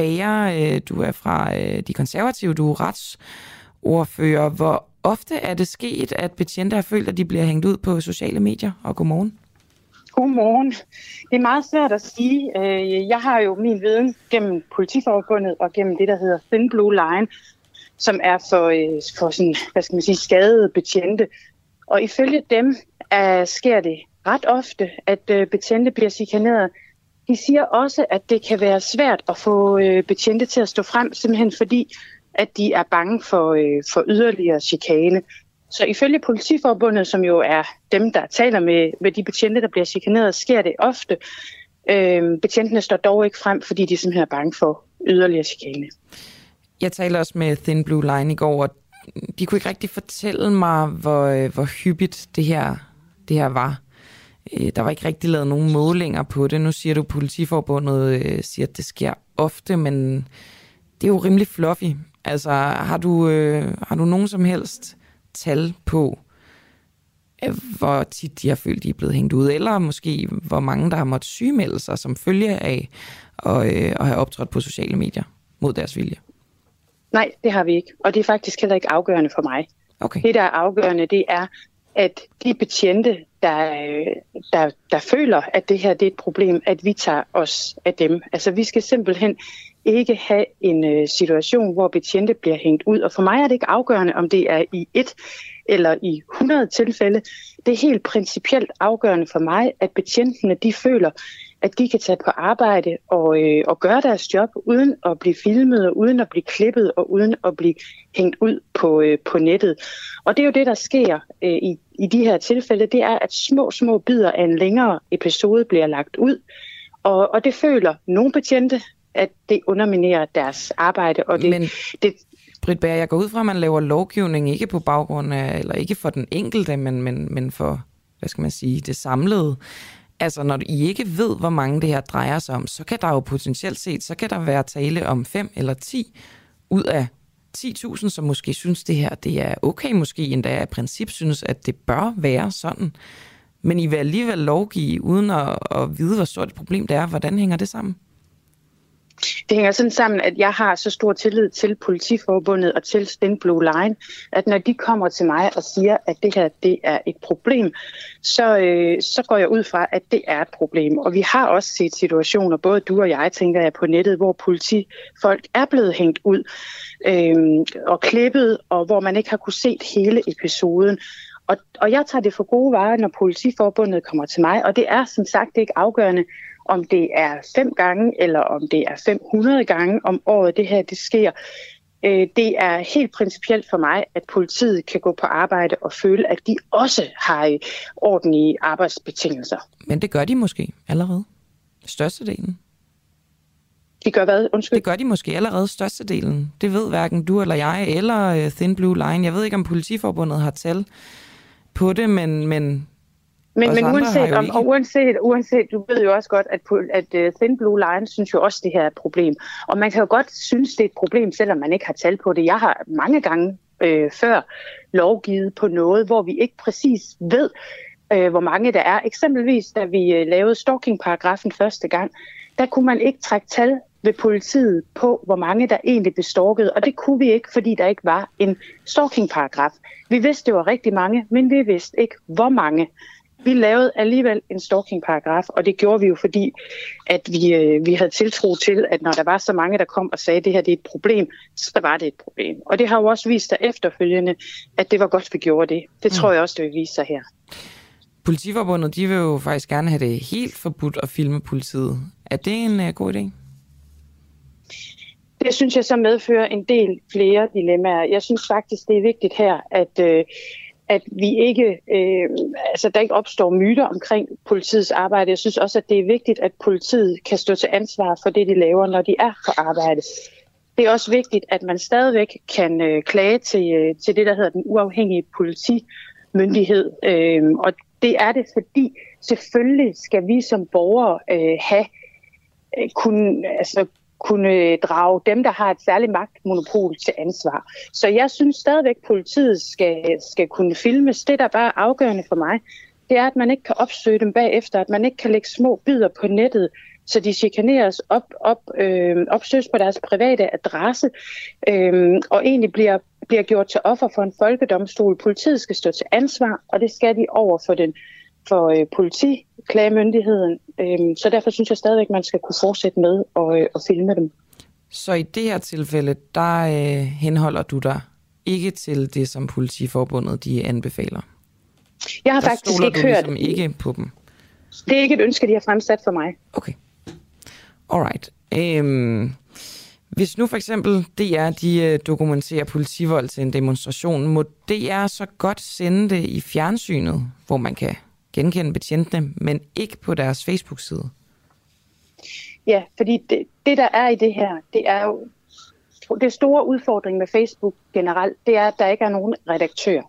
Bager. Øh, du er fra øh, De Konservative, du er retsordfører. Hvor ofte er det sket, at betjente har følt, at de bliver hængt ud på sociale medier? Og godmorgen. Godmorgen. Det er meget svært at sige. Øh, jeg har jo min viden gennem politiforbundet og gennem det, der hedder Thin Blue Line, som er for, øh, for sådan, hvad skal man sige, skadede betjente. Og ifølge dem er, sker det ret ofte, at øh, betjente bliver chikaneret. De siger også, at det kan være svært at få øh, betjente til at stå frem, simpelthen fordi, at de er bange for, øh, for yderligere chikane. Så ifølge politiforbundet, som jo er dem, der taler med, med de betjente, der bliver chikaneret, sker det ofte. Øh, betjentene står dog ikke frem, fordi de simpelthen er bange for yderligere chikane. Jeg talte også med Thin Blue Line i går, og de kunne ikke rigtig fortælle mig, hvor, øh, hvor hyppigt det her, det her var. Øh, der var ikke rigtig lavet nogen målinger på det. Nu siger du, at politiforbundet øh, siger, at det sker ofte, men det er jo rimelig fluffy. Altså, har du, øh, har du nogen som helst tal på, øh, hvor tit de har følt, de er blevet hængt ud, eller måske hvor mange, der har måttet sygemelde sig som følge af at, øh, at have optrådt på sociale medier mod deres vilje? Nej, det har vi ikke. Og det er faktisk heller ikke afgørende for mig. Okay. Det, der er afgørende, det er, at de betjente, der, der, der føler, at det her det er et problem, at vi tager os af dem. Altså vi skal simpelthen ikke have en øh, situation, hvor betjente bliver hængt ud. Og for mig er det ikke afgørende, om det er i et eller i 100 tilfælde. Det er helt principielt afgørende for mig, at betjentene de føler, at de kan tage på arbejde og, øh, og gøre deres job uden at blive filmet, og uden at blive klippet og uden at blive hængt ud på, øh, på nettet. Og det er jo det, der sker øh, i, i de her tilfælde, det er, at små, små bidder af en længere episode bliver lagt ud, og, og det føler nogle betjente, at det underminerer deres arbejde. Og det, Men, det, Britt Bager, jeg går ud fra, at man laver lovgivning ikke på baggrund af, eller ikke for den enkelte, men, men, men for, hvad skal man sige, det samlede. Altså, når I ikke ved, hvor mange det her drejer sig om, så kan der jo potentielt set, så kan der være tale om 5 eller 10 ud af 10.000, som måske synes, det her det er okay, måske endda af princip synes, at det bør være sådan. Men I vil alligevel lovgive, uden at, at vide, hvor stort et problem det er. Hvordan hænger det sammen? Det hænger sådan sammen, at jeg har så stor tillid til politiforbundet og til den Blue Line, at når de kommer til mig og siger, at det her det er et problem, så, øh, så går jeg ud fra, at det er et problem. Og vi har også set situationer, både du og jeg, tænker jeg, på nettet, hvor politifolk er blevet hængt ud øh, og klippet, og hvor man ikke har kunne se hele episoden. Og, og jeg tager det for gode varer, når politiforbundet kommer til mig, og det er som sagt ikke afgørende, om det er fem gange, eller om det er 500 gange om året, det her det sker. Øh, det er helt principielt for mig, at politiet kan gå på arbejde og føle, at de også har øh, ordentlige arbejdsbetingelser. Men det gør de måske allerede. Størstedelen. De gør hvad? Undskyld. Det gør de måske allerede størstedelen. Det ved hverken du eller jeg, eller uh, Thin Blue Line. Jeg ved ikke, om politiforbundet har tal på det, men, men men, men uanset, om, og uanset, uanset, du ved jo også godt, at, at uh, Thin Blue Line synes jo også, det her er et problem. Og man kan jo godt synes, det er et problem, selvom man ikke har tal på det. Jeg har mange gange øh, før lovgivet på noget, hvor vi ikke præcis ved, øh, hvor mange der er. Eksempelvis, da vi øh, lavede stalking-paragrafen første gang, der kunne man ikke trække tal ved politiet på, hvor mange der egentlig blev stalket, og det kunne vi ikke, fordi der ikke var en stalking-paragraf. Vi vidste, det var rigtig mange, men vi vidste ikke, hvor mange. Vi lavede alligevel en stalking-paragraf, og det gjorde vi jo, fordi at vi, øh, vi havde tiltro til, at når der var så mange, der kom og sagde, at det her det er et problem, så var det et problem. Og det har jo også vist sig efterfølgende, at det var godt, vi gjorde det. Det tror mm. jeg også, det vil vise sig her. Politiforbundet, de vil jo faktisk gerne have det helt forbudt at filme politiet. Er det en uh, god idé? Det synes jeg så medfører en del flere dilemmaer. Jeg synes faktisk, det er vigtigt her, at, øh, at vi ikke, øh, altså der ikke opstår myter omkring politiets arbejde. Jeg synes også, at det er vigtigt, at politiet kan stå til ansvar for det, de laver, når de er på arbejde. Det er også vigtigt, at man stadigvæk kan øh, klage til, øh, til det, der hedder den uafhængige politimyndighed. Øh, og det er det, fordi selvfølgelig skal vi som borgere øh, have øh, kunne, altså, kunne øh, drage dem, der har et særligt magtmonopol til ansvar. Så jeg synes stadigvæk, at politiet skal, skal kunne filmes. Det, der bare er afgørende for mig, det er, at man ikke kan opsøge dem bagefter, at man ikke kan lægge små bidder på nettet, så de chikaneres op, op, øh, opsøges på deres private adresse, øh, og egentlig bliver, bliver gjort til offer for en folkedomstol. Politiet skal stå til ansvar, og det skal de over for den for øh, politiklagemyndigheden. Øh, så derfor synes jeg stadigvæk, man skal kunne fortsætte med at, øh, at filme dem. Så i det her tilfælde, der øh, henholder du dig ikke til det, som politiforbundet de anbefaler? Jeg har der faktisk ikke hørt... Ligesom ikke på dem? Det er ikke et ønske, de har fremsat for mig. Okay. Alright. Øhm, hvis nu for eksempel DR de øh, dokumenterer politivold til en demonstration, må DR så godt sende det i fjernsynet, hvor man kan genkende betjentene, men ikke på deres Facebook-side? Ja, fordi det, det, der er i det her, det er jo det store udfordring med Facebook generelt, det er, at der ikke er nogen redaktør.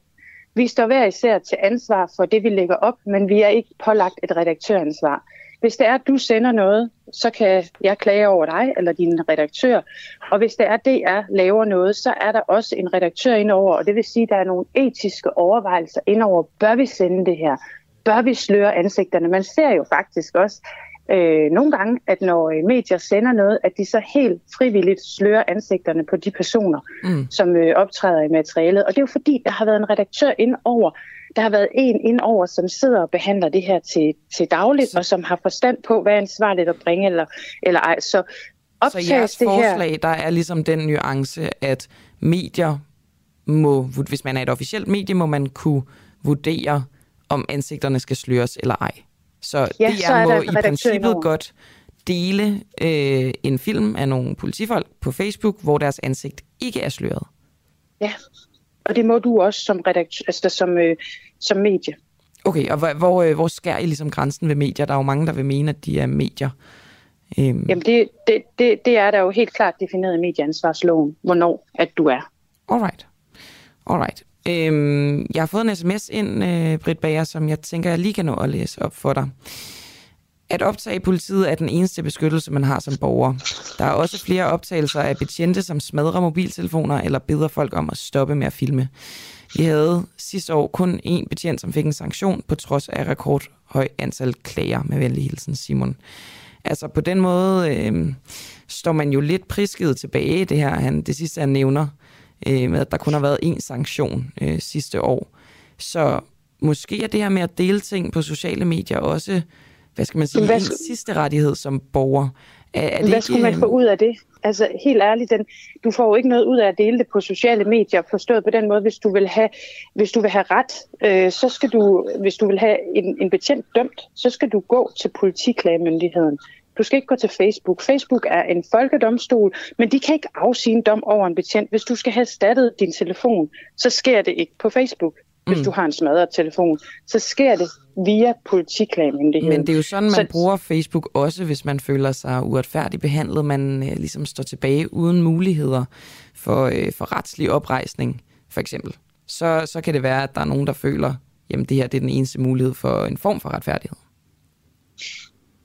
Vi står hver især til ansvar for det, vi lægger op, men vi er ikke pålagt et redaktøransvar. Hvis det er, at du sender noget, så kan jeg klage over dig eller din redaktør. Og hvis det er, at DR laver noget, så er der også en redaktør indover, og det vil sige, at der er nogle etiske overvejelser indover. Bør vi sende det her? Bør vi sløre ansigterne? Man ser jo faktisk også øh, nogle gange, at når øh, medier sender noget, at de så helt frivilligt slører ansigterne på de personer, mm. som øh, optræder i materialet. Og det er jo fordi, der har været en redaktør indover, der har været en indover, som sidder og behandler det her til, til dagligt, og som har forstand på, hvad er ansvarligt at bringe eller, eller ej. Så, så jeres det forslag, her... der er ligesom den nuance, at medier må, hvis man er et officielt medie, må man kunne vurdere, om ansigterne skal sløres eller ej. Så ja, DR så må i princippet godt dele øh, en film af nogle politifolk på Facebook, hvor deres ansigt ikke er sløret. Ja, og det må du også som, redaktør, altså som, øh, som medie. Okay, og hvor, hvor, øh, hvor skærer I ligesom grænsen ved medier? Der er jo mange, der vil mene, at de er medier. Øhm. Jamen, det, det, det, det er der jo helt klart defineret i medieansvarsloven, hvornår at du er. Alright. Alright. Øhm, jeg har fået en sms ind, øh, Britt Bager, som jeg tænker, jeg lige kan nå at læse op for dig. At optage politiet er den eneste beskyttelse, man har som borger. Der er også flere optagelser af betjente, som smadrer mobiltelefoner eller beder folk om at stoppe med at filme. Vi havde sidste år kun én betjent, som fik en sanktion, på trods af rekordhøj antal klager med venlig hilsen Simon. Altså på den måde øh, står man jo lidt prisket tilbage, det her, han, det sidste han nævner, øh, med at der kun har været én sanktion øh, sidste år. Så måske er det her med at dele ting på sociale medier også, hvad skal man sige, hvad, en sidste rettighed som borger. Er, er det hvad ikke, skulle man få ud af det? Altså helt ærligt, den, du får jo ikke noget ud af at dele det på sociale medier, forstået på den måde, hvis du vil have, hvis du vil have ret, øh, så skal du, hvis du vil have en, en betjent dømt, så skal du gå til politiklagemyndigheden. Du skal ikke gå til Facebook. Facebook er en folkedomstol, men de kan ikke afsige en dom over en betjent. Hvis du skal have stattet din telefon, så sker det ikke på Facebook. Hvis mm. du har en smadret telefon, så sker det via politiklagemyndigheden. Men det er jo sådan, man så... bruger Facebook også, hvis man føler sig uretfærdigt behandlet. Man øh, ligesom står tilbage uden muligheder for, øh, for retslig oprejsning, for eksempel. Så, så kan det være, at der er nogen, der føler, jamen det her det er den eneste mulighed for en form for retfærdighed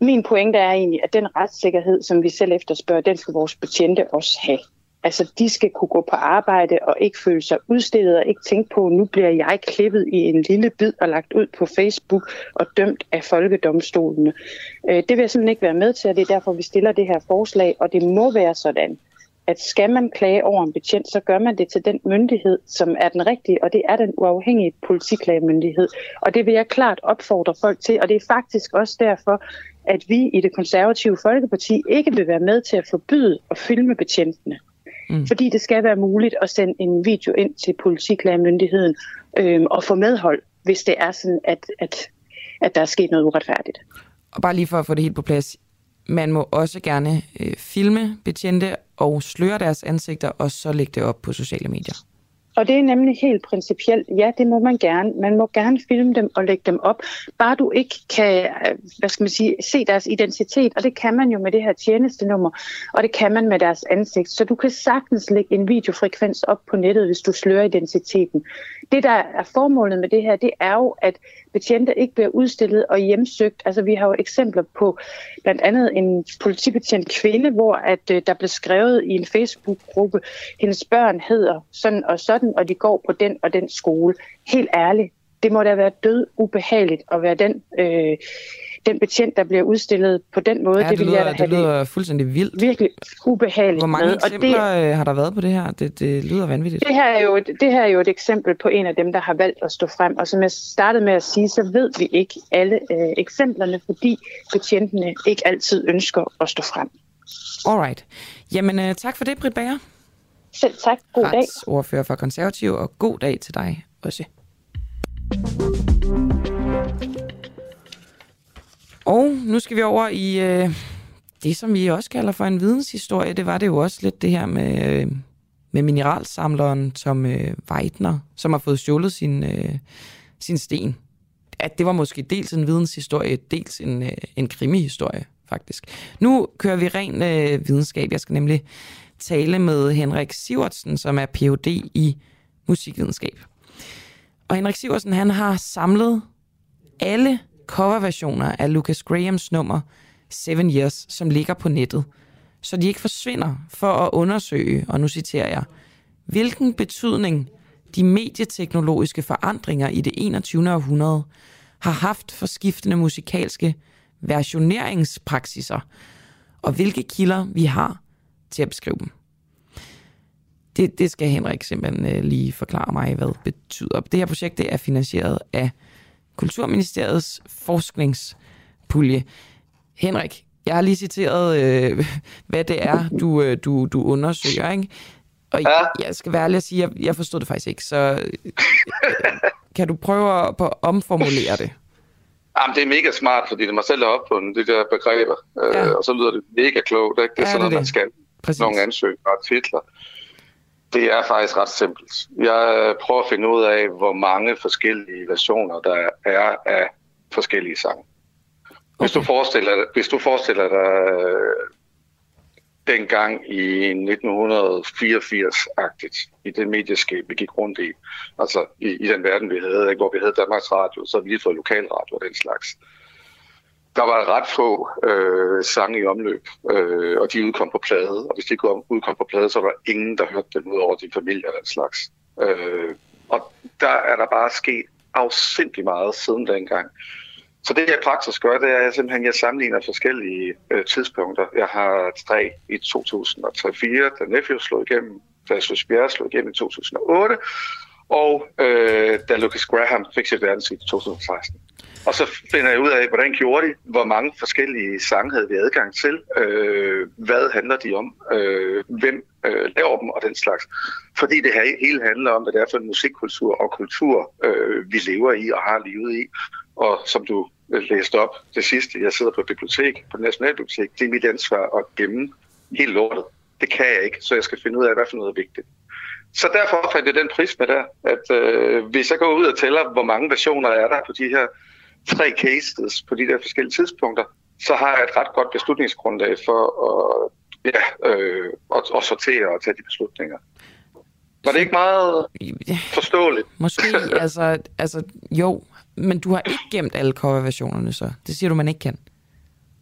min pointe er egentlig, at den retssikkerhed, som vi selv efterspørger, den skal vores betjente også have. Altså, de skal kunne gå på arbejde og ikke føle sig udstillet og ikke tænke på, nu bliver jeg klippet i en lille bid og lagt ud på Facebook og dømt af folkedomstolene. Øh, det vil jeg simpelthen ikke være med til, og det er derfor, vi stiller det her forslag, og det må være sådan, at skal man klage over en betjent, så gør man det til den myndighed, som er den rigtige, og det er den uafhængige politiklagemyndighed. Og det vil jeg klart opfordre folk til, og det er faktisk også derfor, at vi i det konservative Folkeparti ikke vil være med til at forbyde at filme betjentene. Mm. Fordi det skal være muligt at sende en video ind til politiklagemyndigheden øh, og få medhold, hvis det er sådan, at, at, at der er sket noget uretfærdigt. Og bare lige for at få det helt på plads. Man må også gerne øh, filme betjente og sløre deres ansigter, og så lægge det op på sociale medier. Og det er nemlig helt principielt. Ja, det må man gerne. Man må gerne filme dem og lægge dem op. Bare du ikke kan øh, hvad skal man sige, se deres identitet, og det kan man jo med det her tjenestenummer, og det kan man med deres ansigt. Så du kan sagtens lægge en videofrekvens op på nettet, hvis du slører identiteten. Det, der er formålet med det her, det er jo, at betjente ikke bliver udstillet og hjemsøgt. Altså vi har jo eksempler på blandt andet en politibetjent kvinde, hvor at øh, der blev skrevet i en Facebook-gruppe, hendes børn hedder sådan og sådan, og de går på den og den skole. Helt ærligt, det må da være død ubehageligt at være den, øh, den betjent, der bliver udstillet på den måde. Ja, det, det, lyder, jeg det lyder fuldstændig vildt. Virkelig ubehageligt. Hvor mange med. eksempler og det, øh, har der været på det her? Det, det lyder vanvittigt. Det her, er jo, det her er jo et eksempel på en af dem, der har valgt at stå frem. Og som jeg startede med at sige, så ved vi ikke alle øh, eksemplerne, fordi betjentene ikke altid ønsker at stå frem. Alright. Jamen, øh, tak for det, Britt Bager. Selv tak. God dag. ordfører for konservativ, og god dag til dig også. Og nu skal vi over i øh, det, som vi også kalder for en videnshistorie. Det var det jo også lidt det her med, øh, med mineralsamleren Tom øh, Weidner, som har fået stjålet sin, øh, sin sten. At det var måske dels en videnshistorie, dels en, øh, en krimihistorie, faktisk. Nu kører vi ren øh, videnskab. Jeg skal nemlig tale med Henrik Sivertsen, som er Ph.D. i musikvidenskab. Og Henrik Siversen, han har samlet alle coverversioner af Lucas Grahams nummer Seven Years, som ligger på nettet, så de ikke forsvinder for at undersøge, og nu citerer jeg, hvilken betydning de medieteknologiske forandringer i det 21. århundrede har haft for skiftende musikalske versioneringspraksiser, og hvilke kilder vi har til at beskrive dem. Det, det skal Henrik simpelthen øh, lige forklare mig, hvad det betyder. Det her projekt det er finansieret af Kulturministeriets forskningspulje. Henrik, jeg har lige citeret, øh, hvad det er, du, øh, du, du undersøger, ikke? Og ja. jeg, skal være ærlig at sige, jeg, jeg forstod det faktisk ikke, så øh, kan du prøve at, på at omformulere det? Jamen, det er mega smart, fordi det er mig selv, der har opfundet de der begreber, ja. øh, og så lyder det mega klogt. Ikke? Det er ja, sådan noget, man skal. Præcis. Nogle ansøgninger og titler. Det er faktisk ret simpelt. Jeg prøver at finde ud af, hvor mange forskellige versioner der er af forskellige sange. Hvis du forestiller, hvis du forestiller dig øh, dengang i 1984-agtigt, i det medieskab, vi gik rundt i, altså i, i den verden, vi havde, ikke, hvor vi havde Danmarks Radio, så vi lige fået lokalradio og den slags. Der var ret få øh, sange i omløb, øh, og de udkom på plade. Og hvis de udkom på plade, så var der ingen, der hørte dem ud over din familie eller den slags. Øh, og der er der bare sket afsindelig meget siden dengang. Så det, jeg praktisk gør, det er at jeg simpelthen, jeg sammenligner forskellige øh, tidspunkter. Jeg har tre i 2003-2004, da Nephew slog igennem, da Sus Bjerre slog igennem i 2008, og øh, da Lucas Graham fik sit verdenshit i 2016. Og så finder jeg ud af, hvordan gjorde de, hvor mange forskellige sange havde vi adgang til, øh, hvad handler de om, øh, hvem øh, laver dem og den slags. Fordi det her hele handler om, hvad det er for en musikkultur og kultur, øh, vi lever i og har levet i. Og som du øh, læste op det sidste, jeg sidder på bibliotek, på Nationalbibliotek, det er mit ansvar at gemme helt lortet. Det kan jeg ikke, så jeg skal finde ud af, hvad for noget er vigtigt. Så derfor fandt jeg den prisme der, at øh, hvis jeg går ud og tæller, hvor mange versioner er der på de her tre cases på de der forskellige tidspunkter, så har jeg et ret godt beslutningsgrundlag for at, ja, øh, at, at sortere og tage de beslutninger. Var det ikke meget forståeligt? Måske, altså, altså jo, men du har ikke gemt alle coverversionerne så? Det siger du, man ikke kan?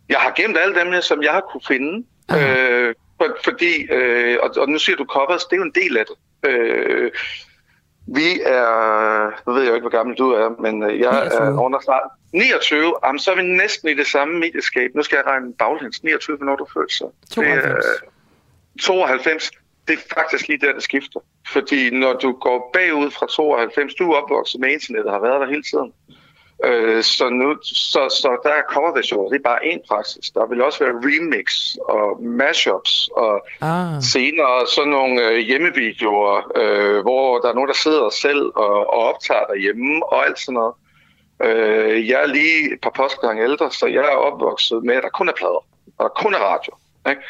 Jeg har gemt alle dem, som jeg har kunne finde. Øh, for, fordi, øh, og, og nu siger du covers, det er jo en del af det. Øh, vi er, nu ved jeg jo ikke, hvor gammel du er, men øh, jeg 29. er under snart 29. Jamen, så er vi næsten i det samme medieskab. Nu skal jeg regne baglæns. 29, hvornår du født så? 92. Det er, 92. Det er faktisk lige der, det skifter. Fordi når du går bagud fra 92, du er opvokset med internettet har været der hele tiden. Øh, så, nu, så, så der er coverversioner, det er bare én praksis. Der vil også være remix og mashups og ah. senere sådan nogle øh, hjemmevideoer, øh, hvor der er nogen, der sidder selv og, og optager derhjemme og alt sådan noget. Øh, jeg er lige et par postgange ældre, så jeg er opvokset med, at der kun er plader, og der kun er radio. Ikke?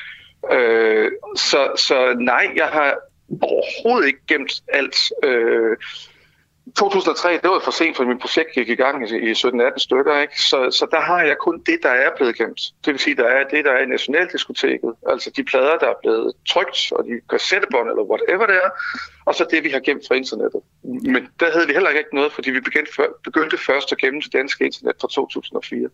Øh, så, så nej, jeg har overhovedet ikke gemt alt. Øh, 2003, det var for sent, for mit projekt gik i gang i 17-18 stykker, ikke? Så, så der har jeg kun det, der er blevet gemt. Det vil sige, der er det, der er i Nationaldiskoteket, altså de plader, der er blevet trygt, og de kassettebånd, eller whatever det er, og så det, vi har gemt fra internettet. Men der havde vi heller ikke noget, fordi vi begyndte, begyndte først at gemme det danske internet fra 2004.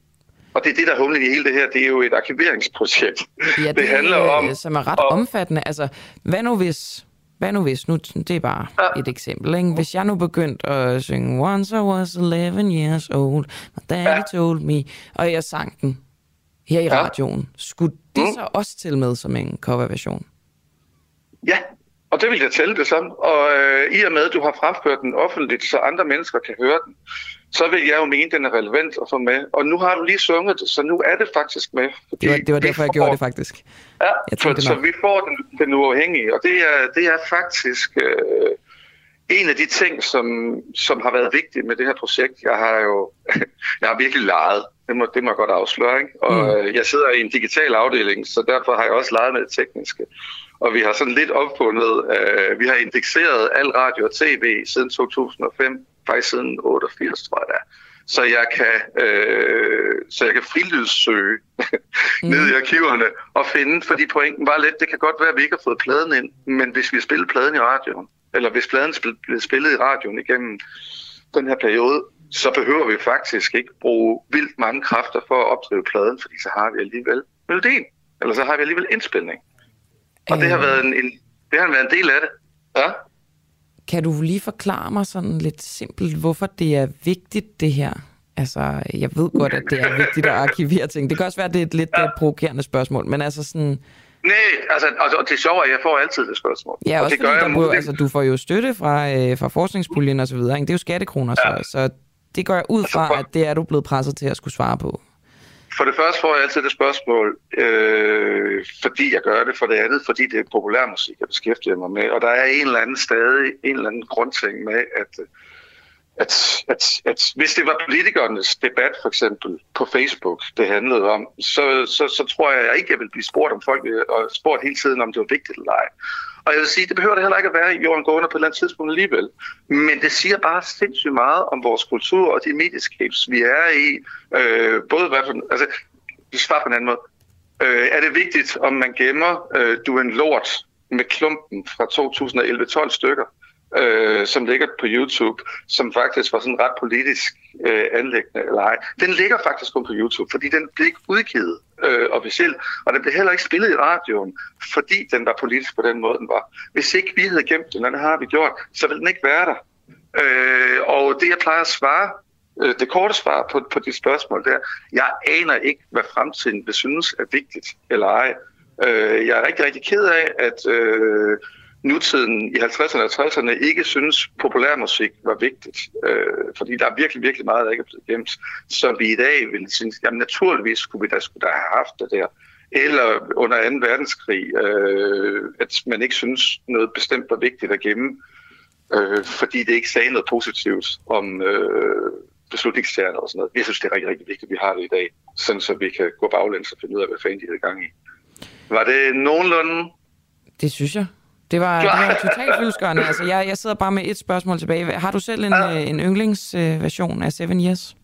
Og det er det, der er humlen i hele det her. Det er jo et arkiveringsprojekt. Ja, det, det handler om... Som er ret om, omfattende. Altså, hvad nu hvis hvad nu hvis, nu, det er bare ja. et eksempel, ikke? hvis jeg nu begyndte at synge Once I was 11 years old, my daddy ja. told me, og jeg sang den her i ja. radioen, skulle det mm. så også til med som en coverversion? Ja, og det vil jeg tælle det samme. Og øh, i og med, at du har fremført den offentligt, så andre mennesker kan høre den, så vil jeg jo mene, den er relevant at få med. Og nu har du lige sunget det, så nu er det faktisk med. Fordi det var, det var derfor, jeg gjorde det faktisk. Ja, jeg for, så vi får den, den uafhængige, og det er, det er faktisk øh, en af de ting, som, som har været vigtigt med det her projekt. Jeg har jo jeg har virkelig leget. Det må, det må jeg godt afsløre. Ikke? Og mm. Øh, jeg sidder i en digital afdeling, så derfor har jeg også leget med det tekniske. Og vi har sådan lidt opfundet, øh, vi har indekseret al radio og tv siden 2005 faktisk siden 88, tror jeg det er. Så jeg kan, øh, så jeg kan frilydssøge mm. ned i arkiverne og finde, fordi pointen var lidt, det kan godt være, at vi ikke har fået pladen ind, men hvis vi har spillet pladen i radioen, eller hvis pladen er spillet i radioen igennem den her periode, så behøver vi faktisk ikke bruge vildt mange kræfter for at opdrive pladen, fordi så har vi alligevel melodien, eller så har vi alligevel indspilning. Og øh. det har øh. været en, en, det har været en del af det. Ja. Kan du lige forklare mig sådan lidt simpelt, hvorfor det er vigtigt, det her? Altså, jeg ved godt, at det er vigtigt at arkivere ting. Det kan også være, at det er et lidt ja. provokerende spørgsmål, men altså sådan... Nej, altså, altså det er sjovt, at jeg får altid det spørgsmål. Ja, og også det gør jeg du, altså, du får jo støtte fra, øh, fra forskningspuljen og så videre. Ikke? Det er jo skattekroner, ja. så, så det går jeg ud altså, fra, at det er du blevet presset til at skulle svare på. For det første får jeg altid det spørgsmål, øh, fordi jeg gør det. For det andet, fordi det er populærmusik, jeg beskæftiger mig med. Og der er en eller anden stadig, en eller anden grundting med, at, øh, at, at, at hvis det var politikernes debat for eksempel på Facebook, det handlede om, så, så, så tror jeg ikke, jeg ville blive spurgt om folk, øh, og spurgt hele tiden, om det var vigtigt eller ej. Og jeg vil sige, det behøver det heller ikke at være i jorden gående på et eller andet tidspunkt alligevel. Men det siger bare sindssygt meget om vores kultur og de medieskabs, vi er i. Øh, både hvad for, altså, vi svarer på en anden måde. Øh, er det vigtigt, om man gemmer øh, Du en lort med klumpen fra 2011-12 stykker? Øh, som ligger på YouTube, som faktisk var sådan ret politisk øh, anlæggende eller ej. Den ligger faktisk kun på YouTube, fordi den blev ikke udgivet øh, officielt, og den blev heller ikke spillet i radioen, fordi den var politisk på den måde, den var. Hvis ikke vi havde gemt den, og det har vi gjort, så ville den ikke være der. Øh, og det, jeg plejer at svare, øh, det korte svar på, på de spørgsmål der, jeg aner ikke, hvad fremtiden vil synes er vigtigt eller ej. Øh, jeg er rigtig, rigtig ked af, at... Øh, nutiden i 50'erne og 60'erne ikke synes populærmusik var vigtigt. Øh, fordi der er virkelig, virkelig meget, der ikke er blevet gemt, som vi i dag vil synes, jamen naturligvis skulle vi da, skulle da have haft det der. Eller under 2. verdenskrig, øh, at man ikke synes noget bestemt var vigtigt at gemme, øh, fordi det ikke sagde noget positivt om øh, beslutningstagerne og sådan noget. Jeg synes, det er rigtig, rigtig vigtigt, at vi har det i dag, sådan så vi kan gå baglæns og finde ud af, hvad fanden de havde gang i. Var det nogenlunde? Det synes jeg. Det var, det var totalt fyldskørende. Altså, jeg, jeg sidder bare med et spørgsmål tilbage. Har du selv en, ja. øh, en yndlingsversion af Seven Years?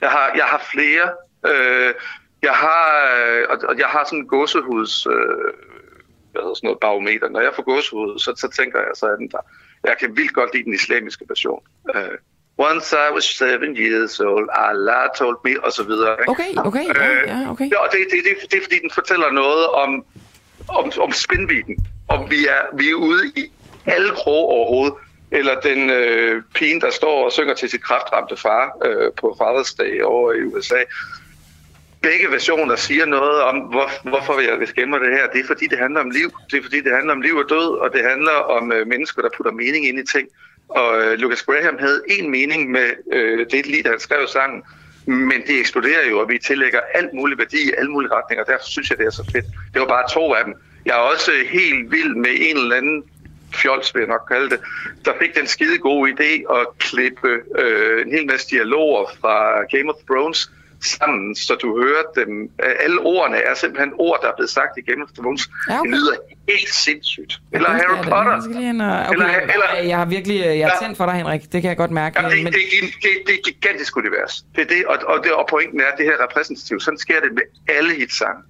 Jeg har, jeg har flere. Øh, jeg har, øh, og jeg har sådan en gåsehuds, øh, hvad hedder sådan noget, barometer. Når jeg får gåsehud, så, så tænker jeg, så er den der. Jeg kan vildt godt lide den islamiske version. Øh, Once I was seven years old, Allah told me, og så videre. Ikke? Okay, okay, ja, øh, ja okay. Ja, det, det, det, det er fordi, den fortæller noget om, om, om spændviden og vi er, vi er ude i alle kroge overhovedet. Eller den øh, pige, der står og synger til sit kraftramte far øh, på Father's Day over i USA. Begge versioner siger noget om, hvor, hvorfor jeg vil skæmme det her. Det er fordi, det handler om liv. Det er fordi, det handler om liv og død, og det handler om øh, mennesker, der putter mening ind i ting. Og øh, Lucas Graham havde en mening med øh, det lige, da han skrev sangen, men det eksploderer jo, og vi tillægger alt mulig værdi i alle mulige retninger, og derfor synes jeg, det er så fedt. Det var bare to af dem. Jeg er også helt vild med en eller anden fjols, vil jeg nok kalde det, der fik den skide gode idé at klippe øh, en hel masse dialoger fra Game of Thrones sammen, så du hører dem. Øh, alle ordene er simpelthen ord, der er blevet sagt i Game of Thrones. Ja, okay. Det lyder helt sindssygt. Eller Ja, Harry det er det. Potter. Jeg og- Okay, Eller, eller, jeg har virkelig øh, jeg er tændt for dig, Henrik. Det kan jeg godt mærke. Ja, det, men, det, det, det, det er et gigantisk univers. Det er det, og, og, det, og pointen er, at det her er repræsentativt. Sådan sker det med alle hitsange.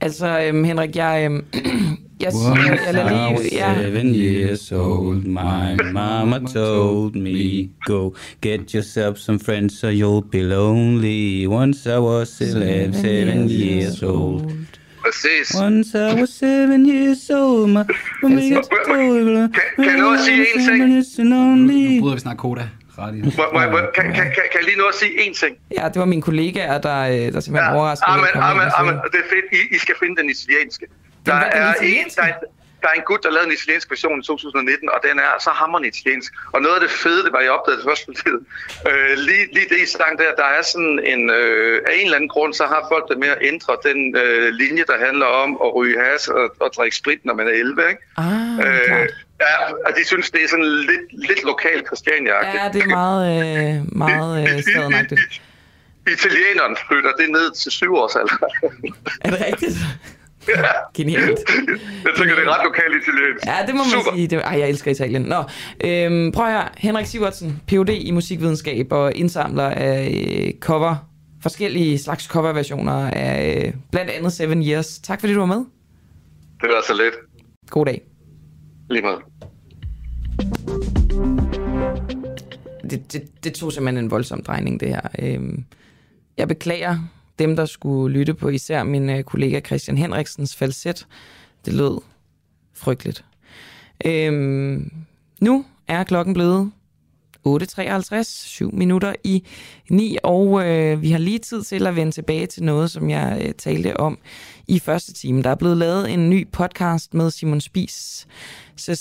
altså, øhm, Henrik, jeg, øhm, jeg siger, jeg lader I was lige... Ja, seven years old, my mama told me, go get yourself some friends so you'll be lonely. Once I was eleven, seven years old. Præcis. Once I was seven years old, my mama told Kan, kan nå at sige en ting? Nu bryder vi snart koda. Må, må, må, kan, kan, kan, kan jeg lige nå at sige en ting? ja, det var mine kollegaer, der, øh, der simpelthen ja, overraskede. Amen, amen, amen. Det er fedt. I, I skal finde den italienske. Der er en, der, er, der er en gut, der lavede en italiensk version i 2019, og den er så hammerende italiensk. Og noget af det fede, det var, jeg opdagede det først for tid. Øh, lige, lige det, I sang der, der er sådan en... Øh, af en eller anden grund, så har folk det med at ændre den øh, linje, der handler om at ryge has og, og drikke sprit, når man er 11, ikke? Ah, Øh, ja, og de synes, det er sådan lidt, lidt lokal christiania Ja, det er meget, øh, meget øh, stadenagtigt. Italieneren flytter det ned til syv års alder. Er det rigtigt? Genialt. Jeg tænker, det er ret lokalt italiensk. Ja, det må man Super. sige. Det, ej, jeg elsker Italien. Nå, øhm, prøv at høre. Henrik Sivertsen, Ph.D. i musikvidenskab og indsamler af øh, cover, forskellige slags coverversioner af øh, blandt andet Seven Years. Tak fordi du var med. Det var så let. God dag. Lige meget. Det, det, det tog simpelthen en voldsom drejning, det her. Øhm, jeg beklager dem, der skulle lytte på især min øh, kollega Christian Henriksens falset. Det lød frygteligt. Øhm, nu er klokken blevet 8.53, 7 minutter i 9, og øh, vi har lige tid til at vende tilbage til noget, som jeg øh, talte om i første time. Der er blevet lavet en ny podcast med Simon Spies,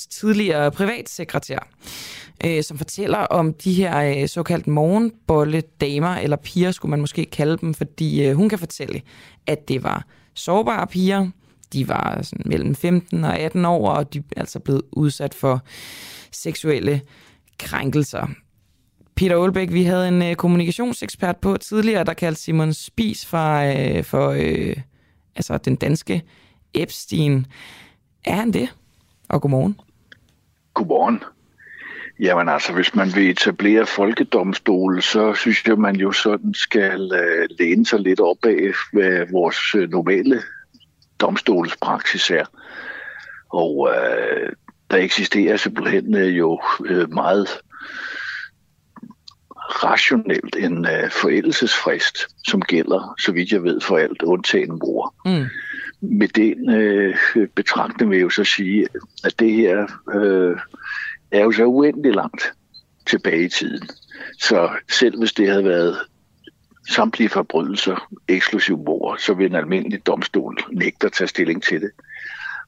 tidligere privatsekretær, øh, som fortæller om de her øh, såkaldt morgenbolle damer, eller piger skulle man måske kalde dem, fordi øh, hun kan fortælle, at det var sårbare piger, de var sådan mellem 15 og 18 år, og de er altså blevet udsat for seksuelle krænkelser. Peter Aalbæk, vi havde en øh, kommunikationsekspert på tidligere, der kaldte Simon Spis fra, øh, for øh, altså den danske Epstein. Er han det? Og godmorgen. Godmorgen. Jamen altså, hvis man vil etablere folkedomstol, så synes jeg, man jo sådan skal øh, læne sig lidt op af, hvad vores øh, normale domstolspraksis er. Og øh, der eksisterer simpelthen øh, jo øh, meget rationelt en øh, forældelsesfrist, som gælder, så vidt jeg ved, for alt undtagen mor. Mm. Med den øh, betragtning vil jeg jo så sige, at det her øh, er jo så uendelig langt tilbage i tiden. Så selv hvis det havde været samtlige forbrydelser, eksklusiv mor, så vil en almindelig domstol nægte at tage stilling til det.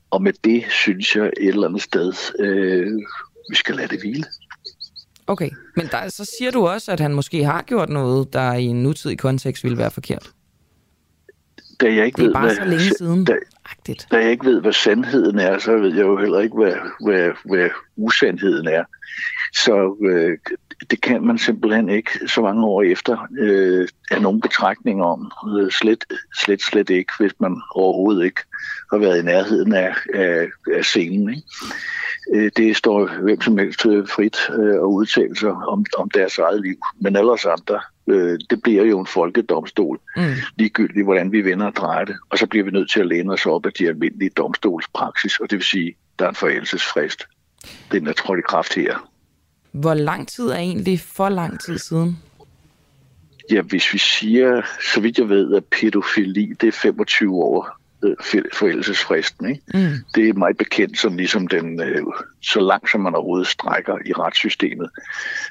Og med det synes jeg et eller andet sted, øh, vi skal lade det hvile. Okay, men der, så siger du også, at han måske har gjort noget, der i en nutidig kontekst ville være forkert. Da jeg ikke Det er ved, bare så længe siden. Da, da jeg ikke ved, hvad sandheden er, så ved jeg jo heller ikke, hvad, hvad, hvad usandheden er. Så øh, det kan man simpelthen ikke så mange år efter øh, af nogen betragtninger om. Øh, slet, slet, slet ikke, hvis man overhovedet ikke har været i nærheden af, af, af scenen. Ikke? Øh, det står hvem som helst frit øh, at udtale sig om, om deres eget liv. Men ellers andre, øh, det bliver jo en folkedomstol, Mm. ligegyldigt hvordan vi vender og drejer det. Og så bliver vi nødt til at læne os op af de almindelige domstolspraksis, og det vil sige, der er en forældelsesfrist. Den er trådt i kraft her. Hvor lang tid er egentlig for lang tid siden? Ja, hvis vi siger, så vidt jeg ved, at pædofili, det er 25 år øh, forældelsesfristen. Ikke? Mm. Det er meget bekendt som ligesom den, øh, så langt som man overhovedet strækker i retssystemet,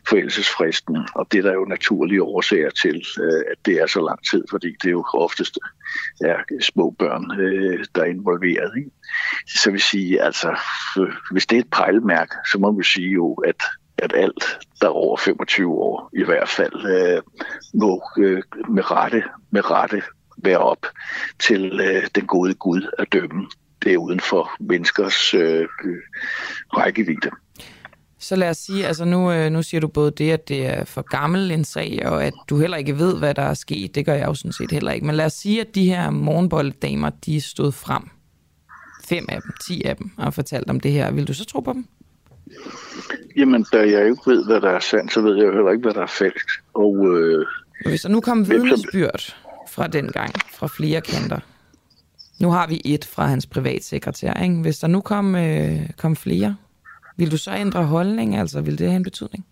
forældelsesfristen. Og det er der jo naturlige årsager til, øh, at det er så lang tid, fordi det er jo oftest er små børn, der er involveret. Ikke? Så vil sige, altså, hvis det er et pejlemærke, så må vi sige jo, at at alt, der er over 25 år i hvert fald, øh, må øh, med, rette, med rette være op til øh, den gode Gud at dømme. Det er uden for menneskers øh, øh rækkevidde. Så lad os sige, altså nu, øh, nu siger du både det, at det er for gammel en sag, og at du heller ikke ved, hvad der er sket. Det gør jeg jo sådan set heller ikke. Men lad os sige, at de her morgenbolddamer, de stod frem. Fem af dem, ti af dem, og fortalt om det her. Vil du så tro på dem? Jamen, da jeg ikke ved, hvad der er sandt, så ved jeg heller ikke, hvad der er falsk. Og, øh, Hvis der nu kom vidnesbyrd fra den gang, fra flere kanter. Nu har vi et fra hans privatsekretær, ikke? Hvis der nu kom, øh, kom flere, vil du så ændre holdning? Altså, vil det have en betydning?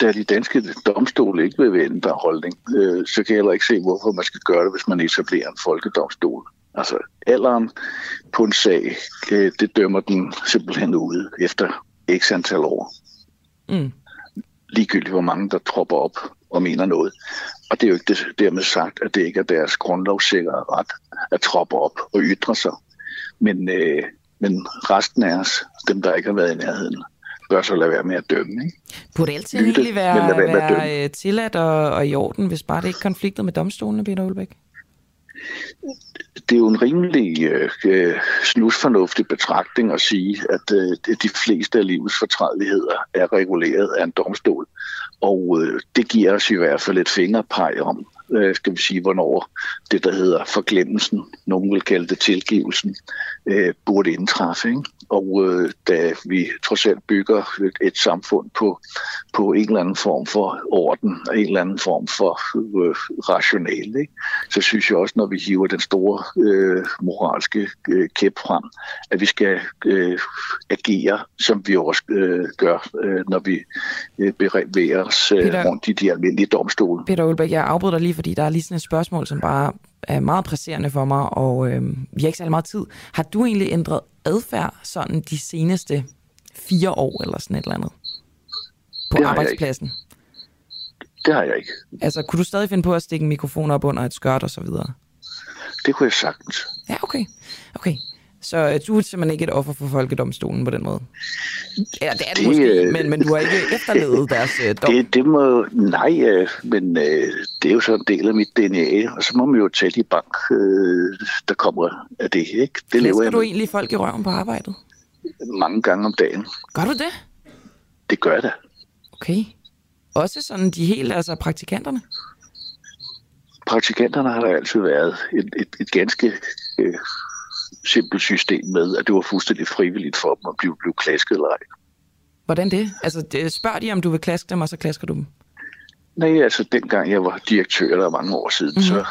da de danske domstole ikke vil ændre holdning, øh, så kan jeg heller ikke se, hvorfor man skal gøre det, hvis man etablerer en folkedomstol. Altså, alderen på en sag, øh, det dømmer den simpelthen ud efter x antal år. Mm. Ligegyldigt, hvor mange der tropper op og mener noget. Og det er jo ikke det, dermed sagt, at det ikke er deres grundlovssikrede ret at troppe op og ytre sig. Men, øh, men resten af os, dem der ikke har været i nærheden, bør så lade være med at dømme. Ikke? Burde altid Lytte, egentlig være, være være øh, tilladt og, og i orden, hvis bare det ikke konflikter med domstolene, Peter Ulbæk? Det er jo en rimelig øh, snusfornuftig betragtning at sige, at øh, de fleste af livets fortrædeligheder er reguleret af en domstol. Og øh, det giver os i hvert fald et fingerpeg om, øh, skal vi sige, hvornår det, der hedder forglemmelsen, nogen vil kalde det tilgivelsen, øh, burde indtræffe. Ikke? Og øh, da vi trods alt bygger et, et samfund på, på en eller anden form for orden, og en eller anden form for øh, rationale, ikke? så synes jeg også, når vi hiver den store øh, moralske øh, kæp frem, at vi skal øh, agere, som vi også øh, gør, øh, når vi øh, bevæger os øh, Peter- rundt i de almindelige domstole. Peter Ulbæk, jeg afbryder dig lige, fordi der er lige sådan et spørgsmål, som bare er meget presserende for mig, og øh, vi har ikke særlig meget tid. Har du egentlig ændret adfærd sådan de seneste fire år, eller sådan et eller andet? På Det arbejdspladsen? Det har jeg ikke. Altså, kunne du stadig finde på at stikke en mikrofon op under et skørt og så videre? Det kunne jeg sagtens. Ja, okay. Okay. Så øh, du er simpelthen ikke et offer for folkedomstolen på den måde? Ja, det er du Det, måske, øh, men, men du har ikke efterlevet deres øh, dom. Det, det må, nej, øh, men øh, det er jo så en del af mit DNA, og så må man jo tage de bank, øh, der kommer af det, ikke? Det lever Flæsker jeg du med egentlig folk i røven på arbejdet? mange gange om dagen. Gør du det? Det gør jeg da. Okay. Også sådan de helt, altså praktikanterne? Praktikanterne har der altid været et, et, et ganske øh, simpelt system med, at det var fuldstændig frivilligt for dem at blive, blive klasket eller ej. Hvordan det? Altså, det, spørger de, om du vil klaske dem, og så klasker du dem? Nej, altså dengang jeg var direktør, der er mange år siden, mm-hmm. så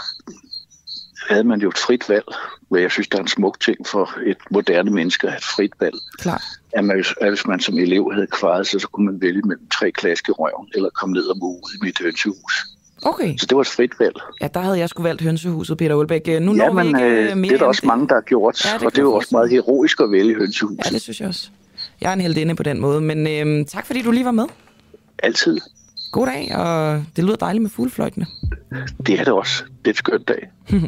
havde man jo et frit valg, hvad jeg synes, der er en smuk ting for et moderne menneske at have et frit valg. Klar. At, man, at hvis man som elev havde kvaret sig, så kunne man vælge mellem tre klaske røven, eller komme ned og mue i mit hønsehus. Okay. Så det var et frit valg. Ja, der havde jeg sgu valgt hønsehuset, Peter Ulbæk. Øh, Nu ja, når vi men ikke øh, øh, mere det er der også mange, der har gjort, Ja, det og det er jo også meget heroisk at vælge hønsehus. Ja, det synes jeg også. Jeg er en heldinde på den måde, men øh, tak fordi du lige var med. Altid. God dag, og det lyder dejligt med fuglefløjtene. Det er det også. Det er et skønt dag.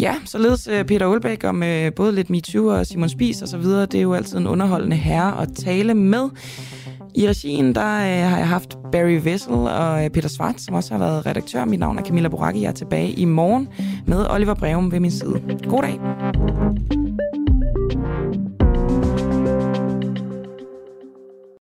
Ja, således øh, Peter Ulbæk om øh, både lidt MeToo og Simon Spies og så videre. Det er jo altid en underholdende herre at tale med. I regien, der øh, har jeg haft Barry Vessel og øh, Peter Svart, som også har været redaktør. Mit navn er Camilla Boracchi. Jeg er tilbage i morgen med Oliver Breum ved min side. God dag.